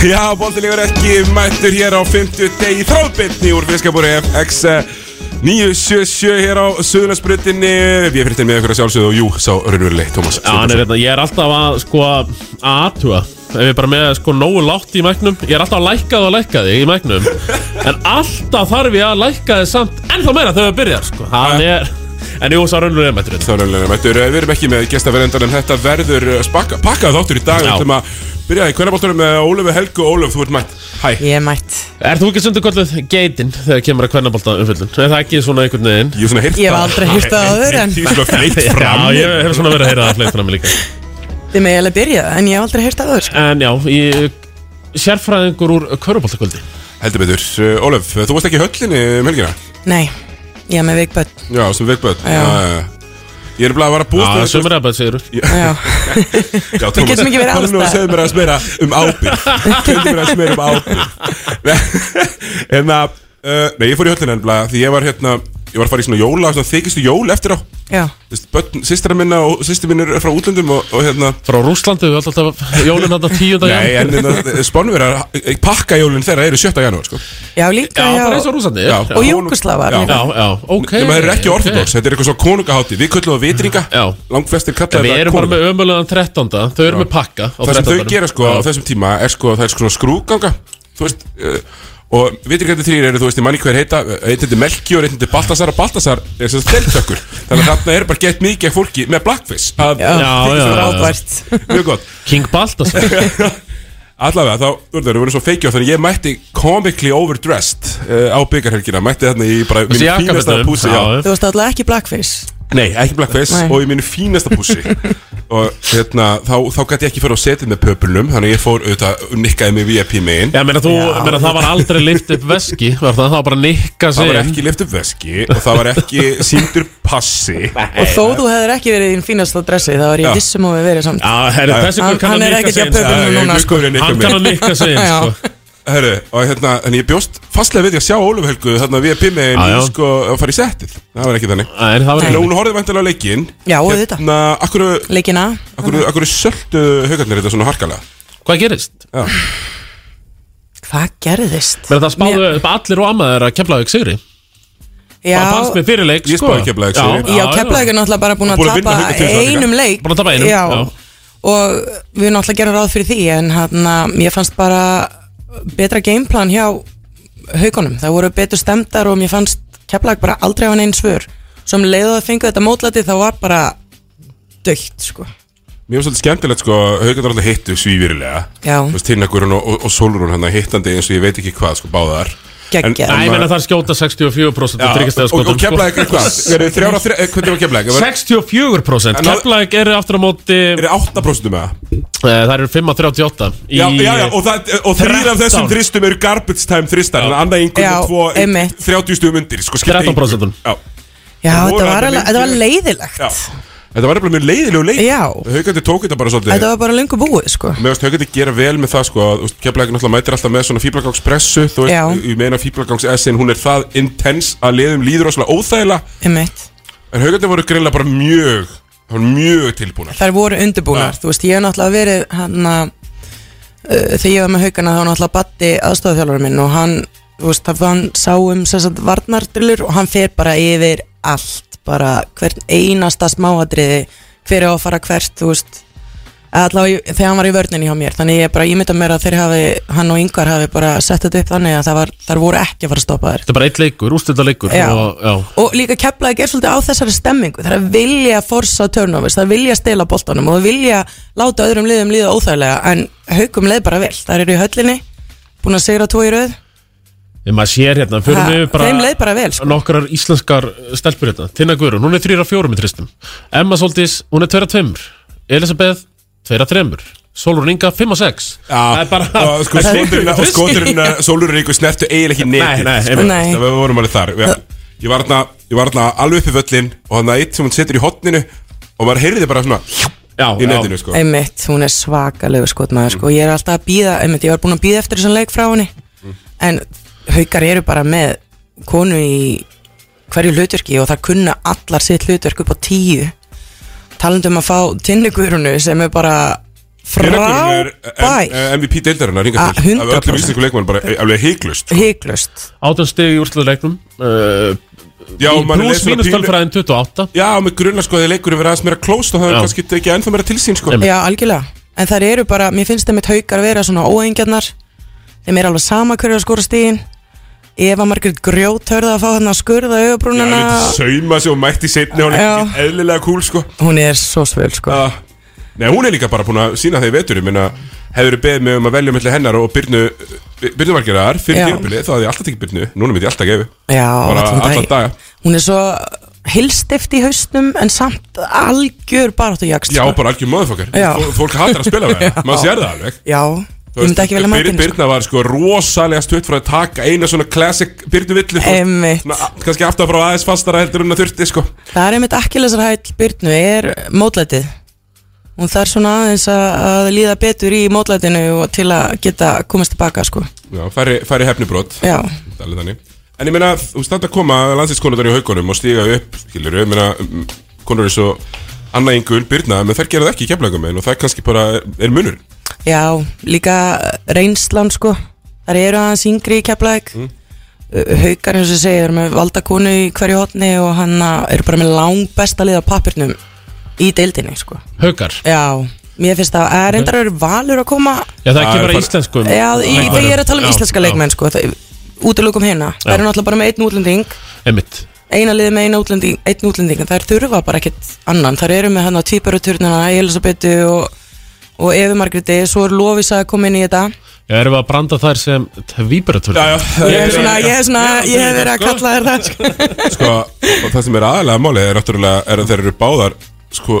Já, Bóltilífur ekki mættur hér á 50 degi þráðbyrni úr Fiskabúri FX 977 hér á Suðlandsbrutinni Við erum fyrir með ykkur að sjálfsögðu og jú, sá raunverulegt, Tómas. Já, hann er hérna, ég er alltaf að sko að aðtuga ef ég er bara með sko nógu látt í mæknum ég er alltaf að lækka það og lækka þig í mæknum. En alltaf þarf ég að lækka þig samt ennþá meira þegar við byrjar sko. Hann er, en jú, sá raunlega mættur Sá raunverulegt mættur, við erum ekki með gestaferendan en þetta verður spakka, pakkað þáttur í dag. Við ætlum að byrja í hverjabóltunum með Ólufi Helgu. Óluf, þú ert mætt. Hæ, Ég er mætt. Er þú ekki sundur kolluð geitin þegar kemur að kvennabólta umfyllun? Er það ekki svona einhvern veginn? ég er svona Ég hef aldrei heyrt það áður, en- Ég er hef svona verið að það það sko. En já, í sérfræðingur úr kvörubóltakvöldi Heldur betur, Óluf, þú varst ekki í höllinni um helgina? Nei, er með veikböld Já, sem veikböð Já. Ég er bara að vara að búast Já, sumir eða segir Já, Já, Tómas, getum ekki verið alls farðu nú og staðar. segðu mér að smera um ábyrg Segðu mér að smera um ábyrg En að uh, Nei, ég fór í höllina ennbla Því ég var hérna Ég var að fara í svona jóla Svona þykistu jól eftir á já, Sistra minna og sýstir minn er frá útlöndum og, og hérna Frá Rúslandi, við höfum alltaf jólinn þetta tíunda Nei, en hérna, spánverðar Pakka jólinn þeirra eru 7. janúar sko. já líka Já, bara eins já, og Rúslandi Já. Og Júgoslavar Já. Já, já, ok Nefnum það eru ekki orthodox Þetta er eitthvað svona konungahátti Við köllum það vitringa Já. Langt flestir kalla Við erum bara með ömulegan 13. Þau eru með pakka á það sem 13. þau gera sko á þessum tíma er sko það er svona skrúganga þú veist uh, og vitrikætti þrýr eru þú veist í manni hver heita einn heiti Melchior, einn heiti Baltasar og Baltasar er sem steltökkur þannig að þarna er bara gett mikið af fólki með blackface. Að Já, Já, já, mjög gott. King Baltasar. Allavega þá þú veist, voru svo feikjá þannig að ég mætti comically overdressed uh, á byggarhelgina mætti þarna í bara mínu fínasta púsi. Þú varst alltaf ekki blackface. Nei, ekki blackface Nei. og í mínu fínasta pússi og hérna, þá, þá gæti ég ekki fyrir á setið með pöpulnum þannig ég fór auðvitað nikkaði mig VIP megin. Já, meina þú, meina það var aldrei lift upp veski Var það, það var bara nikka sig það var ekki lift upp veski og það var ekki síndur passi. Og þó þú hefur ekki verið í þín fínasta dressi þá er Já. ég vissum að við verið samt. Já, herri, þessi Hann- hann er sig. hjá pöbunum núna, sko. Hann kann að nikka sig sko. Herru, og hérna, en ég bjóst fastlega við því að sjá Óluf Helgu þarna VIP megin Já, já. í sko að fara í settið það var ekki þannig. En það var en hún horfði vantilega á leikinn. Já, auðvitað. hérna, akkur, Leikina akkur, akkur söldu haugarnir þetta svona harkalega? Hvað gerist? Já, Hvað gerðist? Meina það spáðu upp allir og ammaður að kemla þig sigri. Já, Það fannst mér fyrirleik Ég sko. spáði Keflavík sigri. já er bara að að að Já, já. Hann betra gameplan hjá haugunum, það voru betur stemdar og mér fannst Keflavík bara aldrei hafa neinn svör. Sem leiðu að fengu þetta mótlæti þá var bara dögt sko. Mér finnst svolítið skemmtilegt sko, haugarnir alltaf hittu veist, Tinnagurinn og, og, og Solrún hann hittandi eins og ég veit ekki hvað sko, báðar Geggjað. Næ, ég meina það skjóta 64% Já, þryggjastæða og, og Keflavík er hvað? Er þið þrjára, þrjá, eh, hvernig var Keflavík? Er 64% En það- Keflavík eru aftur á móti þið 8% með það? eh, Það eru 5 að 38 í, Já, já, já, og, það, og þrýr af 13. þessum þristum eru garbage time þristar En annað einhvern og einmitt. 30 stugum undir sko, skiptir 13%. engu. Já, voru þetta var, alveg alveg, þetta var lengi- leiðilegt já Þetta var nefnilega mjög leiðilegu leik Já. Haugandi tók þetta bara svolítið. Þetta var bara lengur búið sko. Mér finnst Haugandi gera vel með það sko veist, Keflavík náttúrulega mætir alltaf með svona fíblagangspressu Þú veist, ég meina fíblagangsessin Hún er það intense að liðum líður rosalega óþægilega. En Haugandi voru greinlega bara mjög það Mjög tilbúnar. Þær voru undirbúnar, Já. þú veist, ég hef náttúrulega verið hann að uh, þegar ég var með haugana þá náttúrulega Batti aðstofþjálfur minn og hann, þú veist, það hann sá um bara hvern einasta smáadriði hver er að fara hvert, þú veist allavega þegar hann var í vörninni hjá mér þannig ég bara ímynda mér að þeir hafi, hann og yngvar hafi bara sett þetta upp þannig að það var, þar voru ekki að fara að stoppa þær Þetta er bara eitt leikur, úrstölda leikur Já. og, já. og líka keflaði er svolítið á þessari stemmingu það er að vilja forsa turnovers það er að vilja stela boltanum og það vilja láta öðrum liðum líða óþægilega en haugum leið bara vel, það eru í höllinni búin að segra tvo í rauð Þegar maður sér hérna, fyrir Ha, við bara þeim leið bara vel, sko. Nokkrar íslenskar stelpur hérna. Tinna Guðrún, hún er 3 af 4 í tristum. Emma Soltís, hún er 2 af 2 Elisabeth, 2 af 3 Solrún Inga, 5 af 6 Það er bara sko skoturinn skoturinn Sólurinn ykkur snertu eiginlega ekki Nei, netið. nei, sko. einmitt. Nei. Það við vorum alveg þar Ég var þarna Ég var þarna alveg upp í völlin Og þannig að eitt sem hún setur í hotninu Og maður heyrði bara svona Já, Í netinu sko. Einmitt, hún er svakalegu skotmaður sko. ég er alltaf að býða, einmitt, ég var búin að býða eftir þessan leik frá henni. En haukar eru bara með konu í hverju hlutverki og það kunna allar sitt hlutverk upp á tíu. Talandum að fá tinnigurunu sem er bara Tinnakurinn er frábær. M- MVP deildarinnar Ah, hingað til. Af 100%. öllum íslensku leikmann bara eh, alveg heiklust hygglust Átján stig í úrslutleiknum uh, Já, Í maður Plus les svona mínus pínu- tölfræðin 28 Já, með grunna sko þegar leikurinn verið aðeins meira klóst og það Já. er kannski ekki ennþá meira til sín sko. Já, algjörlega. En þær eru bara, mér finnst þeim eitt haukar vera svona óengjarnar Þeim er alveg sama hverju að skora stíðin Eva Margrét Grjót hörða að fá hann að skurða augabrúnana sauma sig og mætti setni Hún er ekki eðlilega cool sko. Hún er svo svöl sko. Uh, Nei, hún er líka bara búin að sína þeir vetur hefur beðið mig um að velja mellir hennar og Byrnu Byrnu Margerar fyrir tímabili þá hafði ég alltaf tekið Byrnu Núna myndi ég alltaf gefi Já, Bara dag daga. Hún er svo hilstift í haustum En samt algjör baráttu jakst Já, bara algjör möðfokkar. Fólk hattar að spila með það Maður sér það alveg. Já, Þú ég myndi ekki velja Byr- mætinn sko. Var sko rosalega stutt frá að taka eina svona classic Byrnu villu Einmitt. Kannski aftur frá aðeins fastara heldur en að þurfti sko. Það er einmitt akkilesarhæll Byrnu er mótlætið? Hún þarf svona aðeins að, líða betur í mótlætinu og til að geta komast tilbaka sko. Já, færi, hefnibrót Það er En ég meina, þú standa að koma landsinskonundar í haugunum og stíga upp, skilur, ég meina, mm, konur eins og Anna Ingul, Birna, menn þær gera það ekki í keflagum og það kannski bara er, er munur. Já, líka reynslan sko. Það eru aðeins yngri í keflæk mm. Haukar eins og ég segi eru með valdakonu í hverju hotni og hann eru bara með lang besta lið á pappirnum í deildinni sko. Haukar? Já, mér finnst það að reyndar eru valur að koma Já, það er ekki bara bara- íslenskum. Já, þegar ég er að tala um Já, íslenska já, leikmenn sko það, Útilokum hérna, það eru náttúrulega bara með einn útlending. Einmitt. Eina liði með eina útlending, einn útlending en þær þurfa bara ekkert annan. Þær eru með hann á tvíbaruturnina, Elisabetu og, og Efi Margréti Svo er Lofisa að koma inn í þetta Já, erum við að branda þær sem tvíbaratur Já, já. Ég er svona, ég er svona, ég hef verið að kalla þér það sko. Sko, og það sem er aðalega málið er náttúrulega, er að þeir eru báðar, sko,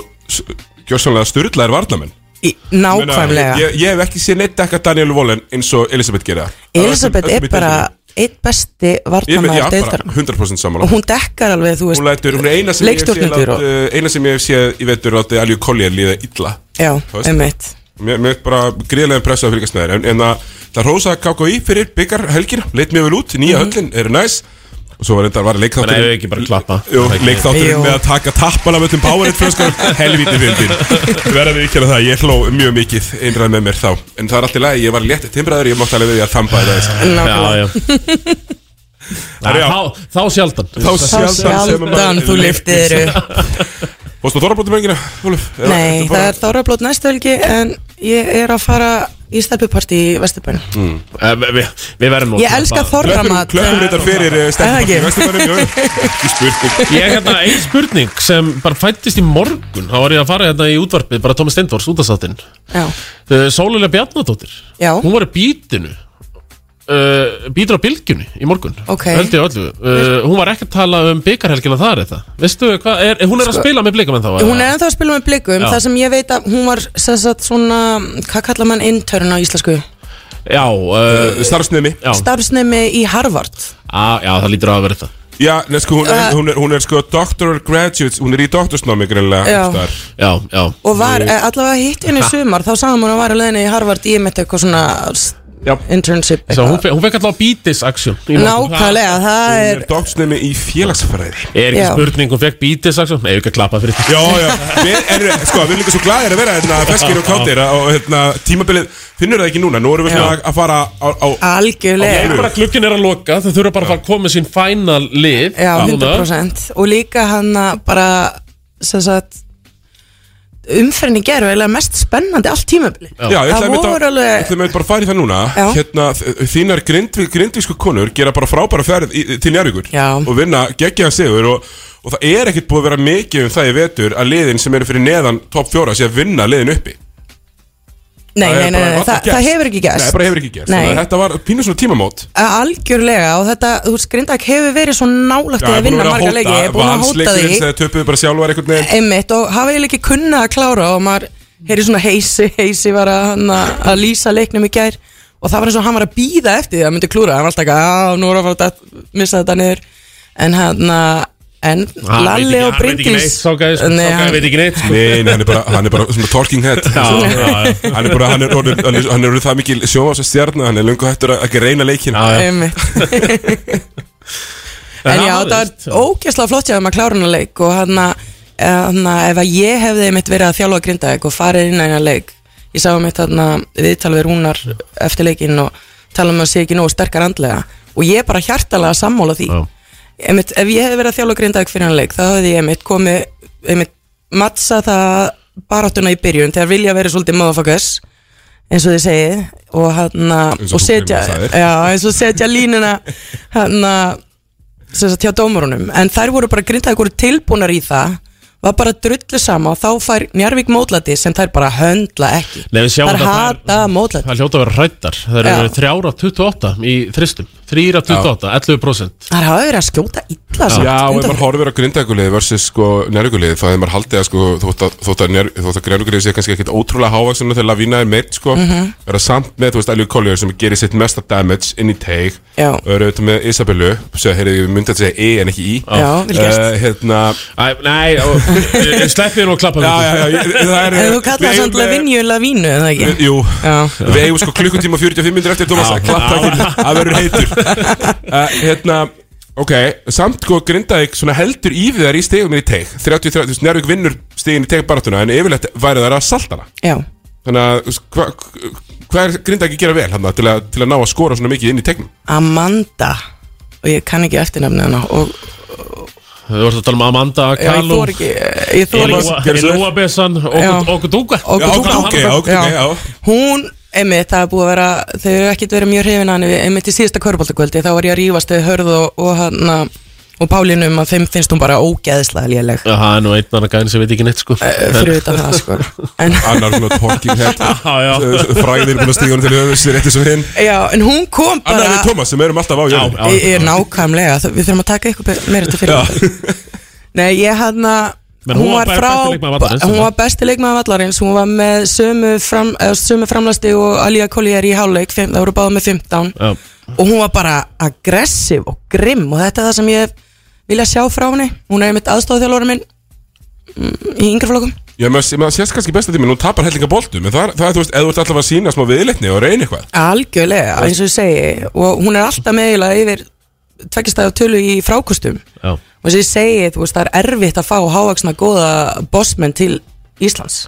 gjörsamlega styrlaðir varnamenn. Í- Ég meina, Nákvæmlega Ég, ég hef ekki séð neitt dekka Daniel Wallen eins og Elisabeth gera. Elisabeth er bara einn besti Ég með, varnamæður já, bara deildar 100% sammála. Og hún dekkar alveg, þú veist Hún lætur, hún er eina sem ég hef séð Leikstjórnendur eina sem ég hef séð í vetur láti Aljú Collier líða illa. Já, Þú veist. Mér er bara gríðlega pressa að fylgjast með þér en, en að það rósa KKÍ fyrir byggar helgina leit mjög vel út, nýja Mhm. höllin er næs. Og svo var þetta var Menn ef við leikþátturinn ekki bara klappa. Jú, Það er Jú. með að taka tappan af öllum Powerade flöskar helvíti fyndin verða við ekki að það, ég hló mjög mikið einræð með mér þá, en það er allt í lagi. Ég var létt timbraður, ég mátti alveg við að Herra, já. Þá, þá sjaldan. Þá sjaldan að þú liftir þér upp. Fórstu á Þorrablótum engina, Nei, það er þárablót næstu helgi En ég er að fara í stelpuparti í Vesturbænum. Eh, Við vi, vi verðum nú Ég elska þorramat. Klöppum reyndar fyrir stefnum ekki? Ekki spurning. Ég er hérna ein spurning sem bara fættist í morgun. Þá var ég að fara hérna í útvarpið Bara Tómi Steindors, útastáttin Já, Sólulega Bjarnadóttir já, Hún var í bítinu uh, Bítur á bylgjunni í morgun Ok. Held ég öllu. Uh, Hún var ekki að tala um byggarhelgina þar eða Veistu hvað, er, hún er að spila með blika þá hún er að spila með blikum Já. Það sem ég veit að hún var sem sagt, svona, hvað kallar mann intern á íslensku? Já, uh, Starfsnemi. já, Starfsnemi í Harvard. Á, já, það lítur á að vera þetta Já, sko, hún, er, Uh, hún, er, hún er sko doctoral graduate, hún er í doktorsnámi greinlega Já. Já, já. Og var eh, allavega hitt henni í sumar Þá sagði hún að var að leiðinni í Harvard Í mitt eitthvað svona. Internship Svo hún, fe- hún fekk alltaf bítis aksjón. Nákvæmlega, það Hún er er doktorsnemi í félagsfræði. Er ekki Já. spurning, hún fekk bítis aksjón Nei, ekki að klappa fyrir því. Já, já, við erum, sko, við erum líka svo glæðir að vera hérna, feskir og káttir og hérna, tímabilið, finnur það ekki núna, nú erum við svona að fara á, á algjörlega. Ég bara glukkin er að loka, þau þurfa bara að fara að koma sín final lið Já, núna. 100% Og líka hann bara sem sagt umferðin í gerð var eiginlega mest spennandi allt tímabili Já, ég Það ætla að voru alveg Ég ætla að bara fara í það núna Já. Hérna, þ- þínar grindvík, grindvísku konur gera bara frábæra ferð í, til Njarvíkur Já. og vinna geggjaðan sigur og, og það er ekkert búið að vera mikið um það í vetur að liðin sem eru fyrir neðan topp fjóra sé að vinna liðin uppi Nei, Það nei, nei, nei, varla það, það hefur ekki gæst Nei, bara hefur ekki að Þetta var pínu svona tímamót. Algjörlega og þetta, þú veist, Grindak hefur verið svo nálægt í að vinna marga leiki Ég er búin að hóta því. þegar töpuðu bara sjálfar einhvern veginn. Einmitt og hafa ég ekki kunnað að klára og maður heyri svona heisi, heisi var að, að, lýsa leiknum í gær og það var eins og hann var að býða eftir því að myndi klúra hann var alltaf ekki, að nú er að fara að missa þetta niður. En hann að En Hann veit Lalli og hann Bryndís neitt, Sá gæði, Nei, sá gæði hann- veit ekki neitt sko. Nei, hann er bara, hann er bara svona talking head Já, já, já. Hann er bara, hann er orðin, hann er, hann er orðin það mikil sjómas stjarnar Hann er löngu hættur að ekki reyna leikin Já. En já, það var ógeðslega flott þeim að klára hennar leik og hann að ef að ég hefði mitt verið að þjálfa grindaðik og farið inn að hennar leik ég sá mitt þarna viðtal við rúnar eftir leikin og tala um að sé ekki nógu sterkar andlega og ég er bara hjartalega sammála því Já. Einmitt, ef ég hefði verið að þjálfa grindaðik fyrir hennar leik þá hefði ég einmitt komið einmitt mattsa það baráttuna í byrjun þegar vilja verið svolítið motherfuckers eins og þið segið og hann Eins og og setja, að já, eins og setja línuna hann sem sagt hjá dómarunum en þær voru bara grindaði voru tilbúnar í það var bara drullu sama og þá fær Njarvík módlæti sem þær bara höndla ekki Nei, við sjáum þær þetta, hata módlæti Það hljóta að vera hrættar Það Já. eru þrjára af 28 í þristum Þrýra af 28, 11% þær hafa verið að skjóta illa samt Já, og ef undanfarið. maður horfir á grindækuliði versus sko njárvíkuliði þá hefur maður haldið að sko þótt að, þótt að, njár- þótt að grindækuliði sé kannski ekkit ótrúlega hávaksin þegar Lavína er meitt sko Mhm. vera samt með, þú veist, Elju Collier sem gerir sitt mesta damage inn í teig Já. og eru auðvitað með Isabellu sem heyrði, ég myndi að segja E en ekki I Já, vel gert. Eh, Hérna Æ, Nei, og- sleppið nú að klappa Já, já, já, ég- það er en þú kallar það eh, Lavinju Lavínu eða ekki? Jú, Já. við eigum sko klukkutíma og 45 minnir eftir Thomas. Að klapptakinn að verður heitur. Uh, Hérna, ok, samt sko Grindavík heldur í við þær í stegum í teig. 30-30, þú veist, Njárvík vinnur stegin í teigbaratuna en yfirleitt væri þær að salta hana. Já, Þannig að, hvað hva er Grindavík að gera vel hana, til, að, til að ná að skora svona mikið inn í tegnum? Amanda og ég kann ekki eftirnafni hana og Þú vorst að tala um Amanda, Kalu. Elúa Bessan, Já. okkur dúka Og- Já, ok, Dúka. ok, ok, ok, já hún, einmitt, það er búið að vera þau eru ekkert verið mjög hrifin hann einmitt í síðasta körbóltakvöldi, þá var ég að rífast við hörð og, og hann og Pálínu um að þeim finnst hún bara ógeðslega léleg. Já, það er nú einn annar gæðin sem veit ekki neitt sko. Eh, fyrir utan það sko. En, Annar svona talking head. Fræðir búin að stíga hún til höfus rétti svo hinn. Já, en hún kom Annar bara við Thomas sem erum alltaf á já. ég er nákvæmlega, það- við þurfum að taka ykkur meira til fyrir nei, ég hann Men hún var bara besti leikmaður vallarins, hún var besti leikmaður vallarins. Hún var með sömu, fram, eða, sömu framlasti og Alía Collier í háleik fimm- það voru báða með 15 Já. og hún var bara aggressiv og grimm og þetta er það sem ég vilja sjá frá henni. Hún er mitt aðstofþjálfur minn mm, í yngri flokkum. Já, maður, maður sést kannski besta tíma, nú tapar hellinga boltum En það, það er, þú veist, eða þú ert alltaf að sína smá viðleitni og reyna eitthvað. Algjörlega, eins og ég segi og hún er alltaf meðilega yfir tveggjastæðu tölu í frákustum. Já. og þess að ég segi, þú veist, það er erfitt að fá hávaksna góða bossmenn til Íslands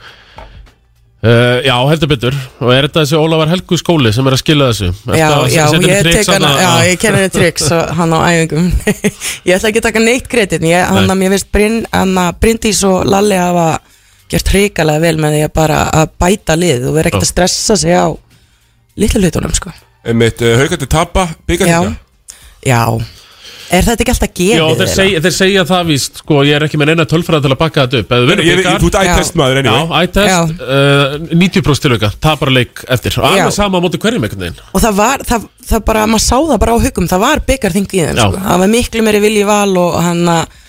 Uh, já, heldur betur. Og er þetta þessi Ólafar Helgu skóli sem er að skila þessu? Ertu Já, að já, ég hana, þarna? já, ég kenni henni triks og hann á æfingum. Ég ætla ekki að taka neitt kredit ég, hann að mér veist Bryn, hann að Bryndís og Lalli hafa gert hrikalega vel með því að bara að bæta lið og vera ekkert að stressa sig á litlu hlutunum, sko. Einmitt, uh, haugandi tapa, Já, byggartinga já Er þetta ekki alltaf gefið? Já, þeir, seg, þeir segja það víst Sko, ég er ekki með neina tölfræði til að bakka þetta upp Ef þú ert Já. ættest maður Já, anyway ættest, uh, 90% tilvika Tapar leik eftir Og Já. alveg sama á móti hverjum einhvern veginn Og það var, það, það bara, maður sá það bara á hugum Það var byggarþing í þeim, Já. sko Það var miklu meiri vilji val og hann að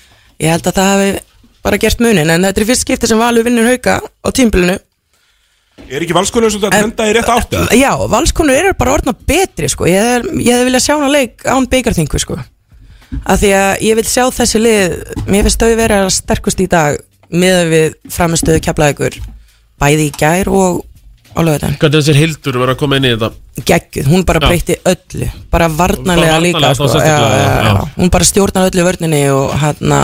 Ég held að það hafi bara gert munin En þetta er fyrst skipti sem Valur vinnur hauka á tímbilinu Er ekki valskonur svolítið að En- henda í rétt átt eða? Já, valskonur eru bara orðna betri sko. ég, hef- ég hefði viljað sjá hana leik án byggarþingu sko. Af því að ég vil sjá þessi lið mér finnst þau vera sterkust í dag með við framistöðu keflaðugur bæði í gær og á lögutan Hvernig þessir hildur verður að koma inn í þetta geggjuð, hún bara breytti öllu bara varnarlega líka sko. já, já. já. hún bara stjórnar öllu vörninni og hann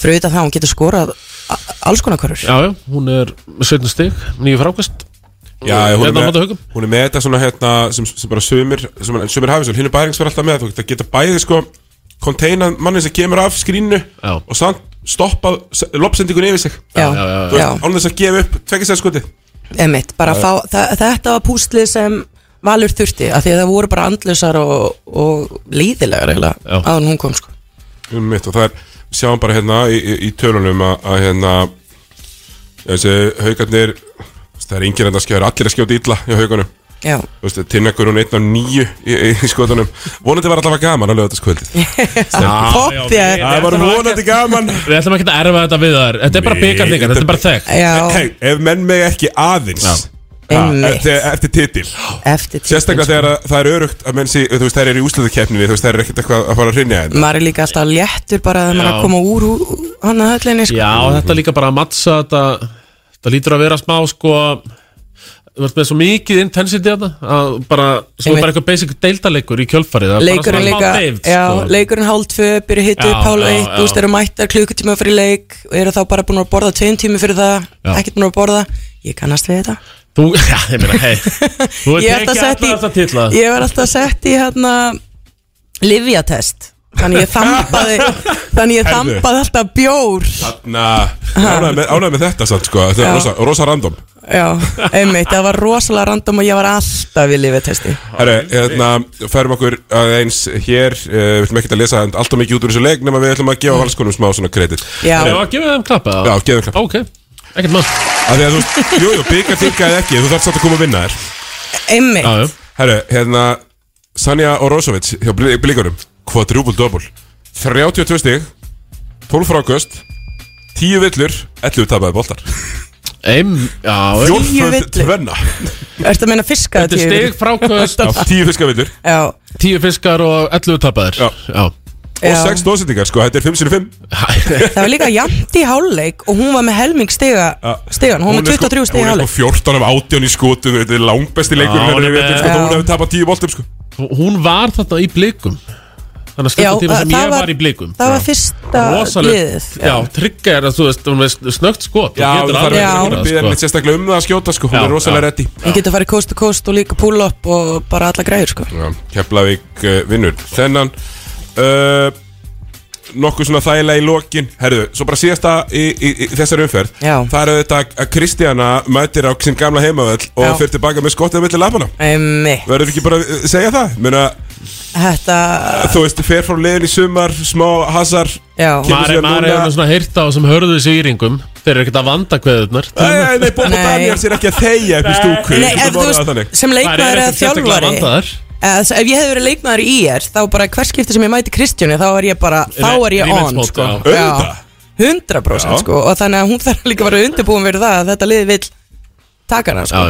fyrir utan það, hún getur skorað alls konar körur Já, já, hún er með 17 stig Nýju frákvæst Já, hún, er Hérna með, Haukum. hún er með þetta svona hérna sem, sem bara sumir, sem, sumir hafið hinn er bærings fyrir alltaf með, þú geta, geta bæði sko konteina manni sem kemur af skrínu Já. og samt stoppað lopsendingun yfir sig. Án þess að gefa upp það, þetta var púslið sem Valur þurfti, af því að það voru bara andlusar og, og líðilegar en hún kom sko. Mitt og það er, sjáum bara hérna í, í, í tölunum að, að hérna þessi haugarnir það er enginn að það skjáður allir að skjóta illa í haugunum Tinnakur hún einn af nýju í, í, skotunum. Vonandi var allavega gaman að Popp, já, ég- Það var vonandi gaman. Við ætlum ekki að erfa þetta við þær. Þetta er bara byggarningar, þetta er bara hey, Ef menn meg ekki aðeins. Einmitt. Eftir, titil. Sérstaklega þegar að það er örugt að menn sí, þú veist, þær eru í úsluðukeppninni, þú veist, þær eru ekkert eitthvað að fara að rinja hérna. Maður er líka alltaf léttur bara þegar maður er að koma úr úr- hann að höllinni sko. Já, þetta líka bara að mattsa þetta. Þetta lítur að vera smá sko þú veist með svo mikið intensity að að bara, svo Einmitt. bara eitthvað basic deildaleikur í kjölfarið það er bara svona smá deyfð, já, sko. leikurinn hálf tvö, byrja hitt upp hálf eitt, þú veist, eru mættar klukkutíma fyrir leik og eru þá bara búin að borða tveim tími fyrir það, ekkert búin að borða. Ég kannast við þetta. Þú, já, ég meina, hei Þú Ég er er alltaf alla þessa titla. Ég var alltaf sett í hérna livjatest þannig ég þambaði þannig ég Herðu. þambaði alltaf bjór. Þannig ánægð með, ánægð með þetta samt, sko. Þetta er Já. rosa, rosa random. Já, einmitt, það var rosalega random og ég var alltaf í livjatesti Herru, hérna, færum okkur aðeins hér. Uh, Við ætlum ekki að lesa alltaf mikið út úr þessu leik nema við ætlum að gefa valskonum smá svona kredit. Já, Já, að gefa þeim klappa Já, gefum klapp Ok, ekkert mann Af því að þú, jú, jú, byggja tilgæði ekki Þú þarf satt að koma að vinna þér. Einmitt. Já, já Herru, hérna Sanja Orosovic hjá Bli- blíkunum Double. 32 stig. 12 frákust 10 villur 11 tapaði já, Fjórföld tvenna. Ertu að meina fiskaða Þetta er stig frákvöst Já, 10 fiskavillur. Já, 10 fiskar og 11 tapaðir. Já. já. Og Já. 6 dósendingar, sko, þetta er 5 sinni 5 það var líka jafnt í hálfleik og hún var með helming stiga stigan, hún var með 23 stiga í Hún er sko 14 af 18 í skotum Þetta er langbesti leikur hún er sko, hefur tapað 10 boltum, sko. Hún var þarna í blikum Þannig að skemmt tíma sem ég var- var í blikum. Það var fyrsta liðið. Já, tryggja er að þú veist, hún er snögt skot Já, Þú ekki að sko. neitt sérstaklega um það að skjóta, sko. Hún er rosalega reddi Hún getur farið coast to coast og líka pull up og bara alla græður sko. Keflavík uh, vinnur Þennan. Uh, Nokkuð svona þægilega í lokin. Herðu, svo bara síðasta í, í, í þessari umferð. Já. Það er auðvitað að Kristjana mætir á sinn gamla heimavöll Og Já. fyrir tilbaka með skottið milli lapana Einmitt. Verður ekki bara að segja það? Meina, Þetta, þú veist, fer frá liðin í sumar Smá hasar já. Kemur Maður síðan maður núna- hefur svona heyrt á sem hörðu sýringum Þeir eru ekkert að vanda kveðurnar. Nei, nei, nei, Bobo Nei. Daniels er ekki að þegja upp í stúku. Nei, ef þú veist, sem leikmaður eða þjálfari vandaðar eða, þess- Ef ég hefði verið leikmaður í IR Þá bara hver skipti sem ég mæti Kristjánu Þá er ég bara, þá er ég on Rematch sko. mode, já. Auðvitað. 100% Já. sko. Og þannig að hún þarf líka að vera undirbúin fyrir það Að þetta lið vill taka hana sko.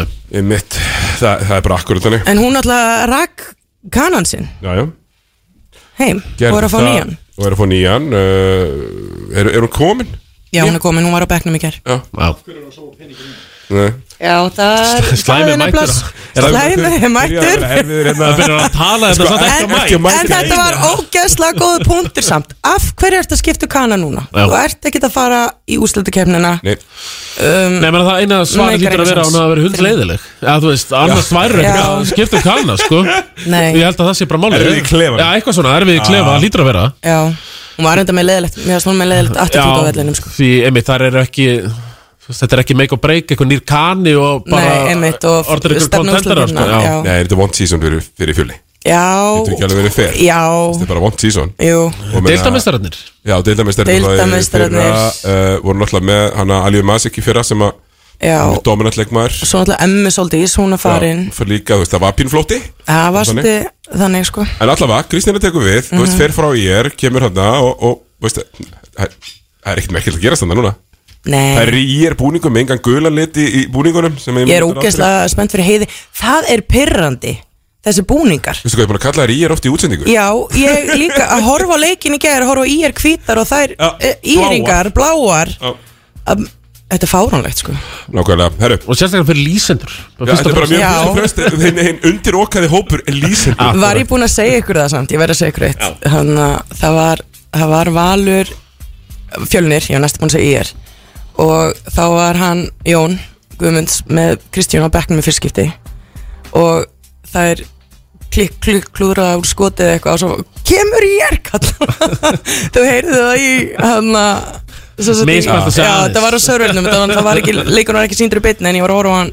Mitt, það, það er bara akkurat þannig. En hún alltaf rak kanan sinn. Já, já. Heim Gerði Og er að fá það- nýjan. Og er að fá nýjan uh, er, er hún komin? Já, hún er komin, hún var á bekknum í kær Já, já nei Já, það er Slæmi mættur. Er það- Slæmi Byrjaði að mættur vera erfiður hérna. Það byrjar að tala þetta Sko, samt ekki En, að að þetta var ógeðslega góðu punktur samt Af hverju ertu að skipta um kana núna? Já. Þú ert ekki að fara í úslutukefnina Nei, Nei, menn það eina svari lítur að vera að verið hundsleiðileg Já, þú veist, annars væri ekki Já. að skipta um kana, sko Nei. Ég held að það sé bara málið Erfið í klefanum. Já, eitthvað svona, erfið í klefa, lítur að vera Já, hún var enda með leðilegt Mér varst hún með leðilegt attitút á vellinum sko. því, einmitt, þar eru ekki Þetta er ekki make or break, eitthvað nýr kani og bara Nei, einmitt, og orður ykkur stefna kontenderar, sko. úrslitin, Já, já. nei, þetta er one season fyrir, fyrir fjöli? Já, Getur ekki alveg verið já, Þetta er bara one season. Jú. Og meina- Deildamestararnir Já, deildamestarinn Deildarmeistararnir. uh, Voru náttúrulega með hana Alju Masik í fyrra sem að Já, Dominant leikmaður. Svo náttúrulega Emmi Soldís, hún er farin. Já, Fyrir líka, þú veist, það var pínflótti. Það varst Þannig. þannig sko. En allavega, Kristina tekur við, þú Mhm. veist, fer frá ég Kemur hana og, og veist, það er ekkert merkilt að gerast þannig núna Nei, Það er í ég er búningum með engan gulan lit í, í búningunum sem ég er ógeðslega spennt fyrir heiði. Það er pirrandi, þessi búningar. Veistu hvað, ég er búin að kalla þær í er oft í útsendingu. Já, ég líka að horfa á leikin í gær horfa á ír hvítar og þær Já, e, íringar, bláar. Já, að, Þetta er fáránlegt sko. Nákvæmlega, herru. Og sérstaklega fyrir lýsendur Já, þetta er bara mjög fremst hinn, hinn undir okkaði hópur er lýsendur Var ég búin að segja ykkur það samt, ég verð að segja það það ég Og þá var hann Jón Guðmunds með Kristján á bekknum í fyrstskipti Og það er klikk, klikk, klúðra úr skotið eitthvað og svo kemur í er kall þú heyrðu það í hann að þetta var á sörvörnum það var ekki, leikunum var ekki síndur í bytni en ég var að horfa á hann.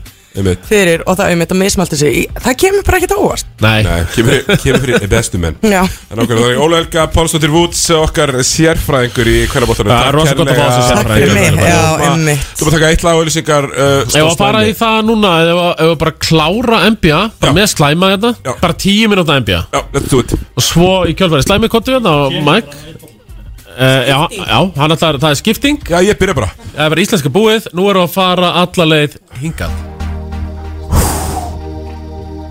Fyrir og það þetta mismælti sig í, það kemur bara ekkert á óvart. Nei, Nei, kemur, kemur fyrir bestu menn. Já, En okkur, það er Óla Helga, Pálsdóttir Woods okkar sérfræðingur í hverjabóttanum Það er rosa gott að fá þessu Sérfræðingur. Já, einmitt. Þú maður taka eitt lag og auðlýsingar uh, Ef að fara í það núna Ef að- að bara klára NBA Bara með slæma þetta Já. Bara tíu minúta NBA Og svo í kjölfæri slæmi kottu hérna Og Mike uh, Já, já, hann ætlar, það er skipting. Já, ég byrja bara. Það er bara íslenska búið. Nú erum við að fara alla leið hingað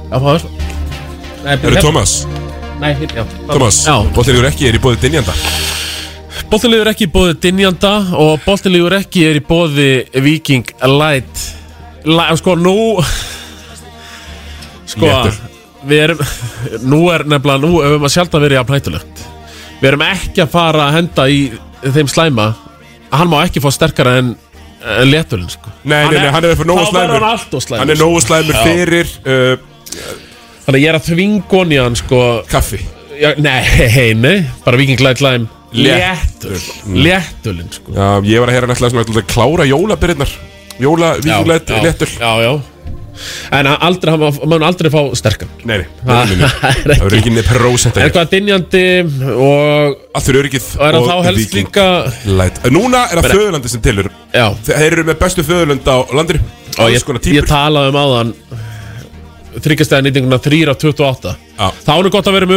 Já, Páður Nei, Eru Thomas, Nei, hér- já Thomas. Já, Bóttilegur ekki er í bóði Dinjanda boltinlegur ekki í bóði Dinjanda og boltinlegur ekki er í bóði Viking Light. La, Sko, nú Sko, Léttur. við erum Nú er nefnilega, nú hefur maður sjálf að vera jafn hættulegt. Við erum ekki að fara að henda í þeim slæma. Hann má ekki fá sterkara en, léttulinn, sko. Nei, nei, nei, hann er fyrir nógu slæmur. hann er nógu slæmur fyrir uh, Þannig að ég er að þvinga hon í hann, sko. Kaffi? Já, Nei, hei, nei, bara Viking Light Lime. Léttul. Léttul. Léttulinn, sko. Já, ég var að heyra nættilega svona að klára jólabyrðirnar Jóla, vikinglætt, já, léttul. Já, já. En aldrei, maður aldrei fá sterkan. Nei, nei, Það er ekki. niður prósent Er hvað dinjandi og Allt fyrir öryggið og er hann þá helst Viking líka Light. Núna er það föðurlandi sem tilur Já, Þeir eru með bestu föðurlönd á og Alls ég, ég talaði um áðan Þryggjastæða nýtinguna 3 af 28 Já. Þá er nú gott að vera með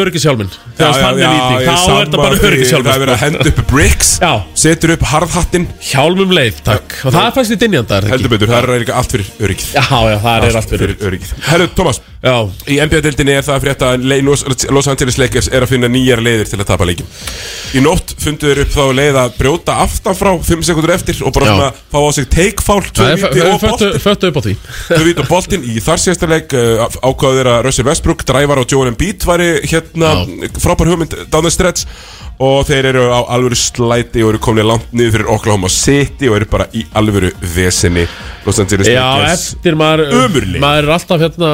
ég þá er þetta bara því. öryggishjálminn Það er verið að sko. henda upp bricks Já. Setur upp harðhattinn. Hjálmum leið, takk. Og það er fæst í dinjanda, það Heldur betur, það er allt fyrir öryggið. Já, já, það er allt fyrir öryggið. Herru, Thomas Já, Í NBA-dildinni er það að frétta Los, Angeles Lakers er að finna nýjar leiðir til að tapa leikin Í nótt fundu þeir upp þá leið að brjóta aftan frá 5 sekundur eftir og bara svona fá á sig það víti er og boltinn. í þar Joel Embiid væri hérna frábær hugmynd down the stretch og þeir eru á alvöru slæti og eru komin langt niður fyrir Oklahoma City og eru bara í alvöru vesinni. Los Angeles Já, Lakers. eftir maður er alltaf hérna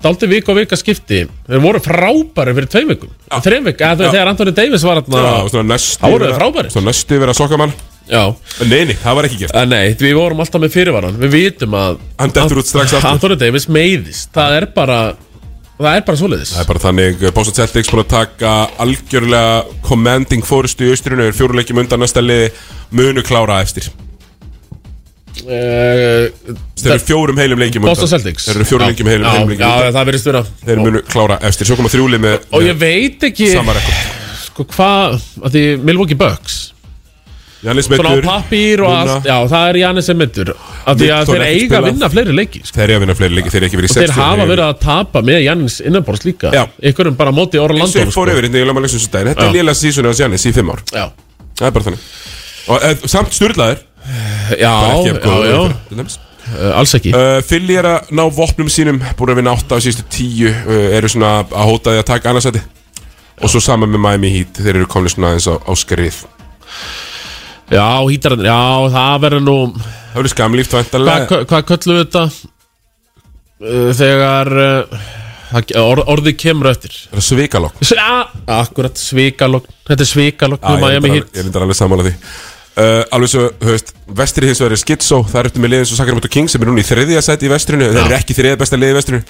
Daldi vika og vika skipti. Þeir voru frábæri fyrir tveim vikum. Þreim vik, eða Já. þegar Anthony Davis var hérna Það voru frábærir. Svona næstu vera sokkamann. Já, Nei, nei, það var ekki gert. En nei, við vorum alltaf með fyrirvaran. Við vitum að Hann dettur út strax aftur. Anthony Davis meiðist. Það er bara Það er bara svoleiðis. Það er bara þannig, uh, Boston Celtics búin að taka algjörlega commanding fórustu í austrinu er fjóruleikjum undan næsta liði. Munu klára eftir. Uh, Þeir eru fjórum heilum leikjum undan. Boston Celtics. Þeir eru fjórum leikjum heilum, heilum leikjum já, það verðist vera. Þeir munu klára eftir. Svo koma þrjúlið með, Og ég veit ekki Sko hvað að Því Milwaukee Bucks Jannis Svona á meittur pappír og allt. Já, það er Jannis sem myndur Af því að Victor þeir ekki eiga að spilað. vinna fleiri leiki sko. Þeir eru að vinna fleiri leiki Þeir eru ekki verið í Og þeir 60 hafa verið að tapa með Jannis innanborst líka. Já. Ykkurum bara á móti Orlando ég sko. fór yfir Þetta er lögum að lesa þessu daginn Þetta er Já. lélega sísonu á Jannis í fimm ár. Já, Það er bara þannig. Og eh, samt styrlaður já, já, já. í dæmis. uh, Alls ekki. Fylli er að ná vopnum sínum Búin að vinna 8 af síðustu 10 uh, Eru svona að hóta því að taka annarsæti Og svo saman með Miami Heat Þeir eru komin svona eins á, á skrið Já, hítarinn, já, það verður nú Það verður skamlíft Hvað væntalega hva, köllum við þetta? Uh, þegar uh, það- orð, orðið kemur eftir. Það er svikalokk S ja, Akkurat, svikalokk Þetta er svikalokk með ég er reyndar alveg- er sammála því. Uh, Alveg svo, þú veist Vestri hins vegar er skitsó Það er eftir með liðin svo Sacramento Kings Sem er núna í þriðja sæti í vestrinu Þeir eru ekki þriðja besta liði í vestrinu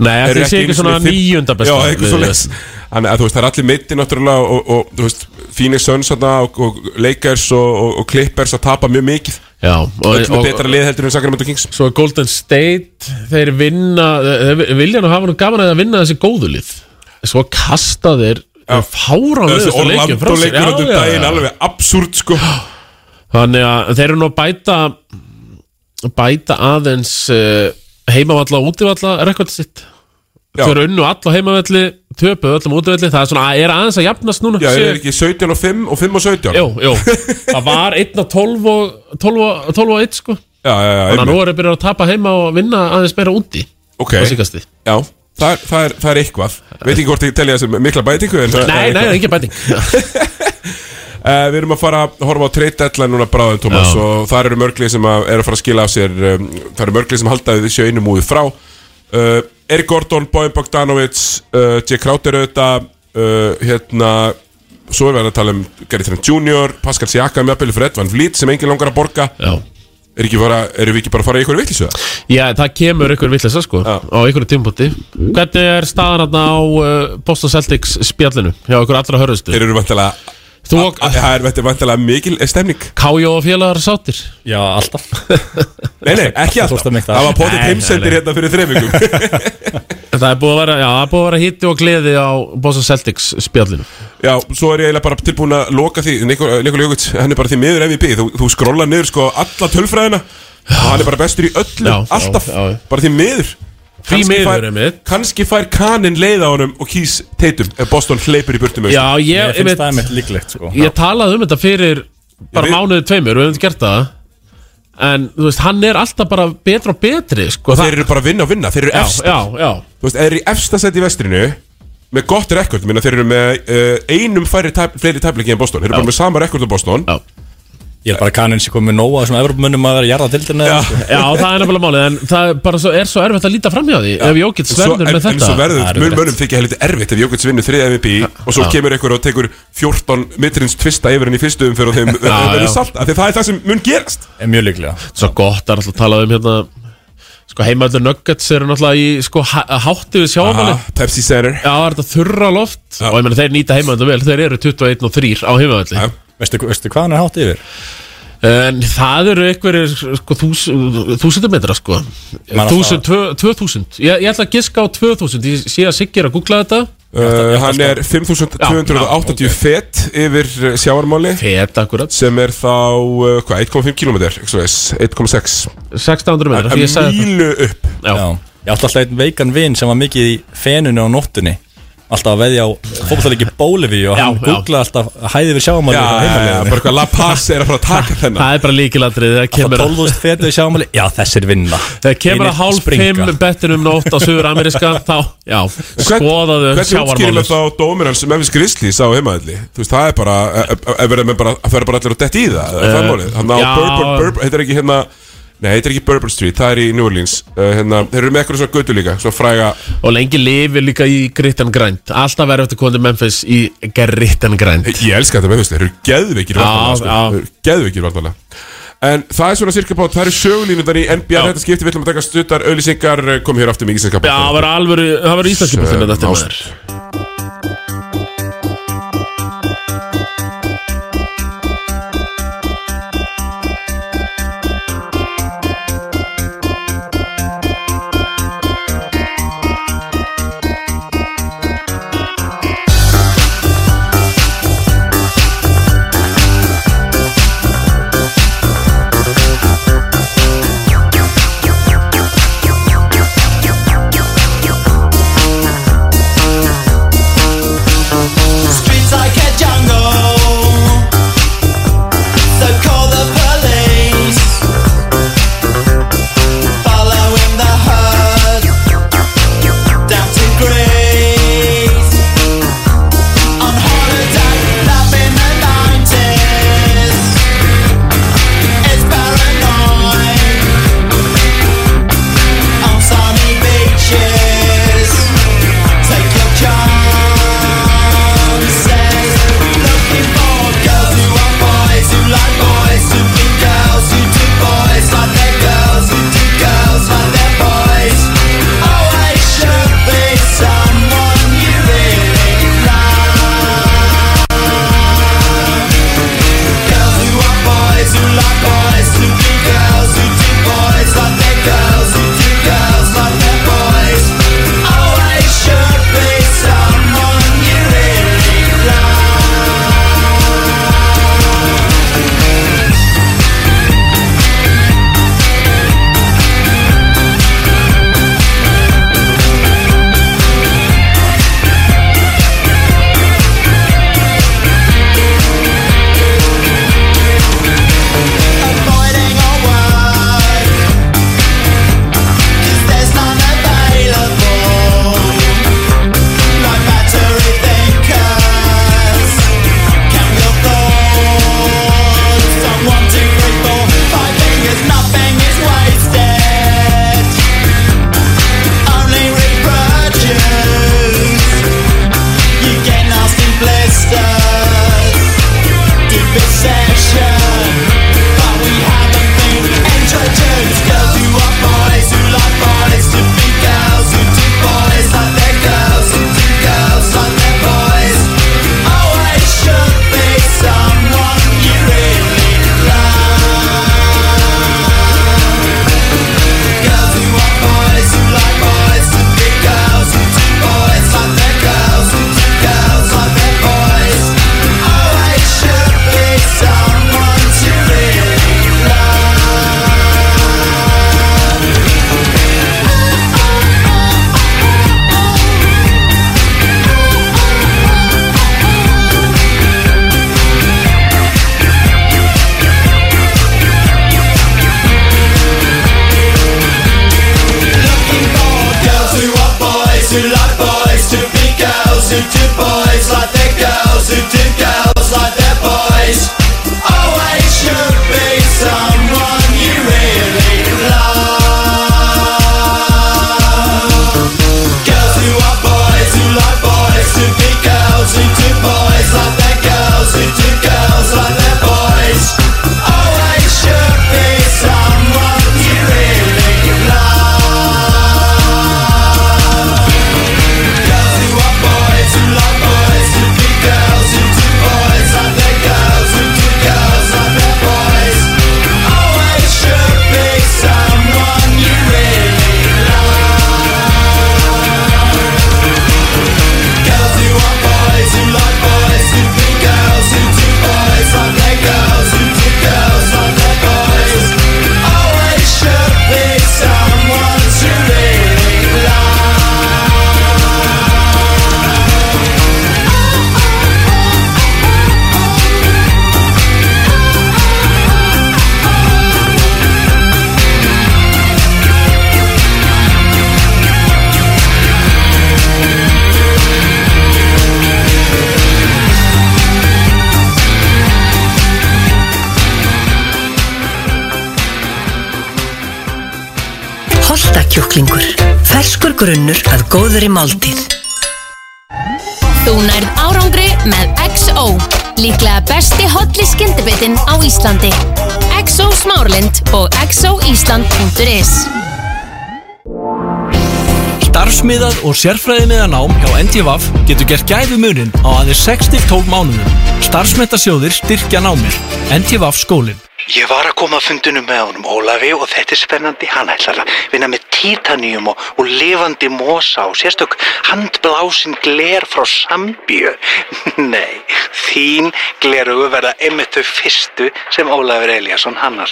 Nei, sé einu ekki svona níunda besta Já, eitthvað svo leys Þannig að þú veist, það er allir meiti náttúrulega og, og, þú veist, Phoenix Suns og, og Lakers og, og, og Clippers að tapa mjög mikið. Já, og, Öll með og, betra lið heldur en Sacramento Kings. Svo er Golden State Þeir vinna Þeir vilja nú hafa nú gaman að vinna þessi góðu lið. Svo kasta þeir Fáránlega Þessi Orlando leikur þetta daginn alveg absúrt sko. Þannig að þeir eru nú að bæta Bæta aðeins uh, Heimavalla og útivalla rekord sitt. Þeir eru unnu alla heimavalli Töpuð öllum útivalli Það er svona er aðeins að jafnast núna. Já, sé- er ekki 17 og 5 og 5 og 17 Jú, jú. Það var 1 og 12 og 12 og, 12 og 1 sko. Já, já, já, Þannig að nú er þeir byrjað að tapa heima og vinna aðeins meira úti. Ok, já, það er, það, er, það er eitthvað. Veit ekki hvort ég telja þessi mikla bætingu það Nei, nei, ekki bæting Uh, við erum að fara að horfa á trade deadline núna bráðum, Thomas, Já. og það eru mörglið sem að, eru að fara að skila af sér um, það eru mörglið sem halda þessu einu múið frá uh, Erik Gordon, Bojan Bogdanovic uh, J. Uh, hérna svo er við að tala um Gary Trent Jr. Pascal Siakam, jafnvel fyrir Edvan Vliet sem engin langar að borga Já er fara, erum við ekki bara að fara í ykkur vittlisu það? Já, það kemur ykkur villisa sko Já. á ykkur tímpúti Hvernig er staðan á Boston Celtics spjallinu hjá ykkur allra hörðustu? Þeir eru vantilega Það er vantilega mikil stemning. Kájó og félagar sátir Já, alltaf. Nei, nei, ekki alltaf það. Var potið heimsendir hérna fyrir þreifingum Það er búið að vera, já, það er búið að vera hitti og gleði á Boston Celtics spjallinu Já, svo er ég eiginlega bara tilbúin að loka því Nikol Jökull, hann er bara því miður MVP Þú, þú skrólar niður sko alla tölfræðina og hann er bara bestur í öllu, Já, alltaf. já, já. bara því miður Kannski miður fær- kanin leið á honum og kýs teitum ef Boston hleypur í burtu með Já, ég, Ég einmitt líklegt sko. Ég talaði um þetta fyrir bara við- mánuðið tveimur, við hefum ekki gert það. En, þú veist, hann er alltaf bara betra og betri, sko. Og þeir eru bara að vinna og vinna, þeir eru Já, efst. já, já. Þú veist, eru í efsta seti í vestrinu með gott rekord, minna þeir eru með uh, einum færri tæp, fleiri tæpliki en Boston. Þeir eru bara með sama rekord á Boston. Já. Ég er bara kannin sem komið nóga þessum Evropamönnum að vera jarða tildina Já. Já, það er nefnilega málið, en það svo, er svo erfitt að líta framhjá því Ef Jókit En svo- sverður en, með en svo þetta verður, Það er mun rétt. mönnum þykja helviti erfitt ef Jókits vinnur þriða MVP og svo Já. kemur einhver og tekur 14 mitrins tvista yfir henni í fyrstu umfyrir og þeim Já, verður já. salt, af því það er það sem mun gerast Er mjög líklega Svo gott er alltaf að tala um hérna Sko heimaður Nuggets eru náttúrulega í sko há- hátti við Aha, Pepsi Center Já, það er þetta þurra loft Já. Og ég meina þeir nýta heimaður vel Þeir eru 21 og 3 á heimavalli Já. Veistu, veistu hvað hann er hátt yfir? En það eru einhverjir sko, þús, þúsundur metra sko. Man Þúsund, tvö, tvö þúsund. Ég, ég ætla að giska á tvö þúsund. Ég sé að Siggi er að googla þetta. Uh, Hann er 5280 Já, fet yfir uh, sjáarmáli Fett akkurat. Sem er þá, uh, hvað, 1,5 km 1,6 1600 metra Að Ég sagði þetta. Mílu upp. Já. Já. Ég átti alltaf einn veikan vin sem var mikið í fenunni á nóttunni Alltaf að veðja á fólkstæðleiki Bóliví og hann já. googlaði alltaf hæði við sjámáli Já, já, bara hvað La Paz er að fara að taka þennan Það er bara líkilandrið Það Það kemur, 12.000 fetu í sjámáli Já, þessir vinna þegar kemur að hálf springa. 5 bettinum nótt á Suður Ameriska Þá, já, skoðaðu Hvernig útskýrir sjávarmáli með þá dómir hans Memphis Grizzlies á heimaðalli Þú veist, það er bara Ef verður menn bara allir að detti í það uh, Það er málið Þannig Bourbon, Bourbon, heitir ekki Nei, Bourbon Street, það er í New Orleans. Uh, hérna, Þeir eru með eitthvað svona götu líka Svona fræga Og lengi lifi líka í grit and grind Alltaf verður eftir komandi Memphis í grit and grind Ég elska þetta með Þeir eru geðveikir vartanlega sko. Geðveikir vartanlega En það er svona cirka bát, það eru sögulínundar í NBA. Þetta skipti, við ætlum að taka stuttar auðlýsingar Komum hér aftur með íslenska Já, það verður alvöru, það grunnur að góðri máltíð. Þú nærð árangri með XO. Líklega besti hotli skyndibitinn á Íslandi. XO Smárlind og xoisland.is Starfsmiðað og sérfræðimiða nám hjá NTVAF getur gert gæfi munin á aðeins 6-12 mánuðum. Starfsmyndarsjóðir styrkja námið. NTVAF skólinn. Ég var að koma að fundunum með honum Ólafi og þetta er spennandi. Hann ætlar að vinna með títaníum og, og lifandi mosa og sérstök handblásin gler frá Sambíu. Nei, þín gleru verða einmitt þau fyrstu sem Ólafur Eliasson hannar.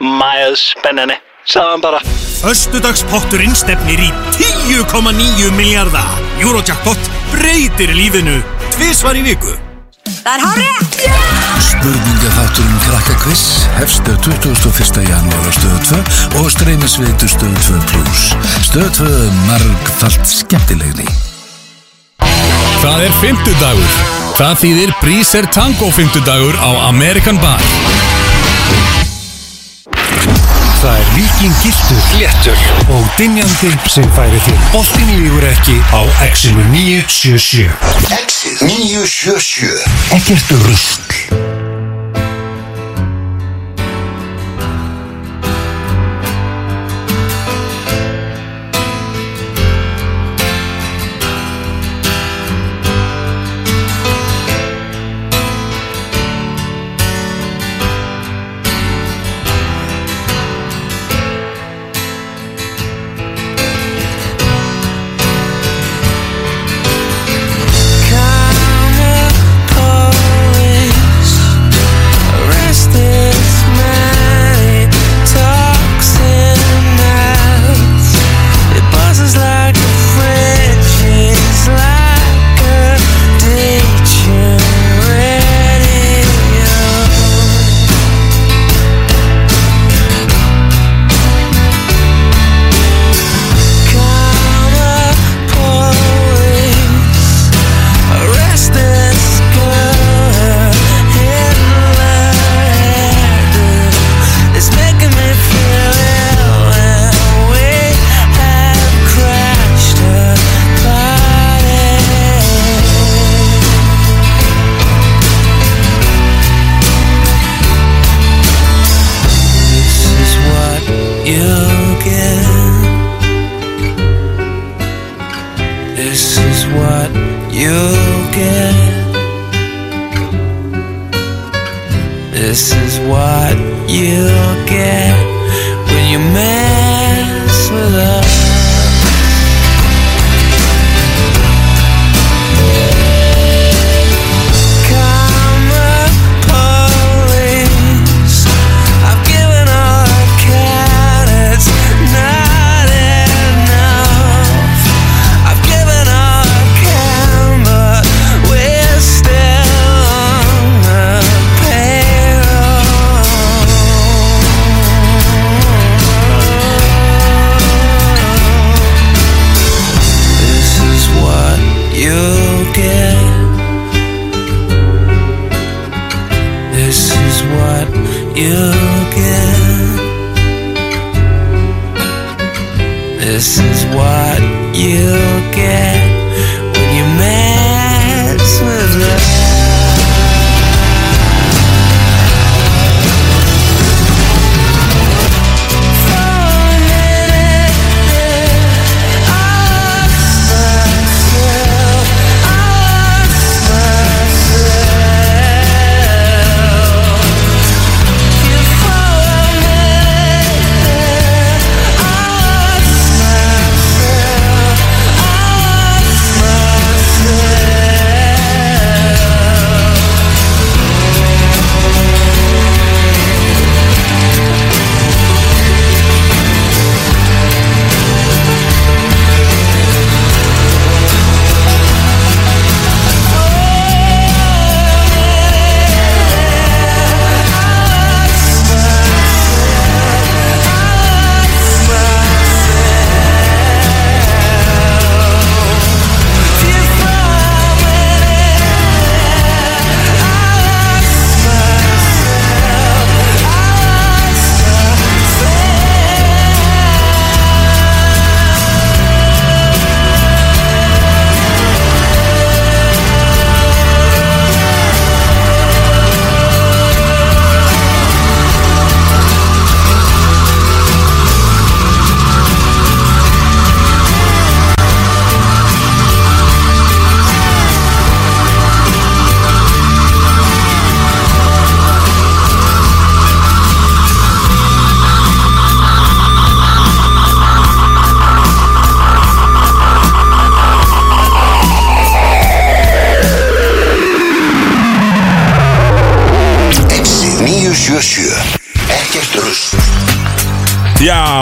Mæð spennandi, sagðan bara. Föstudagspotturinn stefnir í 10,9 miljardar. Eurojackpot breytir lífinu tvisvar í viku. Það er hárið! Spurningaþátturinn Krakka Quiz hefst 21. janúar á stöðu 2 og streymisveitu stöðu 2 plus. Stöðu 2 margfalt skemmtilegni. Það er fymtudagur. Það þýðir Bríser Tango fymtudagur á American Bar. Það er Víking Giltur, Léttur. Og Dinjandi sem færi þér. Bóttin lígur ekki á X-inu 977 Exið 977 Ekkert rusl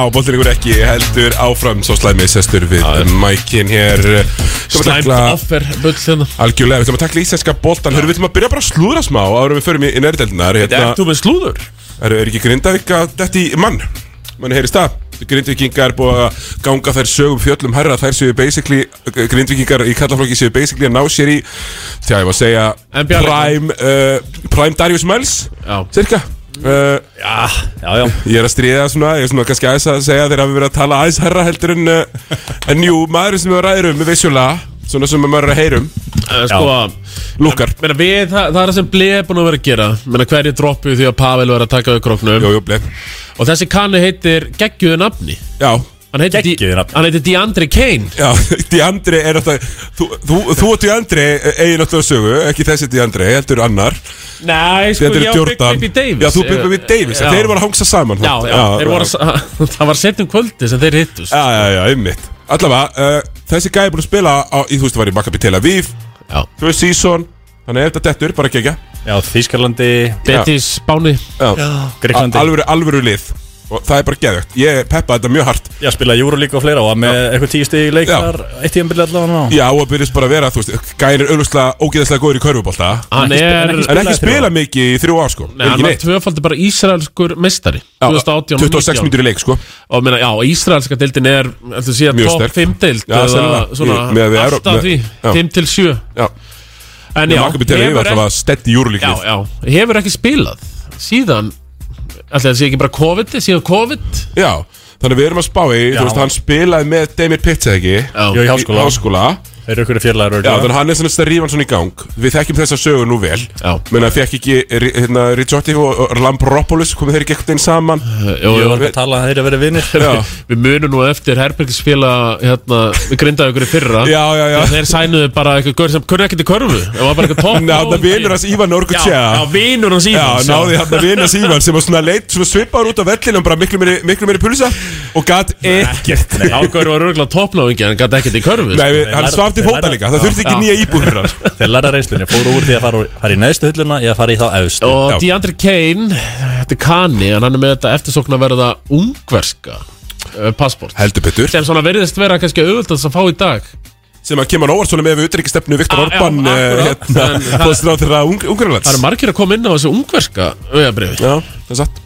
Já, ykkur ekki heldur áfram. Svo slæmi sestur við mækin hér. Slæmt bull hérna. Algjörlega, við ætlum að takla íslenska boltan Hörru, við ætlum að byrja bara að slúðra smá en við förum í, í nærdeldinar Ert þú með slúður? Er, er ekki Grindavík að þetta í mann? Manni heyrist það. Grindvíkingar er búið að ganga þær sögum fjöllum herra Þær séu basically Grindvíkingar í kallaflokki séu basically að ná sér í Þegar ég var að segja? Prime, uh, Prime Darius Miles Cirka uh, Já, já, já. Ég er að stríða svona, ég er svona kannski aðeins að segja þegar við verðum að tala aðeins herra heldur en uh, En jú, maðurinn sem við ræðum, við vissulega Svona sem maður er að heyrum Eh, Sko Lúkar. Meina, við, það, það er það sem Blei er búin að vera að gera. Meina, Hverju droppu því að Pavel var að taka Blei. Og þessi kanni heitir Geggjuðu nafni. Já Hann heitir, Di, hann heitir DeAndre Kane. Já, Diandri er alltaf Þú, þú, þú og Diandri eigin alltaf sögu Ekki þessi Diandri, heldur annar. Nei, sko, Diandri ég á Big. Baby Davis. Já, þú Big Baby Davis, Já. þeir voru að hangsa saman Já, já, þeir voru að, það var setjum kvöldi sem þeir hittust. Já, já, já, einmitt. Allavega, uh, þessi gæði er búin að spila á, í, Þú veist, það var í Maccabi Tel Aviv. Já. Veist, season Þannig ef þetta dettur, bara gegja Já, Þýskalandi Betis, Báni Já, Greiklandi. Alvöru lið Og það er bara geðvægt Ég peppa þetta mjög hart. Já, spila Júrolík og fleira og með eitthvað tíu stig leik Já. þar Eitt tíðanbyrði allavega ná Já, og byrjast bara að vera, þú veist Gæðin er auðvitað ógeðslega góður í körfubólta Hann er En ekki spila mikið í þrjú ár, sko. Nei, hann var tvöfaldi bara Ísraelskur mestari 2018 og 26 19. mínútur í leik, sko. Og meina, já, Ísraelska deildin er Þú sé að top sterk. 5 deild Alltaf því, já. 5 til 7 Já. En já, hefur ekki spilað Síðan Ætli það sé ekki bara COVID Síðan COVID Já, þannig við erum að spá í, Já. þú veist, hann spilaði með Demir Pitts, eða ekki? Já. Í háskóla. Þeir eru ykkur fjarlæður Já, þannig að hann er svona að rífa hann svona í gang. Við þekkjum þessa sögu nú vel. Já. Menn að fekk ekki, ri- hérna, Ricciotti og og Lampropoulos komið þeir ekki ekkert einn saman? Jú, Ég jú, var að tala að þeir eru að vera vinnir Já, Við munum nú eftir Herbergis spila hérna, Við grindaði ykkur í fyrra. Já, já, já. Þeir sænuðu bara eitthvað gaur sem kunni ekkert í körfu. Það var bara eitthvað topp Ná, það vinur hans Ívan Já, Orkutja já, vinur hans Já, Ívans náði hann að vinna Ívan sem var svona leitt, svona svipaður út á vellinum bara miklu meiri, miklu meiri pulsa og gat ekkert. Ágæður var örgulega toppnáðingi En gæti ekkert í körfu Nei, við- hann læra- svaf til þeir fóta líka, það þurfti ekki nýja íbúð fyrir hann Þeir læra reynslunni, fóru úr því að fara, fara í neðstu hulluna Ég að fara í þá efstu. Og. DeAndre Kane Þetta er Kani En hann er með þetta eftirsókn að verða Ungverska uh, Passport. Heldur betur. Sem svona verðist vera kannski auðvitað að fá í dag. Sem að kemur á óvart svona með við utryggisstefnu Viktor Ah, já, Orban eh, hérna, það- fóðstur á þeirra Það Ungarlands eru margir að koma inn á þessu ungverska Auðabrifi Já, það er satt.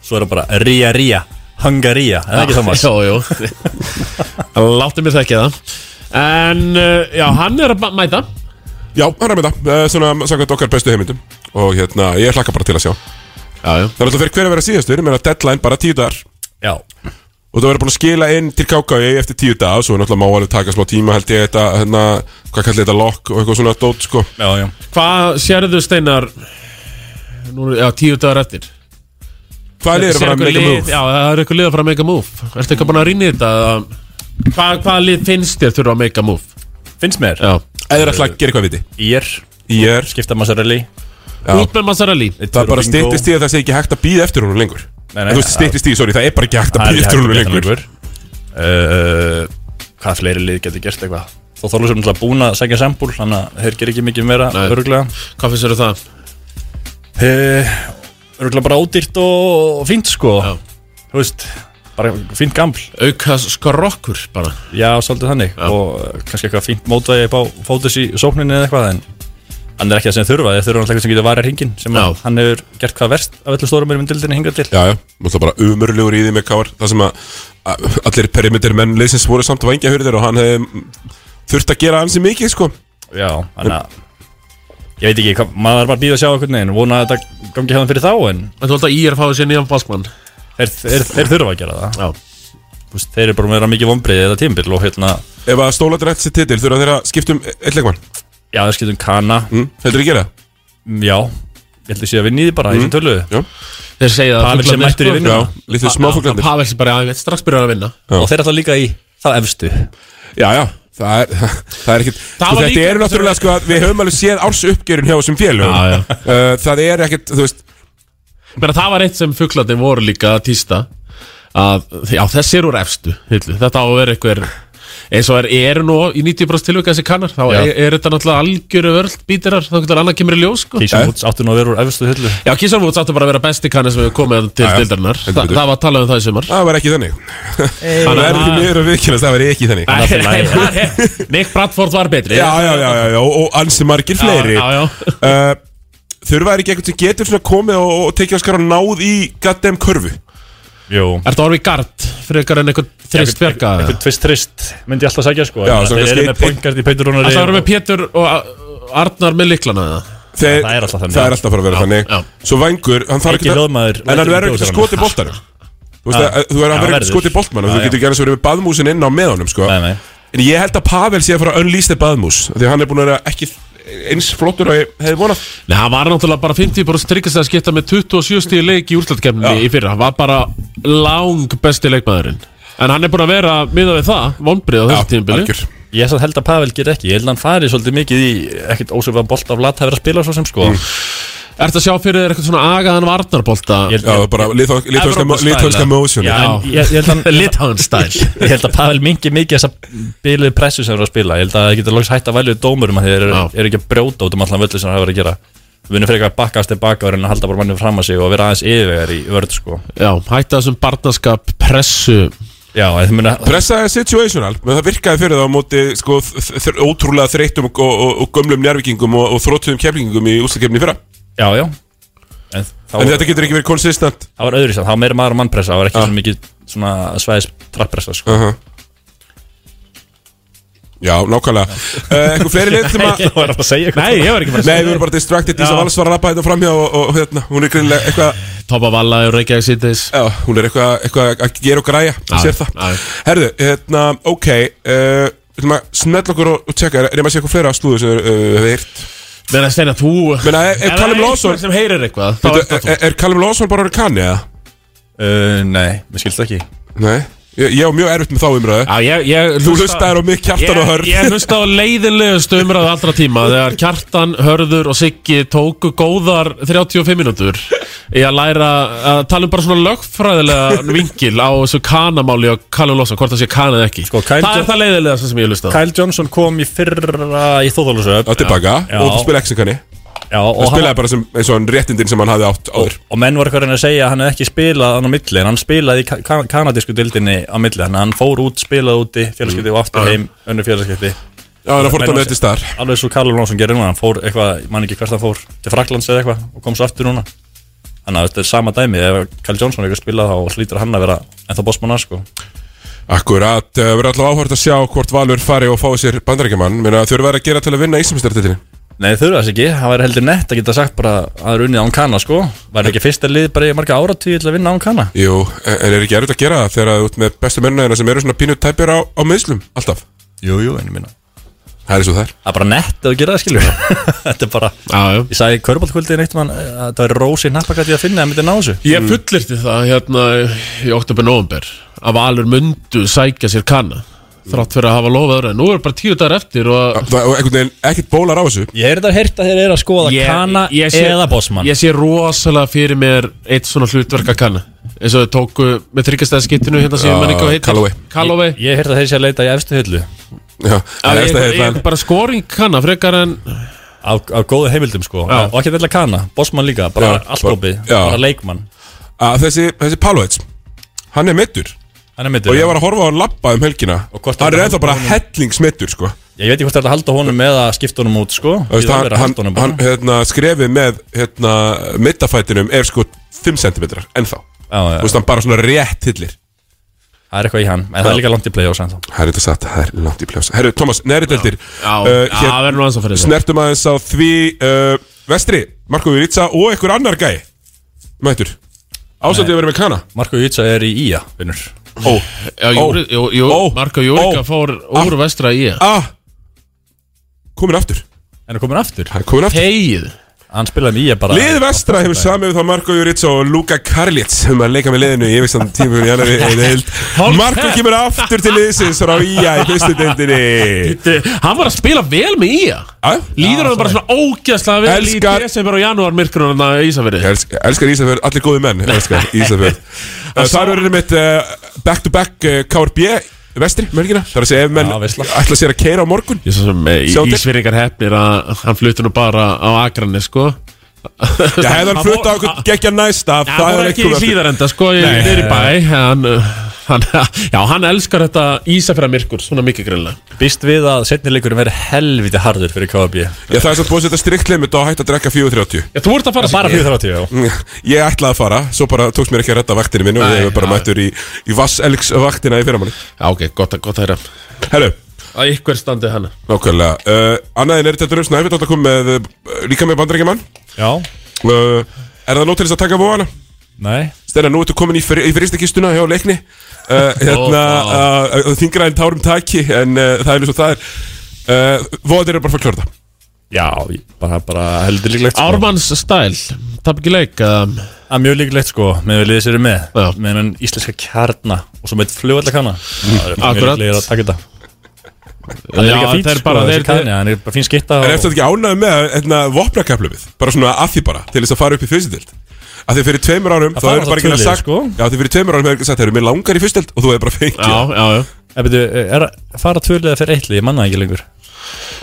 Svo er það bara Ría Ría Hungaría, er það ekki Thomas? Jó, jó Láttu mér þekki það En uh, já, hann er að mæta. Já, hann er það, eh, svona samkvæmt okkar bestu heimindum Og hérna, ég hlakka bara til að sjá. Já, já. Það er alltaf fyrir hver að vera síðastur, menn að deadline bara tíu dagar. Já. Og það verður búin að skila inn til KKI eftir tíu dagar Svo er náttúrulega má alveg taka smá tíma held ég þetta, hérna, hvað kallir þetta lokk og eitthvað svona dót, sko. Já, já. Hvað sérðu Steinar Nú, já, tíu dagar eftir? Hvað er að fara að Sérðu make a einhver move? lið- Já, það er eitthvað lið að fara að make a move. Ertu eitthvað búin að rýna í þetta eða- Hvað, hvað lið finnst þér þurfa að make a move? Finnst mér? Já. Eða ætla að gera eitthvað viti. Ír. Ír. Skipta Massarelli Út með Mazzarelli. Það er bara styttist í að það sé ekki hægt að býða eftir honum lengur. Nei, nei, Þú veist, styttist í, sorry, það er bara ekki hægt að býða eftir að lengur. uh, Hvað fleiri lið getur gert eitthvað? Þó Þorlúsur er náttúrulega búin að segja sambúl Þannig að þeir gerir ekki mikið meira öruglega Hvað finnst þér það? uh, Öruglega bara ódýrt og fínt sko. Já. Þú veist, bara fínt gaml Auka skrokkur bara. Já, svolítið þannig. Já. Og uh, kannski eitthvað fínt mótaði upp á fótus í sókninni eða eitthvað En hann er ekki það sem þurfa. Þeir þurfa náttúrulega eitthvað sem getur varað hringin Sem Já. að hann hefur gert hvað verst af öllu stórum erum dildinni hingað til. Já, já, náttúrulega bara umurlegur í því með káar Það sem að að allir perimeter menn leysins voru samt vangja hurðir og hann hefði þurft að gera ansi mikið, sko. Já, þannig að Ég veit ekki, maður er bara að býða að sjá eitthvað neginn Vona að þetta gangi hefðan fyrir þá En En þú held að Ír fáið sér nýjan baskmann þeir, þeir, þeir þurfa að gera það. Já. Þú veist, Þeir eru bara með að vera mikið vombriði eða tímbil Og hérna, Ef að stólaður eftir sér titil þurfa þeir að skipta um eitt leikmann? Já það skiptum kana. Mm, Heldur að gera? Það? Mm, Já, ég held að sé að vinni í því bara í Mm. þessum töluðu Já, Þeir segja að Pavel sem fuglarnir, mættur í sko- vinnuna. já, lítið smáfuglarnir. Pavel sem bara, veit, strax byrjar að vinna. Já. Og þeir ætla líka í þá efstu. Já, já, það er, það er ekkit Það sko, var Þetta líka- er náttúrulega, sko, að við höfum alveg séð árs uppgjörun hjá þessum félögum. Já, já. Uh, Það er ekkit, þú veist Menna, það var eitt sem fuglarnir voru líka að týsta að, já, þessir úr efstu hillu. Þetta á að vera einhver eins og er, eru nú í 90% tilvika þessi kannar. Þá er, er þetta náttúrulega algjöru vörld bítirar þá getur annað kemur í ljós sko. Woods áttu nú að vera úr efstu hyllu Já, Kísar Woods áttu bara að vera besti kannar sem við komið til Heldur Þa. Það var talað um það í sumar. Það var ekki þannig. Það er ekki mér að vikilast, það var ekki þannig. Nick Bradford var betri. Já, já, já, já, já, og ansi margir fleiri Já, já, já. Þurfa er ekki eitthvað sem getur svona komið og, og tekið á skar og náð í goddamn körfu Jú Er þetta orðið gard frekar en eitthvað þrist bjarga Eitthvað tvist trist myndi ég alltaf segja sko Já, Þeir eru með pointgard í Peitur Rúnari Það voru með Pétur og Arnar með liklana eða Þeir, það er alltaf þannig. Það er alltaf að vera þannig Svo vangur, hann þarf Ekki lögmaður En hann verður ekki skotið boltanum Þú Já. að verður Já, að ekki skotið boltmann Já, Þú já. getur ekki annars verið með baðmúsin inn á með honum sko. Nei, nei. En ég held að Pavel sé að fara að unlease the baðmús Því að hann er búin að vera ekki eins flottur og ég hefði vonað. Nei, hann var náttúrulega bara 50% tryggast að skipta með 27 stíði leik í úrslættkefninni í fyrra. Hann var bara lang besti leikmaðurinn. En hann er búin að vera miðað við það, vonbrið á þessu tímabili. Ég er held að Pavel ger ekki. Ég held að hann fari svolítið mikið í ekkert ósöfum bolt af lat að vera að spila svo sem sko. Mm. Ertu að sjá fyrir þér eitthvað svona agaðan varnarbolta? Ég- Já, bara lithónska motion Já, en ég, ég held að Lithaun style Ég held að Pavel mingi mikið þessa bíluð pressu sem þeir eru að spila. Ég held að það getur loks hægt að velja dómurum að þeir eru, eru ekki að brjóta út um allan völdu sem það hefur að gera. Við vinnum frekar að bakkast tilbaka og reyna að halda bara mannum fram að sig og vera aðeins yfirvegar í vörð sko. Já, hætta þessum barnaskap pressu. Já, muna Pressa er situational, menn það virkaði fyrir það á móti sko, ótrúlega þreytum og, og, og gömlum njárvíkingum og, og þróttuðum keflingum í ústakefni fyrra Já, já. En, þá En þetta getur ekki verið konsistent Það var öðru sér, það var meira maður og mannpressa Það var ekki Já. svo mikið svona svæðis trapppressa sko. uh Já, nákvæmlega. Uh, Eitthvað fleiri lið sem að Ég var að segja eitthvað. Nei, ég var ekki bara að Nei, við erum bara distracted Dísa. Valls var að rappa þetta framhjá og, og hérna, hún er greinlega eitthvað Toppa Valla og Reykjavík síðdeis Já, hún er eitthvað eitthva að gera og græja Já, Sér það. já. Herðu, hérna, ok uh, Við ætlum að snella okkur og, og tjekka Er er maður að sé eitthvað fleira slúðu sem uh, hefur heyrt Menn að steina þú Menna, er, er Callum Lawson sem heyrir eitthvað? Þá Veitu, er er, er Callum Lawson bara orðið kanni, eða? uh, Nei, mér skilst ekki. Nei, ég, ég á mjög erfitt með þá ég Þú hlustaðir á mig, Kjartan og Hörð. Ég, ég hlusta á leiðinlegustu umræðu allra tíma Þegar Kjartan, Hörður og Siggi tóku góðar 35 mínútur Í að læra að tala um bara svona lögfræðilega vingil á þessu kanamáli á Callum Lawson, hvort það sé kanað ekki. Sko, Kyle Það Jo- er það leiðilega sem ég hlusta á. Kyle Johnson kom í fyrra í Þóðálusöf Á tilbaka. Og þú spila ekki kanni Já, Og og, spilaði hann, bara sem, eins og hann réttindin sem hann hafði átt áður. Og menn voru eitthvað að að segja að hann hefði ekki spilað hann á milli en hann spilaði í ka ka kanadísku dildinni á milli þannig að hann fór út, spilaði úti félagskipti og aftur heim, önnu félagskipti Já, hann fór með þetta starf Alveg svo Karl Lónsson gerir núna, hann fór eitthvað, ég man ekki hvert hann fór til Fraklands eða eitthvað og kom svo aftur núna. Þannig að þetta er sama dæmi, ef Karl Jónsson er ekki að spila þá slítur hann að vera ennþá bossmannar sko. Akkurat, uh, verður alltaf áhört að sjá hvort Valur fari og fá sér bandarækjumann Menna þau eru verið að gera til að vinna Íslandsmyndartitinni Nei þurfa þess ekki, það væri heldur nett að geta sagt bara að það er unnið án kanna sko. Væri ekki fyrsta lið bara í marga áratíð til að vinna án kanna Jú, en en er ekki erfitt að gera það þegar þú ert með bestu mennina sem eru svona pínu tæpir á, á meðslum alltaf? Jú, jú, en ég minna Það er svo það er. Það er bara nett að gera það skilur Þetta er bara, Já, já. Ég sagði í körbáltkvöldið neitt mann að það væri rósi nappakætti að finna að myndi ná þessu. Ég fullirti það hérna í oktober november að Valur mundu sækja sér kanna þrátt fyrir að hafa lofað öðru. En nú er bara tíu dagar eftir og Það og einhvern veginn ekkert bólar á þessu. Ég er þetta að þeir eru að skoða Ég- kanna ég sé- eða bossmann. Ég sé rosalega fyrir mér eitt svona hlutverk að kanna. Eins og þau tóku með þryggjastæðskittinu hérna sem Já, mann eitthvað heitir. Callaway. Callaway. Ég, ég heyrt að þeir sé að leita í efstu hyllu Já, það er Ég- eftir ég- hérna Bara scoring kanna frekar en á, á góðu heimildum sko. Já. og ekki vel að kanna, bossmann líka, bara Já, allt bara- opið, já. bara leikmann. Að þessi, þessi er mittur Hann er mittur Og ég var að horfa á hann labba um helgina. Og hvort Hann er ennþá bara hellingsmittur sko. Ég veit ekki hvort þetta halda honum eða skipta honum út sko. Hann, verið að hann, halda honum hann hérna, skrefið með hérna, mittafætinum er sko 5 cm ennþá. Já, já. Þú veist, hann bara svona rétt hillir. Það er eitthvað í hann, en það er líka langt í play-offs Það er þetta satt, það er langt í pljása Herru, Thomas, neðri deltir Já, já, það verður nú aðeins að fyrir þessu. Snertum aðeins á því uh, Vestri, Marko Viritsa og einhver annar gæ Mættur. Ásandi að vera með kana. Marko Jútsa er í Ía, vinnur Ó, Já, Júri, jú, jú, Ó, Marko Júrika ó, fór úr vestra í ah. Komin aftur. En er komin aftur? Hann er komin aftur. Heið Hann spilaði Ía bara Lið vestra hefur samið við þá Marko Juric og Luka Karlitz um að leika með liðinu í yfirstand tímur í annari deild. Marko kemur aftur til liðsins frá Ía í fyrstu deildinni. Hann var að spila vel með Ía Líður hann bara svona ógeðslega vel Elskar- í desember og janúar myrkrunum að Ísafirði. Ég elsk, elskar Ísafjörð, allir góði menn Elskar Ísafjörð uh, Það eru mitt uh, back to back uh, KRB vestri, mörgina Það er að segja ef menn ætla sér að keira á morgun. Ég svo sem eh. Ísfyrringar hefnir að hann flutur nú bara á Akranes sko. Já, hefði hann flutt á okkur geggja næsta hann var ekki í hlýðarenda sko í Nei. nýri bæ hann, hann, Já, hann elskar þetta Ísafjara myrkur, svona mikið greinlega Býst við að setni leikurinn verið helviti harður fyrir KFB Já, það er samt búið að setja strikt limit og hægt að drekka 4.30 Já, þú ert að fara Bara 4.30, já. Ég ætlaði að fara, svo bara tókst mér ekki að redda vaktinu minni og ég hef bara mættur í, í Vasselgs vaktina í fyrramanni Já, ok, gott, að- gott að heyra. Herru. Að ykkur standi hann Nákvæmlega. Uh, Annaðin er þetta Snæfell átt að koma með uh, líka með bandrækjumann Já. Uh, Er það nóg til þess að taka vóana? Nei. Stenna, nú ertu komin í, fyr, í fyristakistuna hjá leikni Hérna, uh, uh, þingra en tárum taki En uh, það er eins og það er. Uh, Vóðir eru bara fyrir að þetta Já, bara, bara heldur líklegt sko. Ármanns stæl, tap ekki leik um, Það er mjög líklegt sko, með við liðið sér með. Já. Með hennan íslenska kjarna Og svo með flugvallakanna. Það er mjög líklegir að taka þetta. Hann er Já, líka fínt sko, bara- þessi þeir- kanni Hann er bara fín skitta En eftir þetta ekki ánægðu með hérna, vopnakeflumið Bara svona að því bara Til þess að fara upp í fyrstild Að því fyrir tveimur árum Það Þá er bara ekki að sagt sko. Já því fyrir tveimur árum hefur ekki sagt Þeir eru mér langar í fyrstild Og þú hefur bara fengið. Já, já, já. Er, er að fara tvöliða fyrir eitt lið, ég manna það ekki lengur.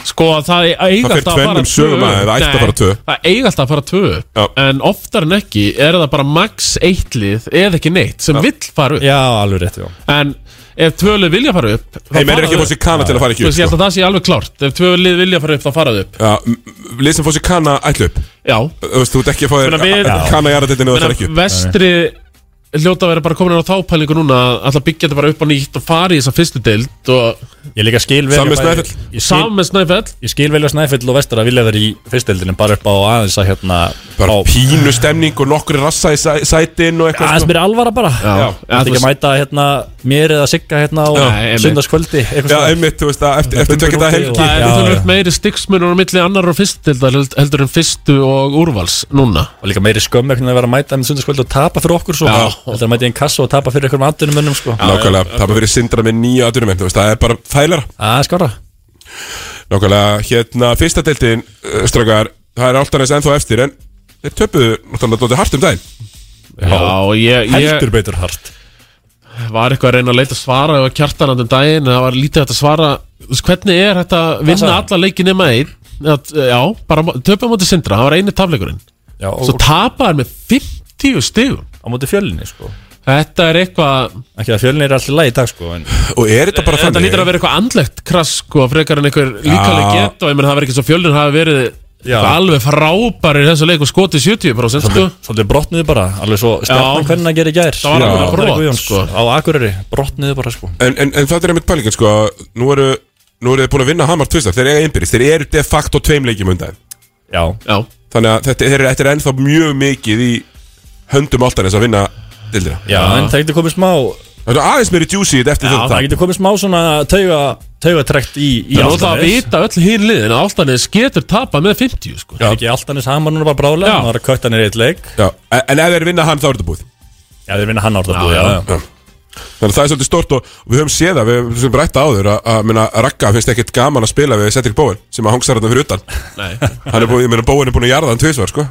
Sko, það eiga Það alltaf að fara tvennum sögum að það ætti að fara tvö. Það eiga alltaf að fara tvö En oftar en ekki er það bara max eitt lið Eða ekki neitt sem vill fara upp. Já, alveg rétt, já. En ef tvö lið vilja fara upp þá Hey, menn fara er ekki þau fór sér kana til að fara ekki Þú upp, veist, ég held sko. að það sé alveg klárt. Ef tvö lið vilja fara upp, þá fara þau upp. Já, m- lið sem fór sér kana ætlu upp. Já. Þú veist, þú ert ekki að fá Meina, við- þér kana í aðrættinu og það er ekki. upp Vestri hljóta að vera bara komin á þápælingu núna að Alltaf byggja þetta bara upp á nýtt og fara í þessa fyrstu deild og Ég líka skil vel Saman með Snæfell. Ég skil- Saman með Snæfell. Ég skil velja Snæfell og Vestur að vilja vera í fyrstdeildinu bara upp á aðeins að hérna Bara pínu stemning og nokkri rassa í sæ- sætin og eitthvað aðeins sko. mér alvara bara. Já. Já, Já, ekki þú að mæta hérna mér eða sigga hérna á sundarskvöldi Já, einmitt, þú veist að eftir, eftir tökja það helgi. Það er tölvöld meiri stiksmunur á milli annar og fyrstu deildar held- heldur en fyrstu og úrvals núna. Og líka meiri skömm ekkert að vera að mæta með sundarskvöldi og tapa fyrir okkur svo. Þetta er að mæta í einn kassa og tapa fyrir einhverjum andunum sko. Nákvæmlega, er verið sindra með nýja veist, það er bara þægilega Það er skára Nákvæmlega, hérna, fyrsta deildin uh, Strákar, það er um daginn. Já, ég, ég Heldur betur hart var eitthvað að reyna að leita svara og kjartanandum daginn, það var lítið að svara? Hvernig er þetta að vinna alla leiki nema einn? Að, já, bara töpa móti sindra, það var eini tafleikurinn. Já, og svo tapaði með 50 stigum. Á móti fjölni sko. Þetta er eitthvað Ekki að fjölni er alltaf læg í dag sko en Og er þetta bara þetta þannig? lítur að vera eitthvað andlegt krass sko, frekar en einhver líkaleg Já. get og ég menn það verið ekki svo fjölnir hafi verið Já. eitthvað alveg frábæri í þessu leik og skotið 70% sko. Svolítið, brotniðu bara, alveg svo stjarnan hvernig að gera í gær. Það var alveg brot, Ari Guðjóns, sko. Á Akureyri, brotniðu bara sko. En, en, en það er einmitt pælingin, sko Nú eru, nú eru þið búin að vinna Hamar tvistar Þeir eiga einbyrðis, þeir eru de facto tveim leikjum undan. Já, já, Þannig að þetta, þeir eru, þetta er ennþá mjög mikið í höndum áltanis að vinna dildina já, en það getur komið smá Það er aðeins meiri þetta eftir þetta það getur komið smá svona tauga, taugatrekt í, í það er að vita öll hinn liðin að Áltanis getur tapað með 50 sko. Já, ekki Altanis hamar núna bara bráðlega Já. Það var að kötta hann í eitt leik Já, en en ef þeir vinna hann þá er þetta búið Já, þeir vinna hann búið, já, já. já. Þannig að það er svolítið stort og, við höfum séð það, við höfum sem rætta áður að, að Ragga finnst ekkit gaman að spila við Cedric Bowen sem að hongsar þarna fyrir utan Nei. Hann er búin, ég meina Bowen er búin að jarða hann tvisvar, sko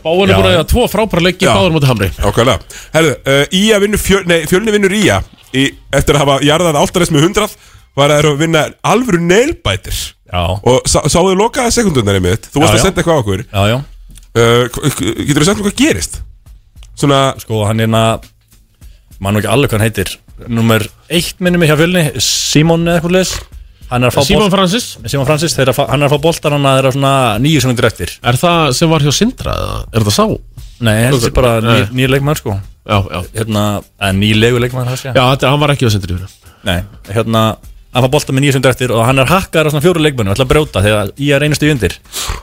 Báin er búin að eiga tvo frábæra leiki Já. báður mútið Hamri. Ákvæðlega Herðu, uh, Ía vinnur fjöl, nei, fjölni vinnur Ía í, Eftir að hafa jarðað áltanis með 100 Var að vinna alvöru neilbætir Já, Og sá, sáðu lokaða sekundundar í mitt? Þú varst Já, að senda eitthvað á okkur. Já, já. Uh, Getur þú sagt hvað gerist? Svona, Sko, hann er að Man ekki alveg hvað hann heitir. Númer eitt minnum mig hjá fjölni Simon eða eitthvað leis Hann er að fá Simon Francis? Simon Francis, þeir eru að fá- hann er að fá boltan hann að þeirra svona nýju sekundur eftir. Er það sem var hjá Sindra eða er það sá? Nei, þetta er bara Nei. nýr, nýr leikmann sko. Já, já. Hérna, nýlegu leikmann það sé. Já, þetta, hann var ekki á Sindri Nei, hérna Hann fá boltan með nýju sekundur eftir og hann er hakkar á svona fjóru leikmannu og ætla að brjóta þegar í að reynast í undir.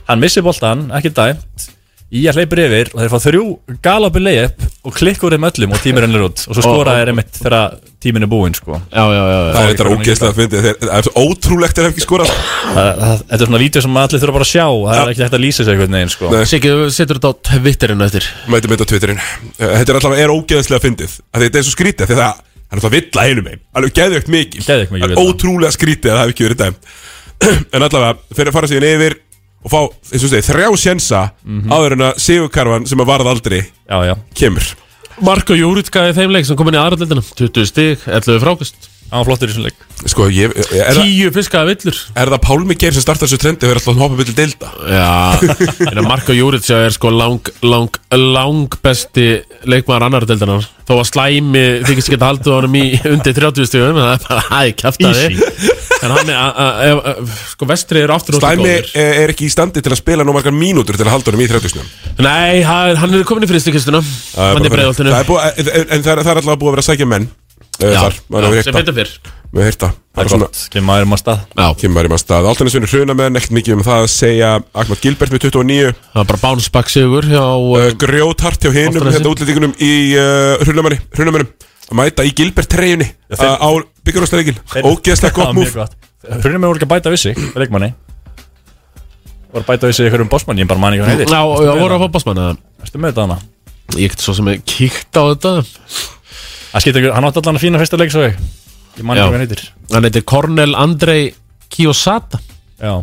Hann missi boltan, ekki dæmt Í að hleypur yfir og þeir fá þrjú galopi layup og klikkur þeim öllum og tímir hennir út og svo skora þeir einmitt þegar tíminn er búinn sko. Já, já, já, já. það er þetta ógeðslega að fyndi Það er svo ótrúlegt að hef ekki það- Þetta er svona vídeo sem allir þurfa bara að sjá. Það er ekki hægt að lýsa sig einhvern veginn sko. Þú setur þetta á Twitterinu eftir. Mæti mitt á Twitterin Uh, Þetta er er ógeðslega fyndið. Að Þetta er svo skrítið því það er alltaf vill að einum einn Alveg geðvögt mikið Og fá, eins og segi, þrjá sjensa Áður en að sigurkarfan sem að varð aldrei Já, já. Kemur. Marko Júritsgaði þeim leik sem kom inn í aðra deildina. 20 stig, 11 frákast Hann var flottur í þessum leik. Sko, ég, er, það, Tíu fiskaða villur. Er það Pálmi Geir sem startar þessu trendi og er alltaf að hoppa vilja deilda? Já, en að Marko Júritsja er sko lang, lang, lang besti leikmaður annar deildanar Þó að slæmi þykist ekki að halda honum í undir 30 stugum Það er bara, hæ, kæftaði En hann er, a- a- ef- ef- sko, vestri eru aftur óslega Slæmi góður. er er ekki í standi til að spila nú margar mínútur til að halda honum í 30 snum Nei, hann hann er komin í fristikistuna Hann er breiðoltinu er en, það er, það er alltaf búið að vera að sækja menn Þar, maður hefur sem heyrt betur það. fyrr. Við hefur heyrt það. Er gott, kemur maður um að stað. Já, Kemur maður í maður stað. Altanisvinur hruna með ekkert mikið um það að segja. Ahmad Gilbert með 29 það var bara bounce back sigur hjá uh, uh, Grjóthart hjá hinum Álftanesi. Hérna útlendingunum í uh, Hrunamannum Að mæta í Gilbert uh, Á byggjurústareikil Ógeðslega gott múf Hrunum er voru ekki að bæta við sig Leikmanni. Voru að bæta við sig ykkur um bossmann Ég bara manni hvað hann heitir. Já, voru að fá bossmann eða? Erstu með þetta hana? Ég get svo sem er kíkt á þetta Það skiptir ekki, hann átti allan að fína fyrsta leik svo ég. Ég manni Já. hvað hann heitir. Hann heitir Cornel Andrei Kiyosata. Já.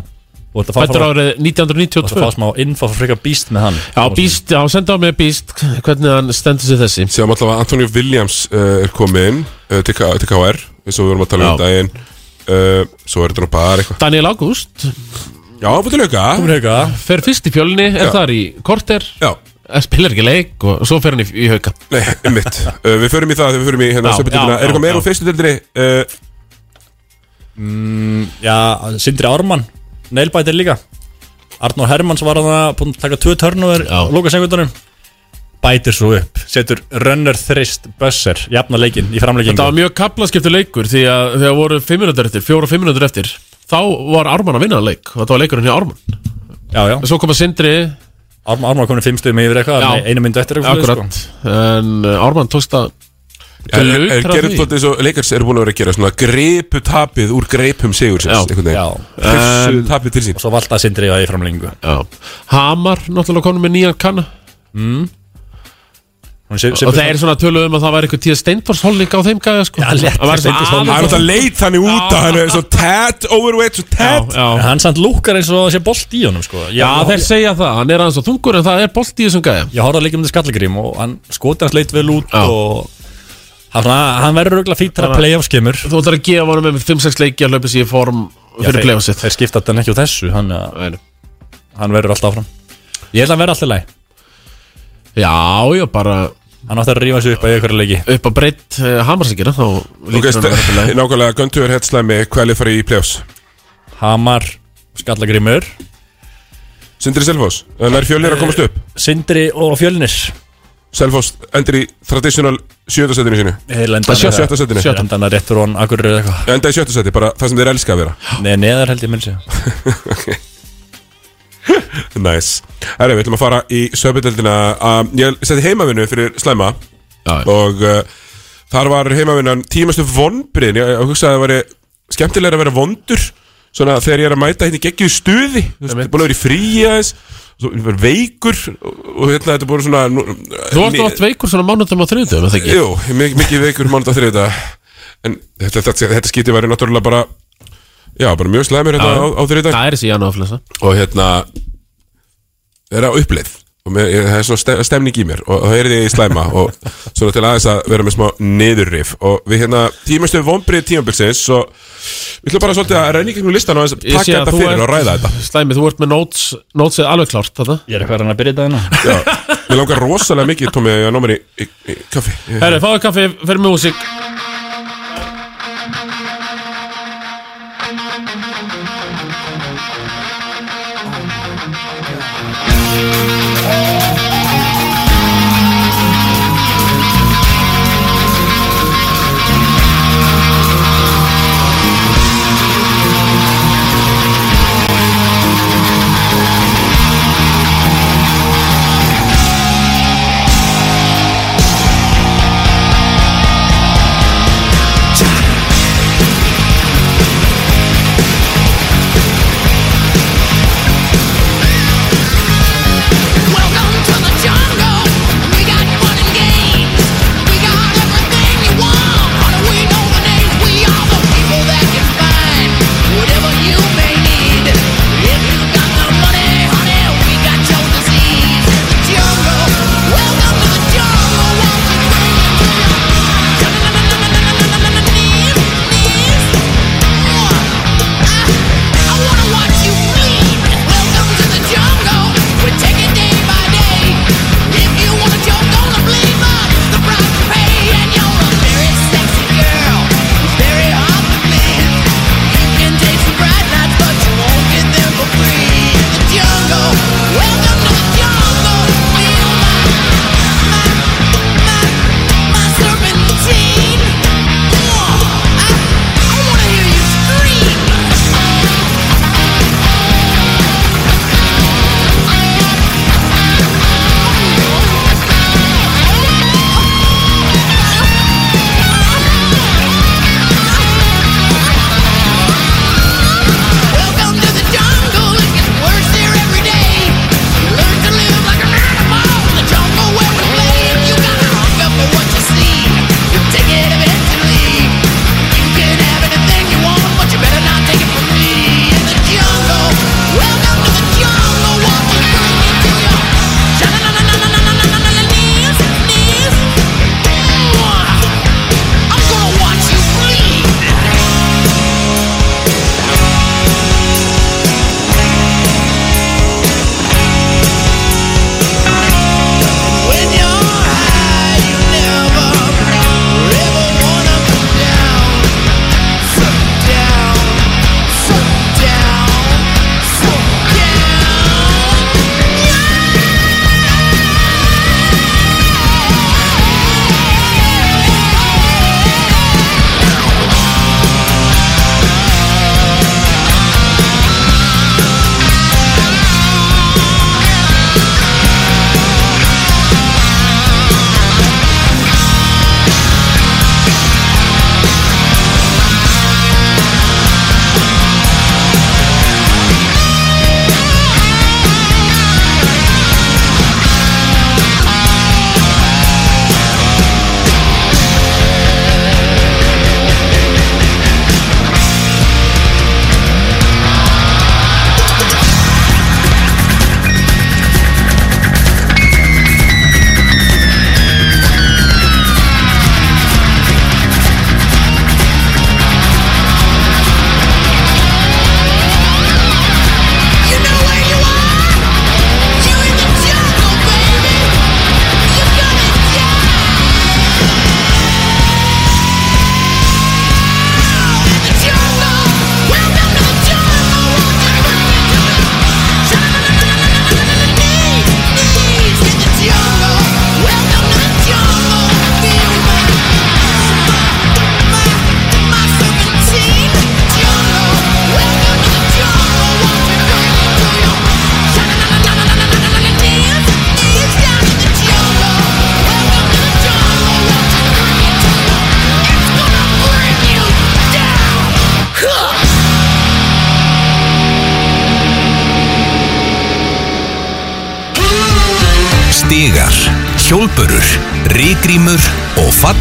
Og þetta fá Fættur árið Og það 1992 fá smá info frá frika býst með hann. Já, Beast, já, senda á mig Beast. Hvernig hann stendur sig þessi? Alltaf að Antonio Williams uh, er kominn uh, til, K- til KR eins og við vorum að tala um Já. daginn. Uh, Svo er þetta nú bara eitthvað. Daniel August Já, fyrir lauka Komur hauka Fer fyrst í fjölni, er Já. þar í korter. Já, Spilar ekki leik og svo fer hann í, í hauka. Nei, um mitt uh, Við förum í það við förum í hérna Já, söpudildina já, Er eitthvað já, meira já. úr fyrstu dildinni? Uh, mm, Já, Sindri Ármann Neilbætir líka. Arnór Hermanns var að það Búin að taka tvö törnúður Já. Lóka segundunum Bætir svo upp Setur runner þrist buzzer Jafna leikinn í framleikingu Þetta var mjög kaplaskiptu leikur Því að þegar voru 5 minútur eftir, 4-5 minútur eftir Þá var Ármann að vinna að leik og Þetta var leikurinn hjá Ármann. Já, já. Svo koma Sindri Ármann komin fimm stöðum yfir eitthvað Einu myndu eftir eitthvað Akkurat. En uh, Ármann tókst að Er, er, er eins og leikars eru búin að vera að gera svona gripu tapið úr greipum. Hrifsuðu En- tapið til sín. Og svo valda Sindri það í framleikingu Já. Hamar, náttúrulega konum með nýjan kanna Hún sé- Og sem- það er svona töluð um að það væri eitthvað tíða Steindors-holning á þeim gæða sko. Já, Það svona er aðeins- alltaf leit þannig út að hann er svo tad overweight, svo Já, já. En Hann samt lúkar eins og það sé bolt í honum sko. Já, þeir segja það, hann er aðeins á þungur en það er bolt í þessum gæja. Ég horfði að leika um þetta skallagrím og hann skoti hans leit vel út Já. og hann, svona, hann verður auðvitað fýtt til að að- playoffs kemur. Þú ætlar að gefa hann með 5-6 leiki að hlaupa sér í form Já, fyrir þeir- play-offsið Þeir skipta þetta ekki úr þessu hann, hann verður alltaf áfram. Ég held að hann verður alltaf læg Já, já, bara Hann átti að rífa sig upp að ykkur leiki. Upp á breytt uh, hamarsingina þá Ok, lítur hann að vera til leið. nákvæmlega Guntur Hetslæmi, hvað er farið í playoffs? Hamar, skallagrímur. Sindri Selfoss, en er fjölnir að komast upp? Sindri og Fjölnir. Selfoss endur í traditional sjötasettinu sínu. Sjötta. Þeir lenda hann réttur og hann akkur eða eitthvað. Enda í sjötasetti, bara það sem þeir elska að vera. Nei, neðar held ég myndi segja Nice. Herri, við ætlum að fara í söpudeldina um, Ég seti heimavinnu fyrir slæma Já, já. Og uh, þar var heimavinnan tímastu vonbrinn Ég, ég hugsaði að það væri skemmtilega að vera vondur Svona þegar ég er að mæta hérna í geggju stuði. Þú veist, búin að vera í fríi aðeins Svo ég var veikur Og, og hérna þetta er búin svona nú- Þú varst oft veikur svona mánundum á þriðutum, það ekki? Jú, mikið, mikið veikur mánuð á þriðið En þetta, þetta, þetta skiti væri náttúrulega bara Já, bara mjög slæmur hérna á, á þriðið Það er þessi janúarflessa og hérna er á uppleið. Og með, ég, það er svona ste- stemning í mér. Og það er því í slæma. Og svona til aðeins að vera með smá niðurrif. Og við hérna tímastu vonbrið tímabilsins. Og við ætlum bara svolítið að reyna í gegnum listan og aðeins Ég sé taka að þetta þú fyrir og ræða þetta. Slæmi, þú ert með notes, notesið alveg klárt þetta Ég er eitthvað að reyna að byrja þetta hérna. Já, Mér langar rosalega mikið, Tómi, að ná mér í, í, í kaffi. Ég- Herri, fáðu kaffi, fyrir músík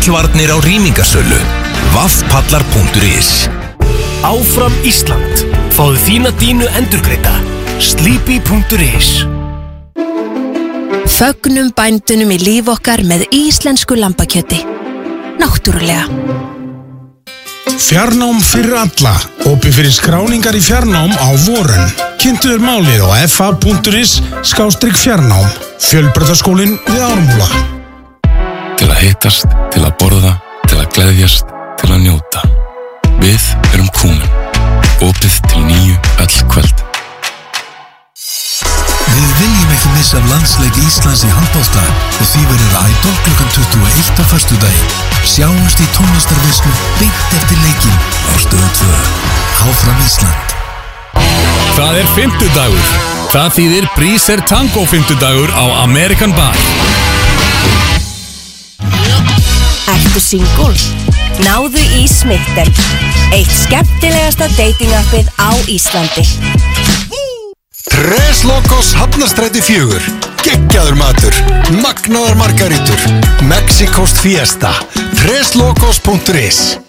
og fallvarnir á rýmingasölu. Vaffpallar.is Áfram Ísland Fáðu þína dínu endurgreita Sleepy.is Fögnum bændunum í líf okkar með íslensku lambakjöti. Náttúrulega. Fjarnám fyrir alla. Opið fyrir skráningar í fjarnám á vorun. Kynntuður málið á fa.is skástrygg fjarnám. Fjölbröðaskólinn við Ármúla. Til að hittast, til að borða, til að gleðjast, til að njóta. Við erum kúmen. Opið til nýju öll kvöld. Við viljum ekki missa af landsleik Íslands í handbólta og því verður Idol klukkan 21 á förstu dagi. Sjáumst í tónlistarvislu beint eftir leikin á stöðu 2. Áfram Ísland. Það er fymtudagur. Það þýðir Bríser Tango fymtudagur á American Bar. Ertu single? Náðu í Smitten Eitt skemmtilegasta datingappið á Íslandi. Tres Locos Hafnarstræti fjögur. Geggjaður matur. Magnaðar margarítur. Mexikost fiesta. Treslocos.is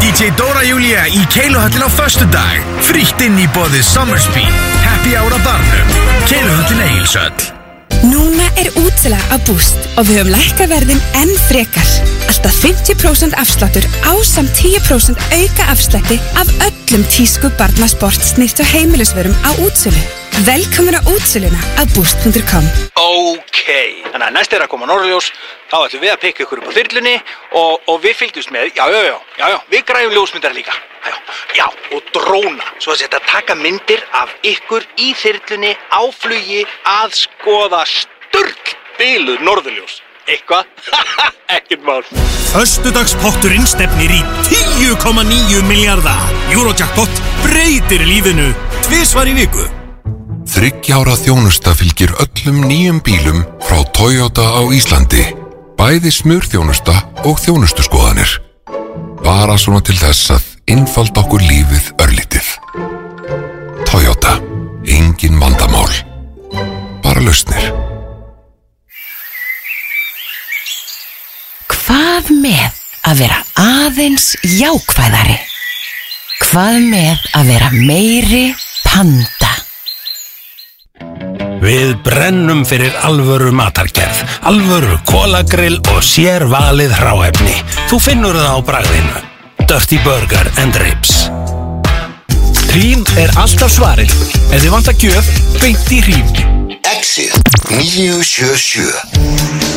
DJ Dóra Júlia í Keiluhöllin á föstu dag Frítt inn í bóðið Summersby Happy Hour á barnum. Keiluhöllin Egilsöll Núna er útsela á Boost og við höfum lækka verðin enn frekar. Alltaf 50% afsláttur á samt 10% auka afslætti af öllum tísku barna sport snirt og heimilisverum á útsölu. Velkomin á útsöluna á boost.com Ok, þannig að næst er að koma Norðljós þá ætlum við að pikka ykkur upp á þyrlunni og, og við fylgjumst með, já, já, já, já, já. Við græfum ljósmyndar líka. Já, já, og dróna. Svo að setja að taka myndir af ykkur í þyrlunni á flugi að skoða sturg bíluð Norðljós Eitthvað? Ekkert mál. Föstudagspotturinn stefnir í 10,9 miljardar Eurojackpot breytir lífinu Tvisvar í viku Þryggjára þjónusta fylgir öllum nýjum bílum frá Toyota á Íslandi. Bæði smurþjónusta og þjónustuskoðanir. Bara svona til þess að innfald okkur lífið örlítið. Toyota. Engin vandamál. Bara lausnir. Hvað með að vera aðeins jákvæðari? Hvað með að vera meiri panda? Við brennum fyrir alvöru matargerð, alvöru kólagrill og sér valið hráefni. Þú finnur það á bragðinu. Dirty Burger and Ribs. Hrím er alltaf svarið. Ef þið vantar gjöf, beint í hrím. Exit 977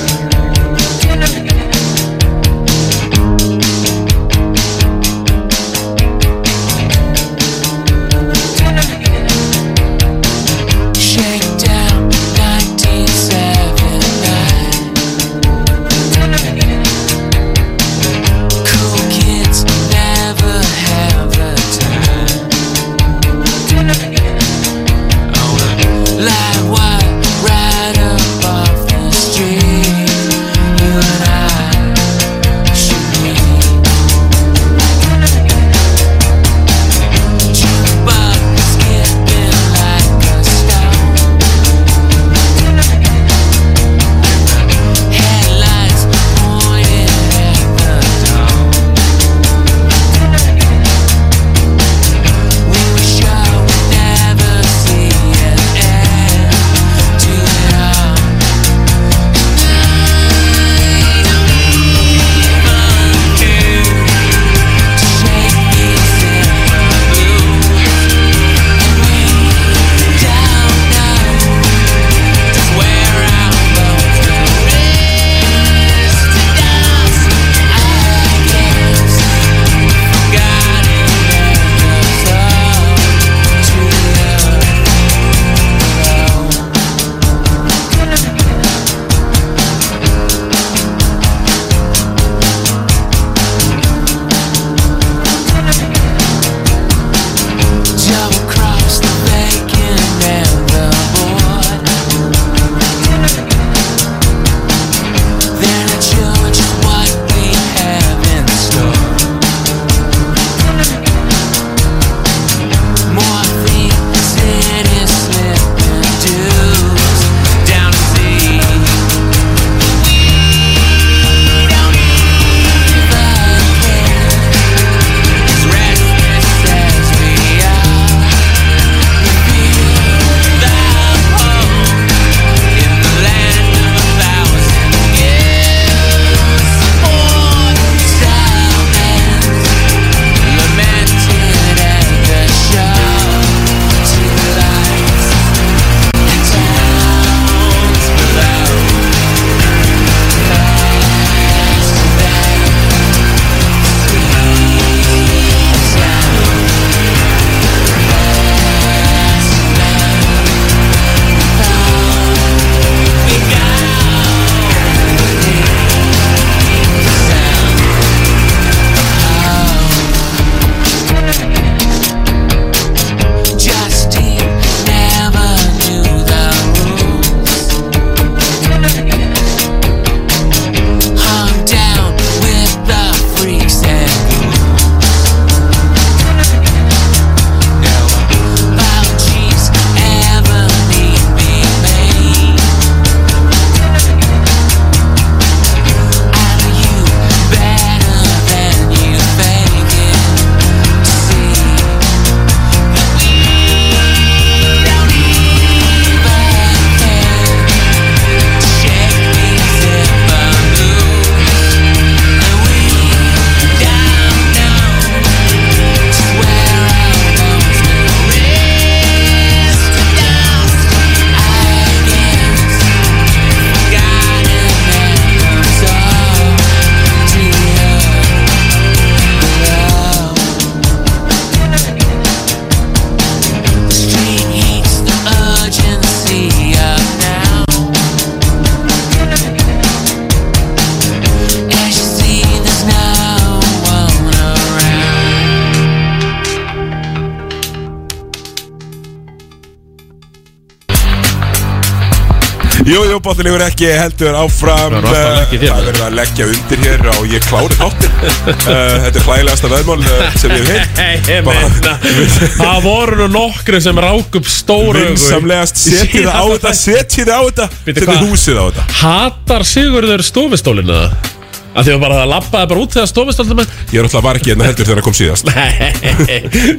Bóttilegur ekki heldur áfram. Það er alltaf Það verður að leggja undir hér og ég klári þáttin Þetta er hlægilegasta veðmál uh, sem ég hef heilt það voru nú nokkri sem rák upp stóru. Vinsamlegast setjið það á þetta Setjið það á þetta hvað? húsið á þetta. Hatar Sigurður stofistólinu það? Að því að bara það lappaði bara út þegar stofistólinu með Ég er alltaf var ekki hérna heldur þegar það kom síðast. Nei,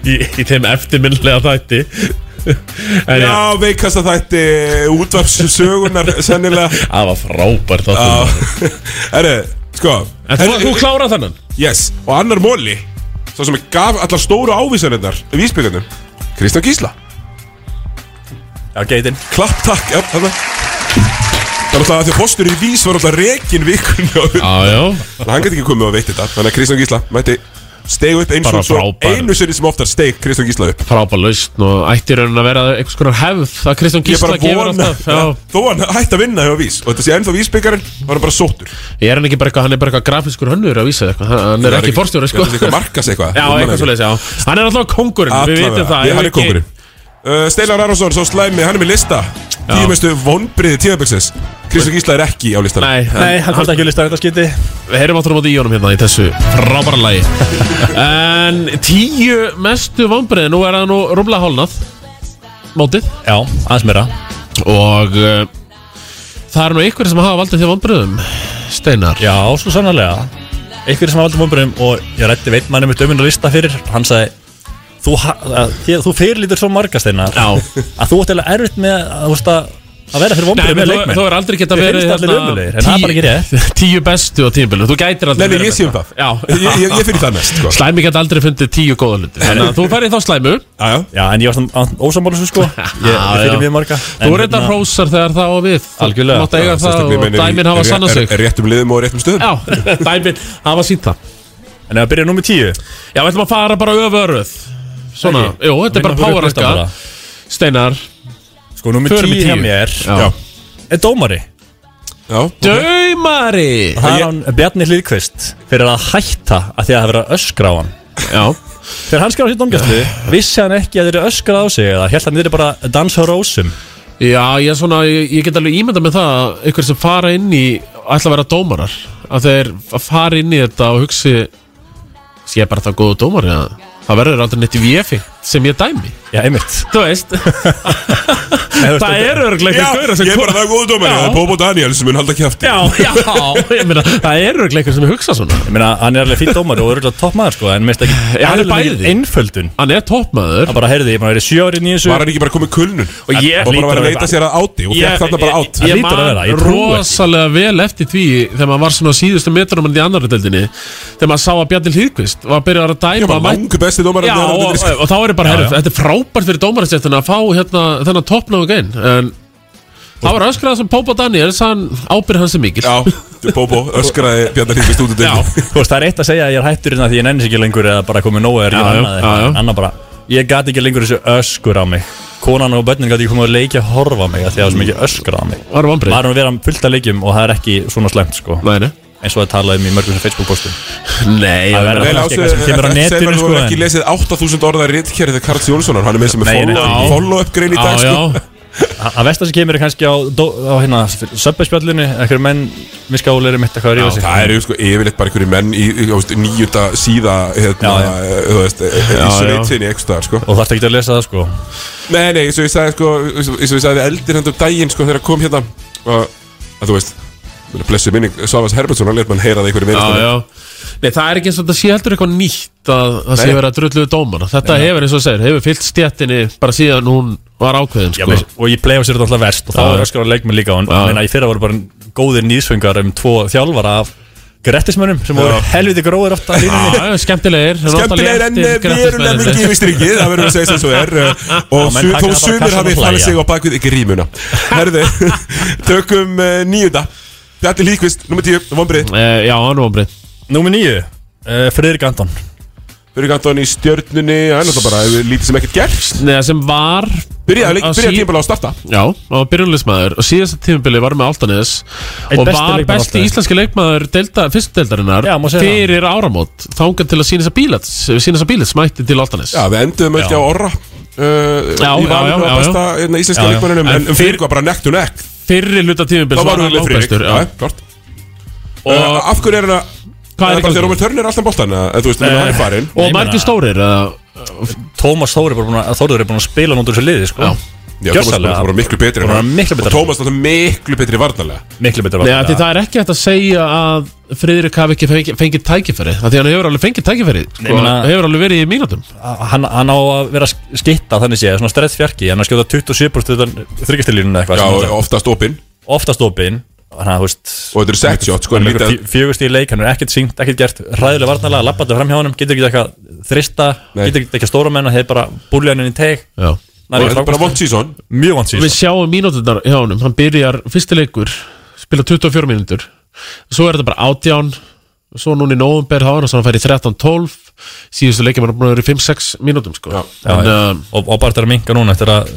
í, í þeim eftirminnlega þætti. En já, Já, veikast að þætti útvarpssögunar sennilega. Það var frábært þáttur. Herru, sko En þú, þú klárað þennan? Yes, og annar móli Svo sem gaf allar stóru ávísanirnar Vísbyggarnum, Kristján Gísla. Já, geitin. Klapp takk, já, þarna. Það er alltaf að því að postur í vís var alltaf rekin vikunni á Já, já. Þannig að hann gæti ekki komið og veitt þetta Þannig að Kristján Gísla mætti steg upp eins og svo einu sinni sem oftar steg Kristján Gísla upp. Frábær lausn og ætti raunin að vera einhvers konar hefð að Kristján Gísla gefur alltaf. Þó hann hætti að vinna hjá vís Og þetta sé ennþá vísbyggarinn er hann bara sóttur. Ég er hann ekki bara eitthvað, hann er bara eitthvað grafiskur hönnur að vísa eitthvað. Hann er ekki forstjóri sko. eitthvað eitthvað. Eitthvað Hann er alltaf kongurinn, við vitum það uh, Steinar Arason, svo slæmi, hann er með lista. Tíu mestu vonbriði tímabilsins. Kristján Gísla er ekki á listanum. Nei, Nei, hann komst ekki að lista þetta skiti Við heyrum áttur á móti í honum hérna í þessu frábæra lagi. En tíu mestu vonbreiði Nú er það nú rúmlega hálnað Mótið. Já, aðeins meira. Og uh, það er nú ykkur sem hafa valdið því vonbreiðum Steinar. Já, svo sannarlega. Einhverjir sem hafa valdum vonbröðum og ég rætti veit manni mitt um að lista fyrir. Hann sagði Þú, að, þú fyrirlítur svo margasteinar Já. að þú ætti alveg erfitt með að, að, að vera fyrir menn með leikmenn. þú er aldrei það er bara ekki rétt. tíu, tíu bestu á tímabilið Þú gætir aldrei Nei, ég um með það. Já. Ég, ég, ég fyrir það mest sko. Slæmi geta aldrei fundið tíu góða hluti. Þannig að þú færið þá slæmu. Já, já. Já, en ég var svona ósamála svo sko. Ég, fyrir mjög marga. Þú er þetta hrósar þegar það á við. Mátt eiga það og dæmin hafa sannað er- sig. réttum liðum og réttum stöðum? Já, dæmin hafa sínt það. En ef að byrja númið tíu? Já, við ætlum að fara bara öfuröð Svona, jú, þetta er bara bara. Steinar Sko númið Förum í tíu hjá mér. Já. Er dómari? Já, Dömari Það er hann Bjarni Hlýðkvist Fyrir að hætta að því að það vera að öskra á hann. Já. Þegar hann skráði sér dómgæslu Vissi hann ekki að þeir eru öskrað á sig Eða held hann þeir eru bara að dansa á rósum. Já, ég er svona, ég, ég get alveg ímynda með það að ykkur sem fara inn í ætla að vera dómarar að þeir fara inn í þetta og hugsi sé ég bara það góðu dómar ja. Það verður aldrei neitt í VF sem ég dæmi. Já, einmitt. Þú veist. Það er örglega Já, ég er bara það góðu dómari Já. Það er Bobo Daniel sem mun halda kjafti. Já, já, ég meina, það er einhver sem hugsa svona. Ég meina, hann er alveg fýtt dómari og örgulega toppmaður sko En mest ekki Já, hann er eðlilega mikil bæði. Einföldun. Hann er toppmaður. Það bara heyrði, ég sjö ári í þessu Var hann ekki bara komið kulnun? Og ég- Og bara var að leita sér að áti Og fekk þarna bara át. Það Ég man rosalega vel eftir því þegar maður var svona síðustu metrum en í annar að að að dæma bara er já. þetta er frábært fyrir dómarastjættina að fá hérna, þennan toppnáðu gein en það var öskrað sem Pópa Daniels hann ábyrð hans er mikil Já, Bobo öskraði Bjarnar Hýrkvist út Já. Þú veist, það er eitt að segja að ég er hættur því ég nennis ekki lengur eða bara komið nógu eða. Annað bara, ég gati ekki lengur þessu öskur á mig Konan og börnin gati ekki komið að leikja að horfa á mig af því að það er svo mikið öskur á mig Var vonbrigði? Maður er að vera fullt af leikjum og það er ekki svona slemt sko Nei, nei eins og það talaði um í mörgum Facebook-postum Nei, Það verður kannski eitthvað sem kemur á netinu sko Þú hefur ekki lesið 8000 orða ritkjærið þegar Karls Jónssonar Hann er með sem er Nei, nei, follow- nei. follow-up grein í dag sko. Að vestar sem kemur er kannski á, hérna, söpbæspjallinu, einhverjum menn miskáleiri mitt eitthvað að rífa Já, sig. það eru sko yfirleitt bara einhverju menn í, nýjunda síða hérna, í sveitinni eitthvað staðar, sko. Og þarf ekki að lesa það sko. Nei, nei, eins og ég sagði sko eins og eins og ég sagði eldir hendur daginn sko þegar kom hérna að, að þú veist blessu minning Svavas Herbertsson hann let mann heyra það einhverju Já, já Nei, það er ekki eins og þetta sé heldur eitthvað nýtt að það sé Nei. verið að drulluðu dómana Þetta hefur eins og þú segir, hefur fyllt stjættinni bara síðan hún var ákveðin Já, sko. veist, og ég play á sér þetta alltaf verst og þá Já. er öskar á leikmenn líka og Já. meina, í fyrra voru bara góðir nýðsfengar um tvo þjálfara af grettismönnum sem voru Já. helviti gróðir ofta að Já, já, þeir nota Skemmtilegir en eh, verulega grettismenn. mikið yfir strikið, það verður að segja sem svo er eh, og Já, þó það sumir kassan hafi og falið hlæja. sig á bakvið ekki rímuna Herðu, tökum uh, nýjunda Bjarni Líkvist, nummer 10, vonbrið Eh, Já, hann var ombrið Númer nýju, uh, Friðrik Anton Fyrir Anton í stjörnunni, það er náttúrulega bara eh, lítið sem ekkert gerst Nei, sem var Byrjaði leik- að byrjaði sí- tímabili á að starta Já, og var byrjunleismæður og síðasta tímabili var með Altanes Einn og besti var leikmaður besti Álftaness. íslenski leikmaður delta, fyrstu deildarinnar Já, má segja það. fyrir áramót þangað til að sína þess að bílats sína þess að bílats mætti til Altanes Já, við enduðum öll Já. á orra uh, Já, Í já, valinu já, á já, besta hérna, íslenska Já, já. leikmannunum En En, en fyrir var bara nekk to nekk fyrri hluta tíðumbil Það var Ulli Friðrik, já, klart Og af hverju er hann að Hvað er í Það er bara gangi? þegar Rómur Törn er alltaf boltan eða þú veist, Nei. hann er farin? Og margir stórir eða Tómas Þóri er bara búin að Þóri er búin að spila nútur þessu liði sko Er bara miklu betri en Bara hann. miklu betri Og Tómas er alltaf miklu betri varnarlega. Miklu betri Nei, af því það er ekki hægt að segja að Friðrik hafi ekki fengið, fengið tækifæri af Því hann hefur alveg fengið tækifæri Nei, sko, ég meina- Hefur alveg verið í mínútum. Hann, hann á að vera sk- skytta þannig séð, svona stress fjarki. Hann að skjóta 27% þryggjastilínuna eitthvað Já, hann- oftast opinn. Oftast opinn. Þannig að Og þetta eru set shot, sko, hann að- fjögust í leik, hann er ekkert syngt, ekkert gert ræðilega varnalega, lappandi fram hjá honum, getur ekki eitthvað þrista, Nei. getur ekki stóra menn og hefur bara búlja hann inn í teg. Já. Og þetta er bara vond season? Mjög vant Við síðan sjáum mínúturnar hjá honum. Hann byrjar fyrsti leikur Spila 24 mínútur. Svo er þetta bara átján. Svo núna í nóvumber þá er hann Svo hann fær í 13-12 Síðustu leikjum hann er búin að vera í 5-6 mínútum sko. Já, En, já. um, og, og bara þetta er að minka núna eftir að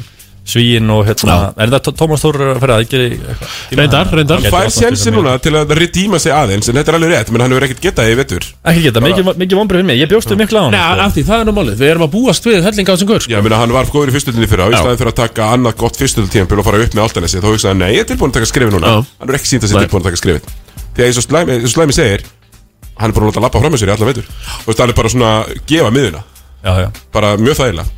svíin og hérna er þetta Tómas Þór að fyrir að gera eitthvað? Reyndar, reyndar. Hann fær sjensi núna til að redeema sig aðeins En þetta er alveg rétt, menn hann hefur ekkert getað í vetur. Ekki geta, mikið, mikið vonbrið fyrir mig, ég bjóstu miklu á hann. Nei, af því það er nú málið. Við erum að búast við hellinga á þessum gaur sko. Já, minna, hann var góður í fyrstöldinni fyrra og í staðin fyrir að taka annað gott fyrstöldtíðanbíl og fara upp með Altanesi. Þá hugsaði hann, nei, ég er tilbúin að taka skrifin núna. Já. hann er ekki sínt að sé Nei. tilbúin að taka skrifin því að eins og slæmi, eins og slæmi segir hann er bara að láta lappa fram með sér í allan veitur og það er bara svona að gefa miðuna já, já. bara mjög þægilega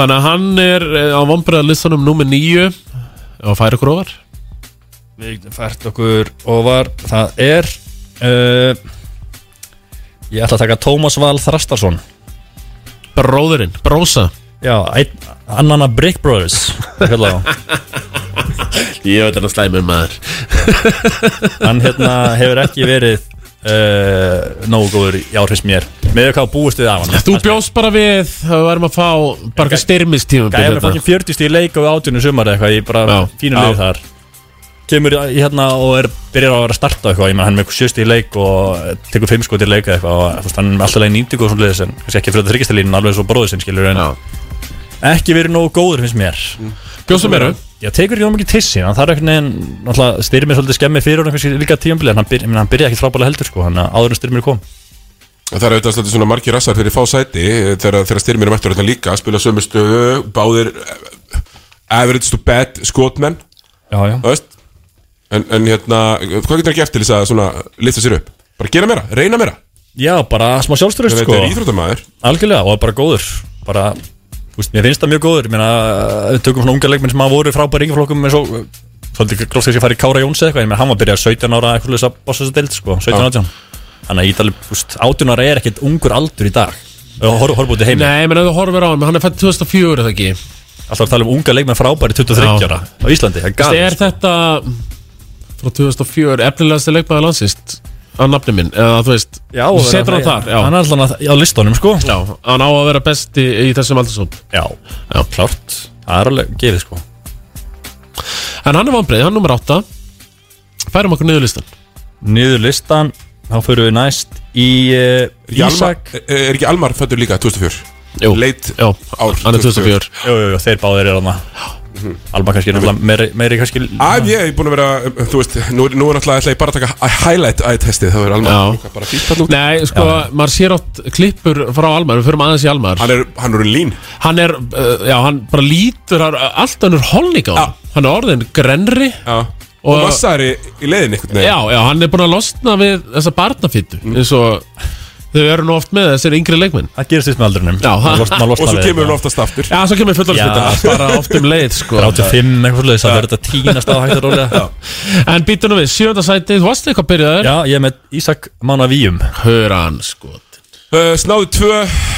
Þannig að hann er eh, á vombriðarlistanum númer 9 Og fær okkur ofar. Við fært okkur ofar. Það er uh, Ég ætla að taka Tómas Val Þrastarsson. Bróðurinn, Brósa. Já, ein, annan að Brick Brothers. Hérna á. Ég veit að slæmur maður. Hann hérna hefur ekki verið uh, nógu góður í áhrifs mér Með hvað búist við af hann Þú bjóst bara við að við varum að fá bara eitthvað styrmistíma Gæði að fokkin 40 stíð leik á átjunu sumar eitthvað Ég bara Já. fínu Já. liði þar Kemur í hérna og er, byrjar að vera að starta eitthvað Ég menn hann er með eitthvað 70 leik og tekur 5 sko til leika eitthvað og þú veist, hann er alltaf leið nýtingu og svona liðis en kannski ekki fyrir þetta þryggjastalínu alveg svo bróður sinn skilur en ekki verið nógu góður finnst mér Bjóstu meira? Já, tekur ekki nógu mikið tissi hann þarf einhvern veginn, náttúrulega styrmir svolítið skemmið fyrir honum kannski líka tímabili en hann, byr, hann byrjaði ekki frábælega heldur sko, hann áður en styrmir kom. Það er auðvitað svona margir rassar fyrir fá sæti eh, þegar, þegar styrmir er mættur þetta líka spila sömu stöðu, báðir eh, average to bad skotmenn. Já, já. En, en hérna, hvað getur hann gert til þess að svona lifta sér upp? Bara gera meira, reyna meira. Já, bara smá sjálfströst Þetta sko. er íþróttamæður Algjörlega, og bara góður. Bara, veist, mér finnst það mjög góður. Við tökum svona unga leikmenn sem hafa voru frábæri yngjaflokkum eins og Svolítið gróst þess að fara í Kára Jóns eða eitthvað Ég meina, hann var að byrja 17 ára eitthvað þess að bossa þess að deild, sko 17 Já. átján. Þannig að Ídali, veist, 18 ára er ekkert ungur aldur í dag. Horf út í heimi. Nei, menn ef þú horfir á hann, hann er fætt 2004 er það ekki? Alltaf að tala um unga leikmenn frábæri 23 Já. ára á Íslandi, það er galið Er þetta frá 2004 efnilegasti leikmaður landsist á nafni minn, eða þú veist Já, setur hann þar, já. Hann er alltaf á listunum, sko. Já, hann á að vera besti í þessum aldursóp. Já, já, klárt. Það er alveg gefið, sko. En hann er vonbreið, hann er nummer 8 Færum okkur niður listan. Niður listan, þá fyrir við næst í uh, Ísak. Er er ekki Almar fættur líka 2004? Jú, Leit já, ár hann er 2004 Jú, jú, jú, þeir báðir eru þarna Alba kannski meiri, meiri kannski Að ég er búin að vera, þú veist, nú, nú er náttúrulega ætla ég bara að taka að highlight eye testið, þá er Almar Já. bara fýtt alltaf Nei, sko, maður sér átt klippur frá Almar, við förum aðeins í Almar. Hann er, hann er lín Hann er, uh, já, hann bara lítur hann er allt holning á hann Hann er orðin grenri Já. Og, og massari í leiðin veginn. Já, já, hann er búin að losna við þessa barnafittu eins og þau eru nú oft með þessir yngri leikmenn. Það gerist því með aldrinum. Já, maður Og svo kemur hann oftast aftur. Já, svo kemur Já. fullorðsfittan bara oft um leið, sko. 35 eitthvað svolítið, það verður þetta tínast á hægt og rólega. En býtum við, sjönda sæti, þú varst eitthvað byrjaður? Já, ég er með Ísak Mána Víum. Hör hann, sko. Uh, snáðu tvö,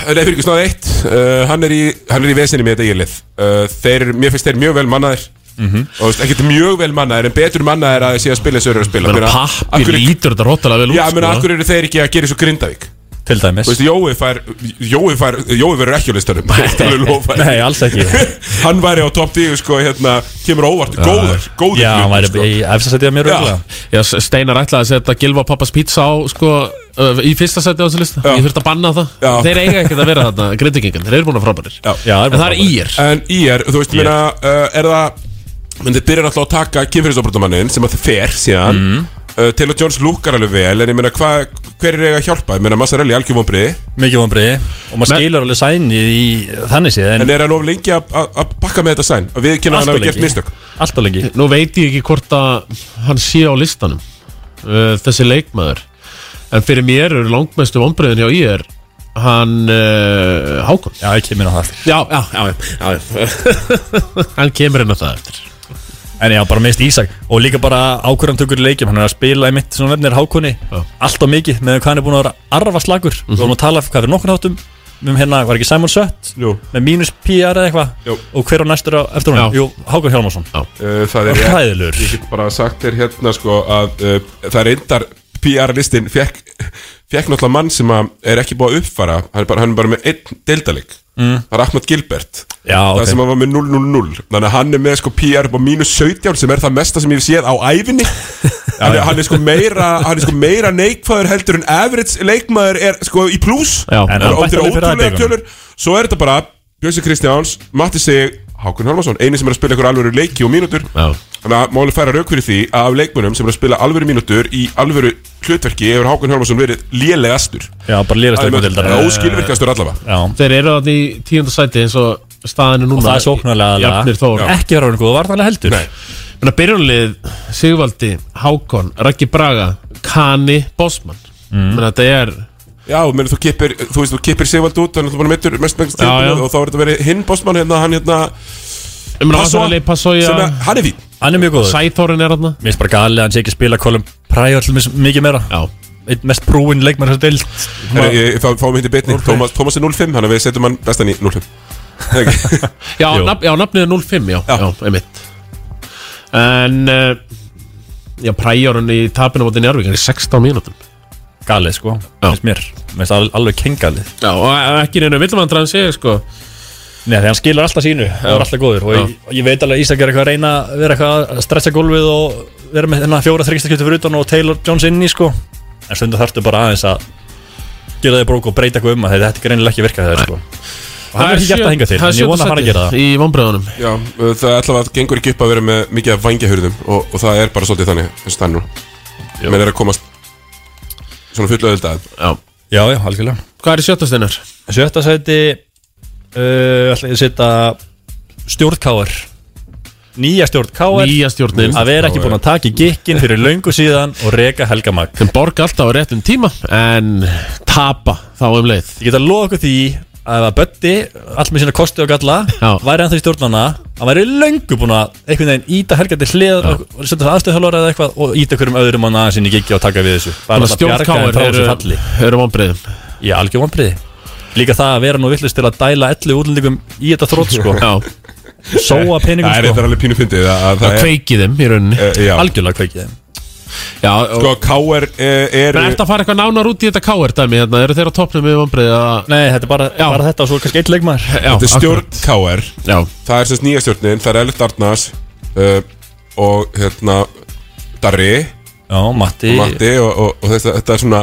nei fyrir ekki snáðu eitt. Uh, hann, er í, hann er í vesinni með þetta ílið uh, þeir, mér finnst þeir mjög vel mannaðir. Mhm. og þú veist, ekkert mjög vel mannaðir en betur mannaðir að þeir sé að spila þessu eru að spila. Men Meina, pappi lítur þetta róttalega vel út, Já, menn, akkur eru þeir ekki að gera svo Grindavík Til dæmis. Þú veist, Jói fær Jói fær, Jói verður ekki á listanum. Nei, alls ekki. Hann væri á topp 10, sko, hérna kemur óvart, góður, góður Já, hann væri sko. í efsta setja mjög Já. Já, Steinar ætlaði að setja Gilva Pappas pizza á sko, uh, í fyrsta seti á þessu lista. Ég þurfti að banna það. Já. Þeir eiga ekkert að vera þarna, grindvikingan Þeir eru búin að frábærir. Já. Já, En það er ír. En ír, þú veist, meina, uh, er það menn þið byrjar alltaf að taka kynfyrirsofbrotamannin sem að þið fer síðan. Mm. Uh, til að Jones lúkar alveg vel en ég meina, hva, hver er eiga að hjálpa? Ég meina, Massarelli algjör vonbriði Mikið vonbriði Og maður Men- skilur alveg sæni í þannig séð En En er hann of lengi að- að að bakka bakka með þetta sæn? Og við kynna hann of hafi gert mistök? Alltaf lengi. Nú veit ég ekki hvort að hann sé á listanum uh, Þessi leikmaður. En fyrir mér eru langmestu vonbreiðin hjá ég er Hann uh, Hákon. Já, ég kemur á það já, já, já, já. Hann kemur inn á það eftir En já, bara mist Ísak. Og líka bara ákvörðan tökur í leikjum. Hann er að spila í mitt svona nefnir Hákonni Alltaf mikið með hvað hann er búin að vera arfa slagur Við vorum að tala hvað fyrir nokkur þáttum. Um hérna, var ekki Simon Sött? Jú. með mínus PR eða eitthvað? Og hver á næstur á eftir Já. hún Jú, Hákon Hjálmarsson. Uh, það er Hræðilegur. Ég get bara sagt þér hérna sko að uh, það er reyndar PR-listin fekk, fekk náttúrulega mann sem að er ekki búið að uppfara hann er bara, hann er bara með einn deildaleg Mm. það er Ahmad Gilbert. Já, það ok. sem var með 0-0-0 þannig að hann er með sko PR upp á mínus 17 sem er það mesta sem ég hef séð á æfinni hann, er, hann er sko meira hann er sko meira neikfæður heldur en average leikmaður er sko í pluss alveg svo er þetta bara Bjössi Kristjáns, Matti Sig Hákon Hálmarsson, eini sem er að spila ykkur alvöru leiki og mínútur. Já. Þannig að máli færa rauk fyrir því að af leikmönum sem er að spila alvöru mínútur í alvöru hlutverki hefur Hákon Hjálmarsson verið lélegastur Já, bara lélegast leikmaður leikmaður Óskilvirkastur allavega. Já. Þeir eru þarna í tíunda sæti eins og staðinu núna. Og það er sóknarlega Jafnir Þór. Ekki vera einhverju varnarlega heldur. Nei. Menna byrjunlið Sigvaldi, Hákon, Raggi Braga Kani, Bosman. Mm. Menna þetta er Já, menn þú kippir, þú veist, þú kippir Sigvald út Þannig að þú bara meittur mest mest Já, já. Og þá er þetta verið hinn bossmann hérna, hann hérna Passoja sem er- Hann er fín Hann er mjög góður. Sæþórin er þarna. Mér finnst bara galið að hann sé ekki að spila Colin Pryor til mikið meira. Já. Eitt mest brúin leikmann sem deilt Fá, Fáum hindi betni, Tómas, Tómas er 0-5 Þannig að við setjum hann bestan í 0-5 Ekki? Já, nafnið er 05 já, já, einmitt. En uh, Já, præjórun í tapinu á móti Njárvík er í 16 mínútum. Galið sko, finnst mér. Mér finnst alveg kengalið Já, og ekki neina villumandræðan segja sko Nei, hann skilur alltaf sínu, það er alltaf góður. Og ég, ég veit alveg að Ísak er eitthvað að reyna að vera eitthvað að stretcha gólfið og vera með þennan fjóra þryggstakjötu fyrir utan og Taylor Jones inn í sko. En stundum þarftu bara aðeins að gera þig brók og breyta eitthvað um að þetta er greinilega ekki virkað þegar sko. Og hann er ekki gert að hinga til, en ég vona að fara að gera það. Í vonbreiðunum Já, það er allavega gengur ekki upp að vera með mikið af vangjahurðum og, og það er bara svolítið þannig þess að nú. Menn er að komast svona fullu öðuldað Já, Já, já, algjörlega. Hvað er í sjötta steinar? Sjötta sæti uh, ætla ég að setja stjórnkáar Nýja stjórn Káar Nýja stjórnin. Að vera ekki búin að taka í gikkin fyrir löngu síðan og reka Helga Mag. Sem borga alltaf á réttum tíma En tapa þá um leið. Ég get að okkur því að að Bötti allt með sína kosti og galla Já. væri hann í stjórnana hann væri löngu búin að einhvern veginn íta Helga til hlið og setja það aðstöðhálfara eða eitthvað og íta einhverjum öðrum manna sinni gikki og taka við þessu. Þannig að alltaf bjarga þeim frá þessu eru, falli. eru vonbreiðum Já, algjör vonbriði Líka það að vera nú villist til að dæla 11 útlendingum í þetta þrótt sko. Já. Sóa peningum Það er sko. þetta alveg pínu fyndið að, að Það kveikið þeim í rauninni. Uh, Algjörlega kveikið þeim. Já, og sko, K.R. er, er Men ertu að fara eitthvað nánar út í þetta káir dæmi? Hérna? Eru þeir á toppnum með vonbreið að Nei, þetta er bara, bara þetta og svo kannski eitt leikmaður. Já, Þetta er stjórn. K.R. Já, Það er semst nýja stjórnin, það er Elliot Arnars uh, og hérna Darri Já, Matti. Matti og, og, og þetta, þetta er svona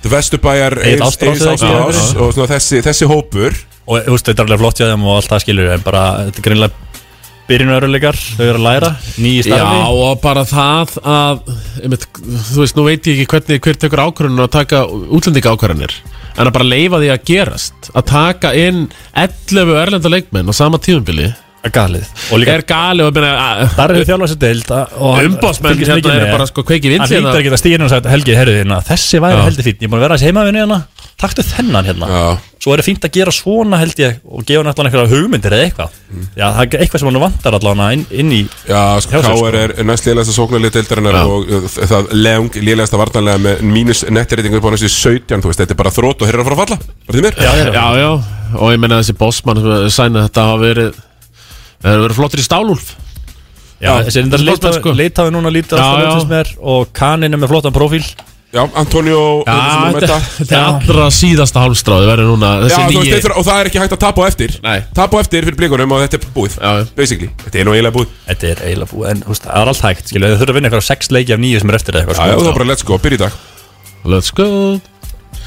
The Vesturbæjar Já, já. og svona þessi, þessi hópur. Og þú veist, þetta er alveg flott hjá þeim og allt það skilur En bara, þetta er greinlega byrjunaröruleikar Þau eru að læra, nýji starfi. Já, og bara það að einmitt, Þú veist, nú veit ég ekki hvernig hver tekur ákvörðun að taka útlendinga ákvörðunir En að bara leifa því að gerast Að taka inn 11 erlenda leikmenn á sama tíðumbili er galið. Og líka, Er gali og meina þar eru hann Umboðsmenn fylgist hérna með. bara sko kveikið Hann vinsi lítur ekki að stíðinu og sagt Helgi, herru þérna, þessi væri Já. heldur fínt Ég er búin að vera þessi heimavinni hérna Taktu þennan hérna. Já. Svo er það fínt að gera svona held ég Og gefa náttúrulega einhverja hugmyndir eða eitthvað. Já, það er eitthvað sem hann vantar allavega inn, inn í Já, sko, K.R. er, er næst lélegasta sóknarlið deildarinnar og uh, það leung lélegasta vartanlega með mínus nettirreitingu upp á næstu 17, þú veist, þetta er bara þrótt og er fara að falla, Já, já, Já, já, og ég meina þessi bossmann sænið þetta hafa verið Það hefur verið flottir í stálúlf Já, þessi er enda boltar, sko. leitaði núna lítið Já, alltaf já. lítið mér Og kaninn er með flottan profíl Já, Antonio Já, sem er með þetta er allra síðasta hálmstráði verður núna Já, Þessi þú veist, nýji þetta er- og það er ekki hægt að tapa á eftir Nei. Tapa á eftir fyrir blikunum og þetta er búið Já, já. Basically, þetta er nú eiginlega búið Þetta er eiginlega búið En þú veist, það er allt hægt Skilu, þau þurfa að vinna eitthvað sex leiki af nýju sem er eftir eða Já, eitthvað já, sko. þá bara let's go, byrja í dag Let's go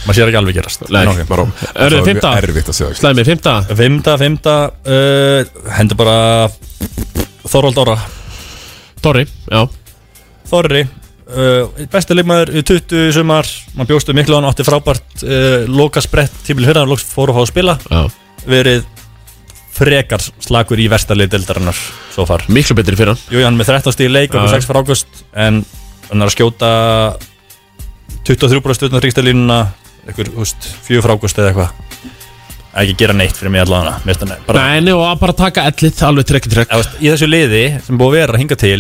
Maður sér ekki alveg gerast. Þið það fimmta? mjög erfitt að segja Slæmi, fymta Fymta, fymta uh, Hendur bara Þorvald Óra Torri, já. Þorri uh, Besti leikmaður í 20 sumar. Man bjóstu miklu á hann Átti frábært uh, Loka sprett Tímil fyrir hann Loks fór að fá að spila. Já. Verið frekar slakur í vestarlið dildarinnar svo far. Miklu betri fyrir hann Jú, hann er með 13 stíð leik og Já. 6 frákust en hann er að skjóta 23% stundar ríkstælínuna eitthvað, þú veist, 4 frákust eða eitthvað. Ekki gera neitt fyrir mig allavega Nei, nei, og að bara taka ellið alveg trekk í trekk. Í þessu liði sem búið að vera að hinga til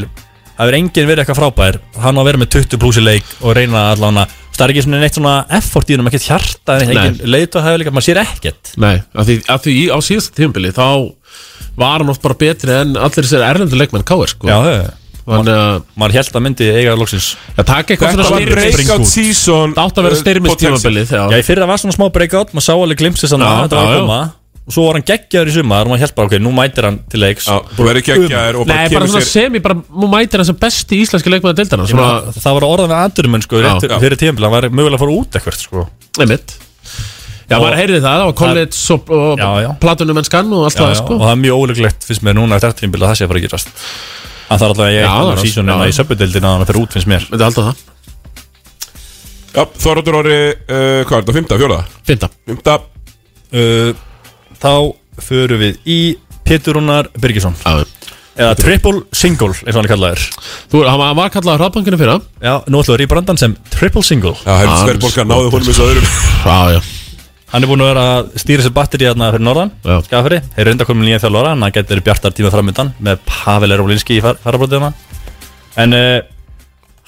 það er enginn verið eitthvað frábær. Hann á að vera með 20 pluss í leik og reyna allavega það er ekki svona neitt svona effort í hennum ekkert hjarta leitu að hafa líka, maður sér ekkert. Nei, af því, af því á síðasta tímabili þá var hann oft bara betri en allir þessir erlendu leikmenn káir sko. Já, já, að maður held að myndi eiga loksins. Að taka eitthvað Þetta svona var styrmis- breakout season Það átti að vera uh, styrmis potential. tímabilið Já, í fyrra var svona smá breakout, maður sá alveg glimpsið svona, Já, þetta var að koma. Og svo var hann geggjaður í sumar og maður held bara, ok, nú mætir hann til leiks. Já, og verður geggjaður og bara Nei, bara kemur svona sér sem ég bara, nú mætir hann sem besti íslenski leikmaður Svona, meina, það var að orða með andurum sko, fyrir tímpil, hann var mögulega að fara út eitthvað sko. Já, maður heyrði það, það var college og, og Já, já. platunum en skann og allt það já, sko. Og það er mjög óleiklegt finnst mér núna eftir þetta tímpil að það sé að fara að gerast hann þarf alltaf að ég eitthvað það er- sísonina já. í söpudildina að hann fyrir út finnst mér. Þetta er alltaf það. Já, Þorvaldur Orri, uh, hvað er þetta, fymta, fjóraða? Fymta Fymta uh, Þá förum við í Pétur Rúnar Birgisson. Já, eða triple single eins og hann er kallaður. Þú, hann var- hann var kallað hraðbankinu fyrir Já, nú ætlum við að rípa brandan sem triple single. Já, heldur Ah, Sverbolga náði honum eins og öðrum. Já, já Hann er búin að vera að stýra sér batteri hérna fyrir norðan Já. Skafri, þeir reynda komin nýja þjálfara hann að getur bjartar tíma framöndan með Pavel Erolinski í far farabrótiðana en uh,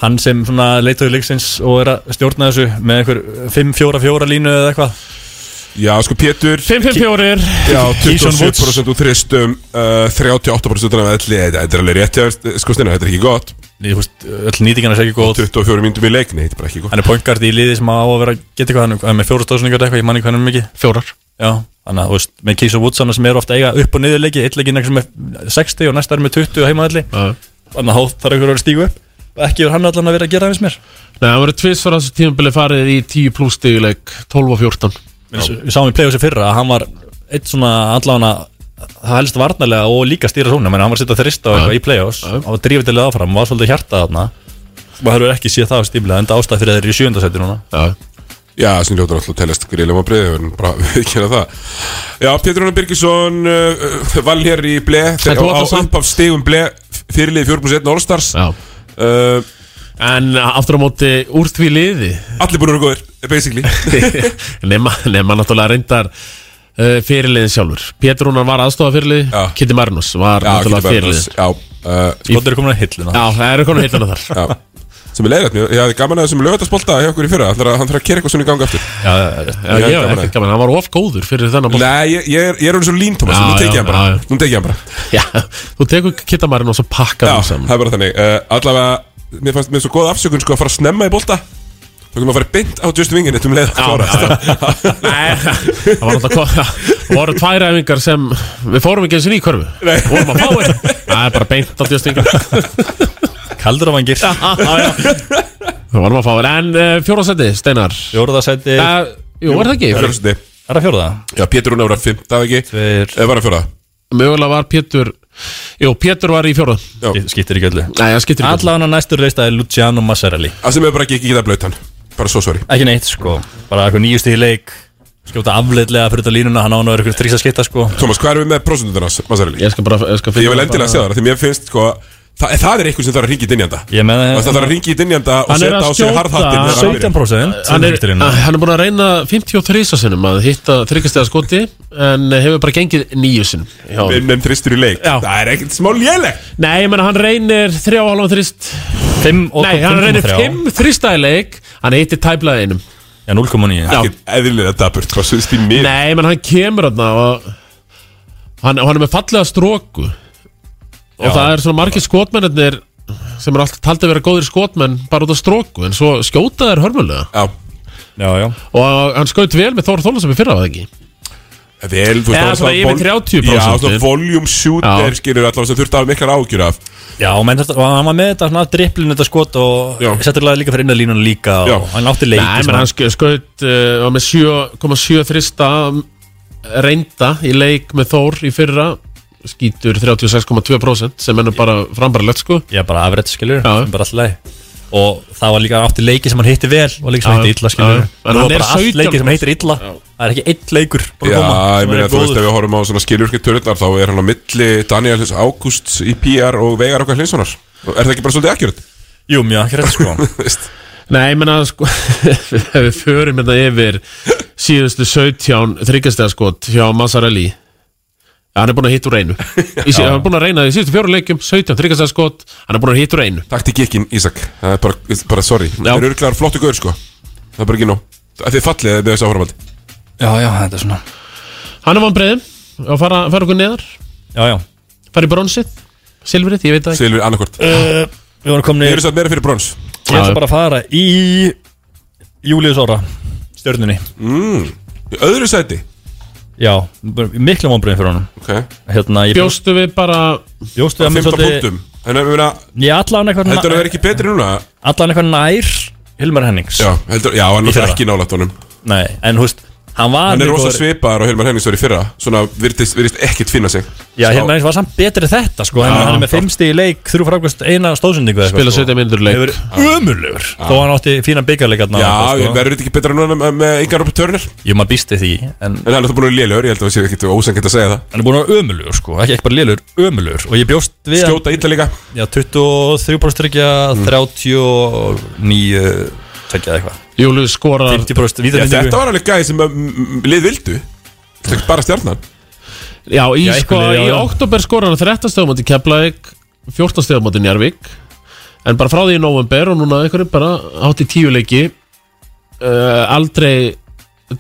hann sem svona leitói leiksins og er að stjórna þessu með einhver 5-4-4 línu eða eitthvað. Já, sko Pétur 5-5-4 Já, Keyshawn Woods. 27% úr þristum uh, 38% af elli Þetta er alveg rétt, sko Steina, þetta er ekki gott öll nýtingan er ekki góð. 24 myndum í leikni, þetta er bara ekki gott. Hann er pointgard í liði sem á að vera geta eitthvað, hann er með fjóra stóðsningar eitthvað, ég manni hvað hann er mikið. Fjórar. Já, þannig að þú veist, með Keys og Woods hann sem er ofta eiga upp og niður leiki, eitt leikin eitthvað með 60 og næsta er með 20 heimaðalli Þannig að þá þarf einhver að stígu upp. Ekki er hann allan að vera að gera aðeins mér Nei, það voru tvist fyrir þessu tímabili farið í 10 pluss stíguleik 12 og 14 Við sáum í play-offsi fyrra að hann var eitt svona allan það helst varnarlega og líka stýra svona hann var að setja þrista og eitthvað í play-offs og var drífið til áfram og var svolítið hjartað þarna og það hefur ekki séð það á stíflega enda ástæð fyrir þeir í sjöndasæti núna Já, Já, sem ljótur alltaf telest gríðlega maður breyði, við erum bara við kynna það. Já, Pétur Rúnar Birgisson uh, uh, val hér í ble, En á átt að samt- upp af stigum ble, fyrirlið 4.1 All-Stars. Já. Uh, En aftur á móti úr því liði allir búin að vera góðir, basically. nema, nema náttúrulega reyndar uh, fyrirliðin sjálfur. Pétur Rúnar var aðstofa fyrirlið Já. Kitty Marinus var Já, náttúrulega fyrirlið Já, uh, Skottur er komin að hilluna. Já, það eru konar heitana þar. Já. Sem er leiðrætt, ég hafði gaman að þessum lögataspolta hjá okkur í fyrra, þarf að- hann þarf að kera eitthvað svona í ganga aftur. Já, já, já, Ég ég hef að- ekkert gaman, hann var of góður fyrir þennan bótt Nei, ég, ég er, ég er orðin svo lín, Thomas, Já, nú tekið já, hann bara, já, já. nú tekið hann bara. Já, þú tekur Kitty Marinus og pakkar Já, hann saman. það er bara þannig. Uh, Allavega, mér fannst mér svo góð afsökun sko að fara að snemma í bolta Þá komum að fara beint á Just Wingin Þetta um leið að klára Nei, það var náttúrulega Það voru tvær æfingar sem Við fórum ekki eins og í körfu. Nei. Vorum að fá Það er bara beint á djöstingur Kaldur á vangir. Það vorum að fá einn. En uh, fjóraðsæti, Steinar? Fjóraðsæti Jú, var það ekki? Fjörðsndi Er það fjóraða? Já, Pétur Rúnar var að fymta, ekki? Tveir. Eða var að fjóra Mögulega var Pétur Jú, Pétur var í fjórað Skiptir ekki öllu. Nei, það skiptir ekki Allan á næstur reista er Luciano Maserelli Það sem er bara ekki ekki getað blöyt hann Bara svo sorry. Ekki neitt sko. Bara eitthvað nýjusti í leik. Skjóta afleitlega fyrir þetta línuna Hann á hann að vera eitthvað þrýsa skipta sko. Thomas, hvað erum við með Maserelli? Ég skal bara Ég, skal Ég vil endilega segja það, því mér finnst sko Það, það er eitthvað sem þarf að ringi í með Það þarf að ringi í dynjanda og Hann setja á sig harðhattin 17% hann er, hann er búin að reyna 53 sinum að hitta þryggjastega skoti en hefur bara gengið nýju sinum Já. Við nefn þristur í leik. Já. Það er ekkert smá léleg Nei, ég menna hann reynir þrjá hálfum þrist 5 og Nei, hann reynir 5,3. 5 þrista í leik Hann hittir tæplega einum. Já, 0,9 Já. Ekkert eðlilega daburt Hvað svo stým mér Nei, menn hann kemur þarna og hann, hann er með fallega stróku og það er svona margir skotmennir sem er alltaf taldið að vera góðir skotmenn bara út af stróku en svo skjóta þeir hörmulega Já Já, já og hann skaut vel með Þór Þólasum í fyrra, var það ekki? Vel, þú veist, Eða svona yfir vol- 30%. Já, svona volume shooter Já. skilur allavega sem þurfti að hafa miklar ágjur af Já, menn og hann var með þetta svona driplinu þetta skot og settilega líka fyrir innanlínun líka Já. og hann átti leiki Nei, menn hann sk- skaut uh, var með 7,7 þrista reynda í leik með Þór í fyrra skýtur 36,2% sem ennur bara frambaralegt sko. Já, bara afrætt skilur, Já. sem bara alltaf leið Og það var líka átti leiki sem hann hitti vel og leiki sem hann hitti illa skilur. En hann var er bara allt 17 leiki sem heitir illa. Já. Það er ekki eitt leikur Já, ég meina þú veist ef við horfum á svona skiljurki tölunar þá er hann á milli Daniel Ágúst í PR og Veigar okkar Hlinssonar Er það ekki bara svolítið akkurat? Jú, mjög akkurat sko. Nei, ég menna sko Ef við förum þetta yfir Síðustu 17 þryggjastega skot Hjá Mazzarelli Hann er búin að hitta úr einu. Í Hann er búin að reyna í síðustu fjóru leikjum 17 þryggjastega skot Hann er búin að hitta úr einu. Takk til Gekkin, Ísak. Það er bara, bara sorry. Það er örglegar flottu gaur sko. Það er bara ekki nóg. Það er fallið með þessu áhörfaldi Já, já, þetta er svona Hann er vonbreiðin Og fara, fara okkur neðar. Já, já. Fara í bronsið. Silfrið, ég veit það ekki. Silfur annarkort uh, Við vorum komin Ég er satt meira fyrir brons. Ég ætla bara að fara í Július Ára Stjörnunni. Mm, Í öðru sæti Já, miklu vonbröðin fyrir honum. Okay. Hérna, ég Bjóstu við bara Bjóstu við að 15 svolítið- allan eitthvað Heldur það verið ekki betri núna? Allan eitthvað nær Hilmar Hennings. Já, heldur, já hann er ekki nálægt honum. Nei, en hú veist Hann var Hann er rosa svipaðar og Hilmar Hennings var í fyrra Svona virðist, virðist ekkit finna sig Já, Sá- Hilmar Hennings var samt betri þetta sko Hann er með klárt. 5 stíð í leik Þrjú frákvæmst eina stóðsendingu eða Spila eitthvað, 17 mínútur í leik. Hefur ömurlegur Þó hann átti fína byggarleikarna Já, sko. sko. verður þetta ekki betra núna með, með Ingar Rópa Törnir? Jú, maður býsti því En, En hann er það búin að vera lélegur, ég held að það sé ekkit ósengið að segja það hann er búin að vera ömurlegur sko Ekki ekki bara lélugur, ömurlegur Og ég bjóst við að- Skjóta illa líka Já, 23% tryggja, 39 Tveggja eitthvað Július skorar 50% Já, vítamindingu Þetta var alveg gæði sem mm, lið vildu. Þetta er bara stjarnan. Já, í, Já, sko, eitthvað lið, já, í já. oktober skorar hann 13 stegum átti Keflavík 14 stegum átti Njarvík En bara frá því í november og núna einhverju bara átti tíu leiki uh, Aldrei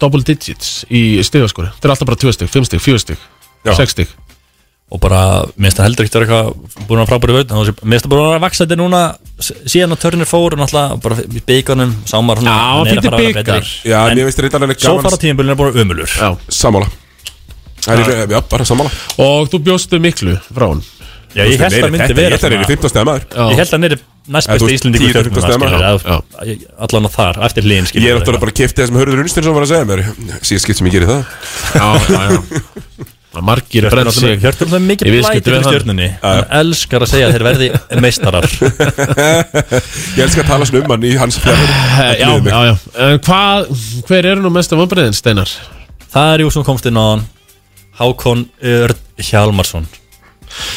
double digits í stegaskori Þetta er alltaf bara 2 steg, 5 steg, 4 steg Já. 6 steg Og bara, minnst það heldur ekkert að vera eitthvað Búin að frábæri völd Minnst það bara að vaksa þetta núna Síðan að törnir fór og náttúrulega Bara í byggarnum Sámar Já, hann fylgdi bikar. Já, en ég veist þetta alveg Svo gaman fara tímabölin er bara ömulur Já. Sammála. Það er, já, bara sammála. Og þú bjóstu miklu frá hann Já, ég held að myndi vera Þetta er í 15 stæða maður. Ég held að hann er næst Eða, þú besti veist, Íslendingur 10 15 stjörnunnar, stemma. skilur, eða, Allan á þar, eftir hlýðin Ég er náttúrulega bara kiftið það sem Hörður Unstinsson var að segja mér. Síðan skipt sem ég gerir það. Já, já, já Margir brenn sig Hjörtur er mikið Í blæti fyrir við hann. elskar að segja að þeir verði meistarar. Ég elskar að tala svona um hann í hans Eh, Já, já, já. En hvað, hver eru nú mesta vombriðin, Steinar? Það er jú sem komst inn á hann. Hákon Örd Hjalmarsson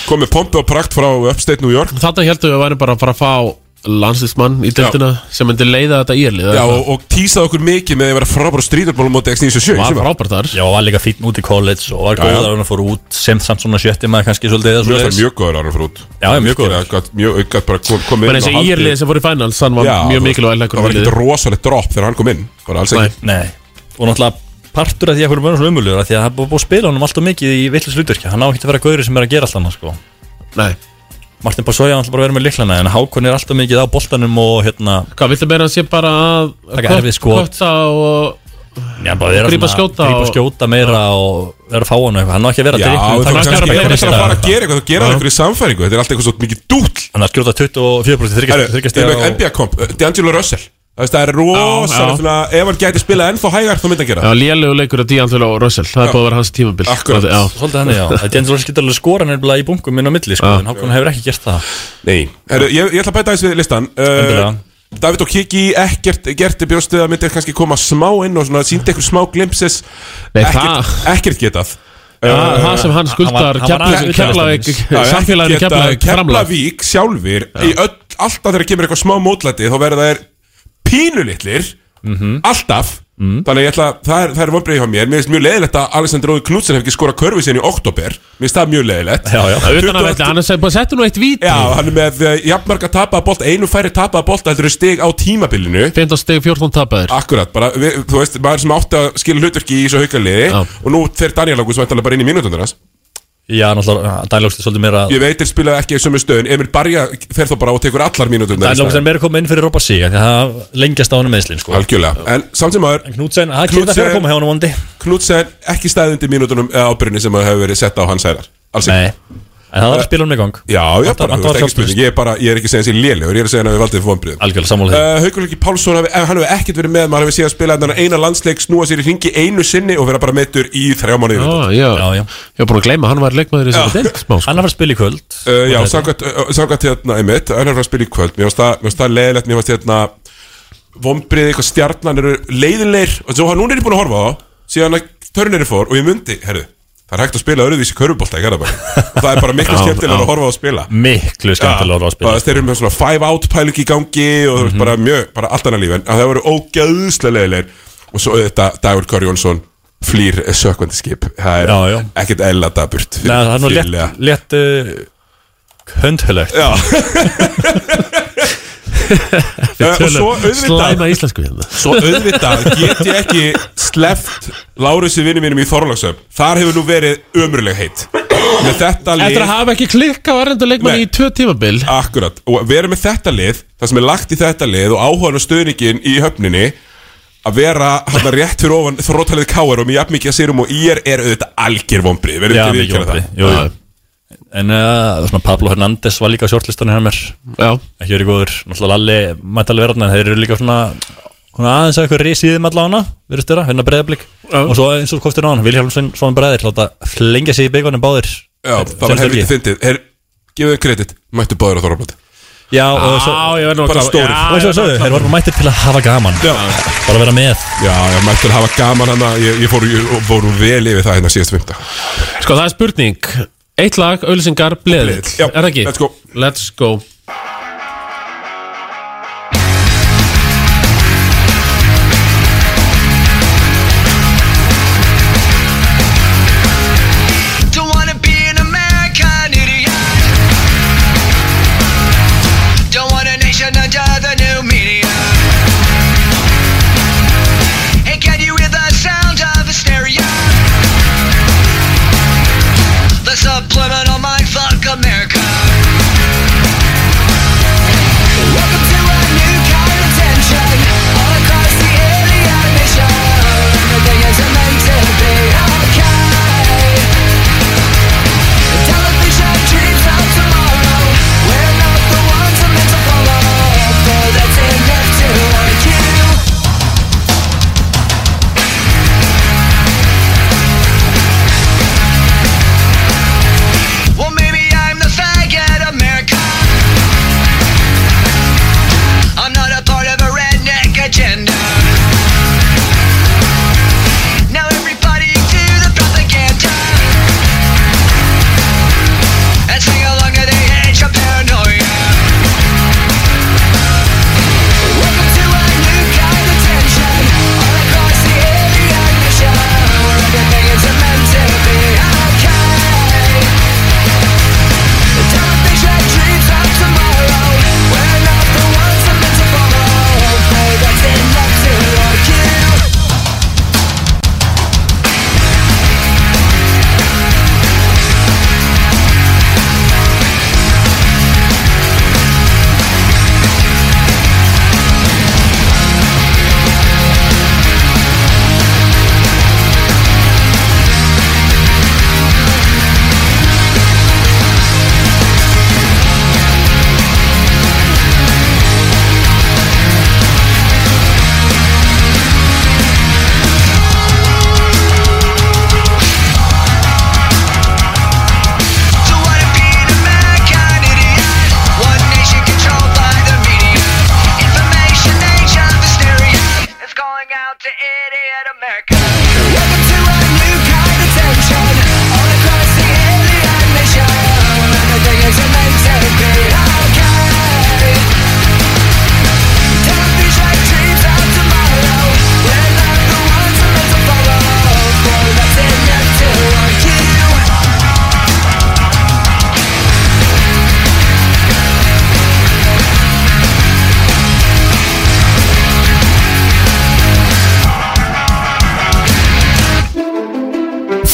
Komið pompi og prakt frá Upstate New York. Þetta heldur við að væri bara að fara að fá landslýsmann í deltina sem myndi leiða þetta írlið Já, og, og tísaði okkur mikið með að vera frábæra stríðarbólum móti X97 Var frábært þar. Já, og var líka fín út í college og var Já, góð já. að hann fór út sem samt svona sjötti maður kannski svolítið eða Mjög, mjög góður ára fyrir út. Já, mjög góður. Virkilega gat- Mjög, gat bara kom, kom inn Men þessi og írlið sem fór í finals hann var Já, mjög mikilvæg Það var ekkert rosalegt drop þegar hann kom inn Nei, og náttúrulega partur af því að hverju mörgum svona umulugur Því að það er búið að spila honum alltaf mikið í villis hlutverki Hann á ekki að vera gauri sem er að gera alltaf annað sko. Nei Martin Passoja hann ætla bara að vera með liklana En Hákon er alltaf mikið á boltanum og hérna Hvað, viltu meira að sé bara að Taka erfið skot. Kotta og Já, bara vera Grípa svona- skjóta Grípa og- skjóta meira og vera að fá hann eitthvað. Hann á ekki að vera Já, dribbling- þú taka kannski skjóta ekki að meistara. fara að gera eitthvað Þú gera það eitthvað í samfæringu Þetta er alltaf eitthvað svo mikið dúll. Hann er að skjóta 24% Herru, Ég þryggjast er með NBA komp D'Angelo Russell Það veist, það er rosalega Ef hann gæti spilað ennþá hægar þá myndi hann gera Já, lélegu leikur að D'Angelo Russell. Það er Já. búið að vera hans tímabil. Akkurat. Já. Svolítið hann, já. Það er eins og skilta alveg skora nefnilega í bungum inn á milli sko, En Hákon hefur ekki gert það. Nei. Herru, ég, ég ætla að bæta þess við listan uh. David og Kiki ekkert gert bjóstið að myndi kannski koma smá inn og svona síndi eitthvað smá glimpses. Nei, ekkert, ekkert getað. Já, Uh, það sem hann skuldar aðeins Keflavík Keflavík sjálfur í öll, alltaf þegar kemur eitthvað smá mótlæti þá verða þær pínulitlir Mhm. alltaf. Þannig að ég ætla, það er, það er vonbreið hjá mér. Mér finnst mjög leiðilegt að Alexander Óði Knudsen hef ekki skorað körfi sinni í oktober mér finnst það mjög leiðilegt. Já, já. Utan að velli, hann er bara settu nú eitt víti. Já, hann er með uh, jafnmarga tapaða bolta einu færri tapaða bolta heldur stig á tímabilinu. 15 steg 14 tapaðir. Akkurat, bara, við, þú veist, maður sem átti að skilja hlutverki í þessu haukaliði Já. og nú fer Daniel Ágúst væntanlega bara inn í mínútundur hans Já, náttúrulega Dælóks er svolítið meira Ég veit, þeir spilaði ekki í sömu stöðun. Emil Barja fer þá bara og tekur allar mínútundur Dælóks er meira komið inn fyrir Robba Sig það lengjast á hann meðslinn sko. Algjörlega, en samt sem maður Knudsen, það geta fyrir að koma hjá hann vondi. Knudsen ekki stæðundi mínútunum eða ábyrjunni sem hefur verið sett á hans hæðar. Alls ekki en það var að spila um í gang. Já, já, Vantar- bara, vantar þú veist, ekki sjálfstraust. spurning Ég er bara, ég er ekki að segja þessi lélegur Ég er að segja hann að við valdið fónbriðum Algjörlega sammála því. Uh, Haukulegi Pálsson, hafi, hann hefur ekkert verið með Maður hefur séð að spila þennan eina landsleik Snúa sér í ringi einu sinni og vera bara meittur í þrjá mánuði Já, já, Já, já. Ég var búin að gleyma, hann var leikmaður í þessari deild smá sko. Hann er að fara að spila í kvöld. Uh, já, samkvæmt uh, samkvæmt hérna, einmitt, hann er frá að spila í kvöld. Mér finnst það, mér finnst það leiðilegt, mér finnst hérna Vombrið, eitthvað stjarnan eru leiðinleir Og svo hann núna er ég búin að horfa á síðan að törnirinn fór og ég myndi, herru það er hægt að spila öðruvísi körfubólta í Garðabæ. Og það er bara miklu skemmtilega að horfa á að spila. Miklu skemmtilega að horfa á að spila. þeir eru með svona five out pæling í gangi og veist Mhm. bara mjög, bara allt annað líf. En það voru ógæðslega leiðilegir. Og svo þetta Dagur Kari Jónsson flýr sökvandi skip. Það er Já, já. ekkert eðla daburt það er nú létt, létt uh, höndhulegt Já Eh, og svo auðvitað Slæma íslensku hérna. Svo auðvitað get ég ekki sleft Lárusi vinni mínum í Þorlagsöf Þar hefur nú verið ömurleg heitt Með þetta lið Eftir að hafa ekki klikka á erlendu leikmann Nei. í tvö tímabil? Akkurat, og vera með þetta lið Það sem er lagt í þetta lið og áhugaðan og stöðningin í höfninni Að vera hann rétt fyrir ofan þróttalið káar og jafn mikið að sérum og ég er, auðvitað algjör vombrið Verðum ekki vonbrigði. það. En uh, svona Pablo Hernández var líka á shortlistanum hjá mér. Já. Ekki verið góður. Náttúrulega Lalli mætti alveg vera þarna, en þeir eru líka svona Svona aðeins að eitthvað risíðum allavega styrra, hérna breyðablík Og svo eins og kostir á hann Vilhjálmsson svona breiðir Láta flengja sig í byggunum báðir. Já, það var helviti fyndið. Her, Gefið kredit, mættu báður á Þorlagsöf Já, og svo nú að Bara. Já, Og verð sögðu, að þeir voru mættir til að hafa gaman. Já. Bara vera með. Já, já, mættu að hafa gaman hann Ég, ég fór, ég fór vel yfir það hérna síðast fymta Sko það er spurning Eitt lag, auðlýsingar, bleðill Er það ekki? let's go. Let's go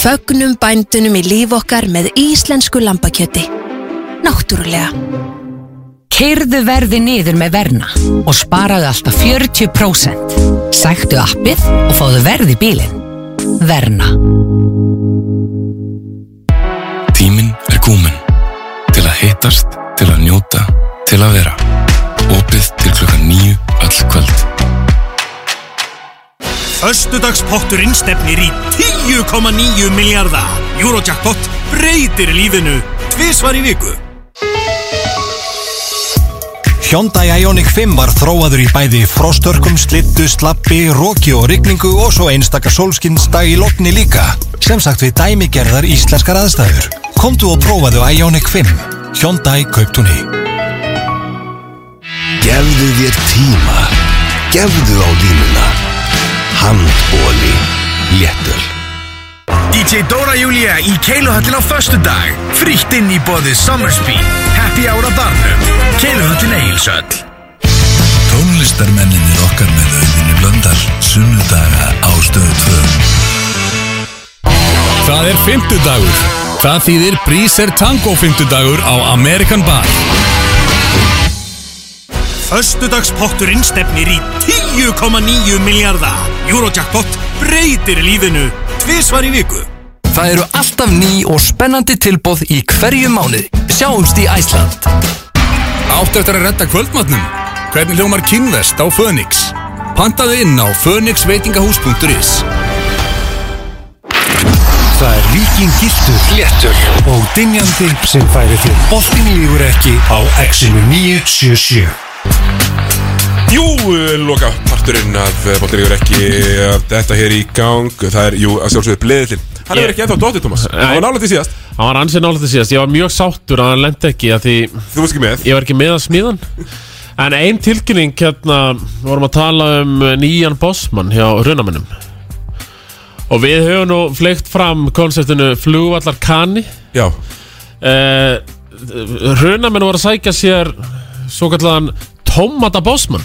Fögnum bændunum í líf okkar með íslensku lambakjöti. Náttúrulega. Keirðu verði niður með Verna og sparaðu alltaf 40%. Sæktu appið og fáðu verð í bílinn. Verna. Tíminn er komin til að hittast, til að njóta, til að vera. Opið til klukkan nýju öll kvöld. Föstudagspotturinn stefnir í 10,9 miljardar. Eurojackpot breytir lífinu tvisvar í viku. Hyundai Ioniq 5 var þróaður í bæði frostörkum, slittu, slappi, róki og rigningu og svo einstakar sólskinsdag í logni líka. Sem sagt við dæmigerðar íslenskar aðstæður. Komdu og prófaðu Ioniq 5. Hyundai Kauptúni. Gefðu þér tíma Gefðu á línuna Handbóli Léttöl DJ Dóra Júlía í Keiluhöllin á föstudag. Frítt inn í bóði Summersby Happy Hour á barnum. Keiluhöllin Egilsöll Tónlistarmenninir okkar með auðvinni blöndal Sunnudaga á stöðu 2 Það er fimmtudagur. Það þýðir Breezer Tango fimmtudagur á American Bar. Föstudagspotturinn stefnir í 10,9 miljardar Eurojackpot breytir lífinu tvisvar í viku Það eru alltaf ný og spennandi tilbóð í hverju mánuði. Sjáumst í Æsland. Áttu eftir að redda kvöldmatnum? Hvernig hljómar kynvest á Fönix? Pantaðu inn á fönixveitingahús.is Það er vikingiltur, léttur og dynjandi sem færi þér boltin lífur ekki á Exinu 977. Jú, loka parturinn af Bóttilegur ekki að þetta hér í gang. Það er, jú, að sjálfsögðu bleðillin Hann er ekki ennþá dóttir, Thomas. Hann var nálega til síðast. Hann var ansið nálega til síðast. Ég var mjög sáttur að hann lendi ekki að því Þú varst ekki með. Ég var ekki með að smíðan En ein tilkynning hérna vorum að tala um nýjan bossmann hjá hrunamennum Og við höfum nú fleikt fram konseptinu flugvallar kanni Já. Eh, Hrunamenn voru að sækja sér Svo kallan Tómata bossmann.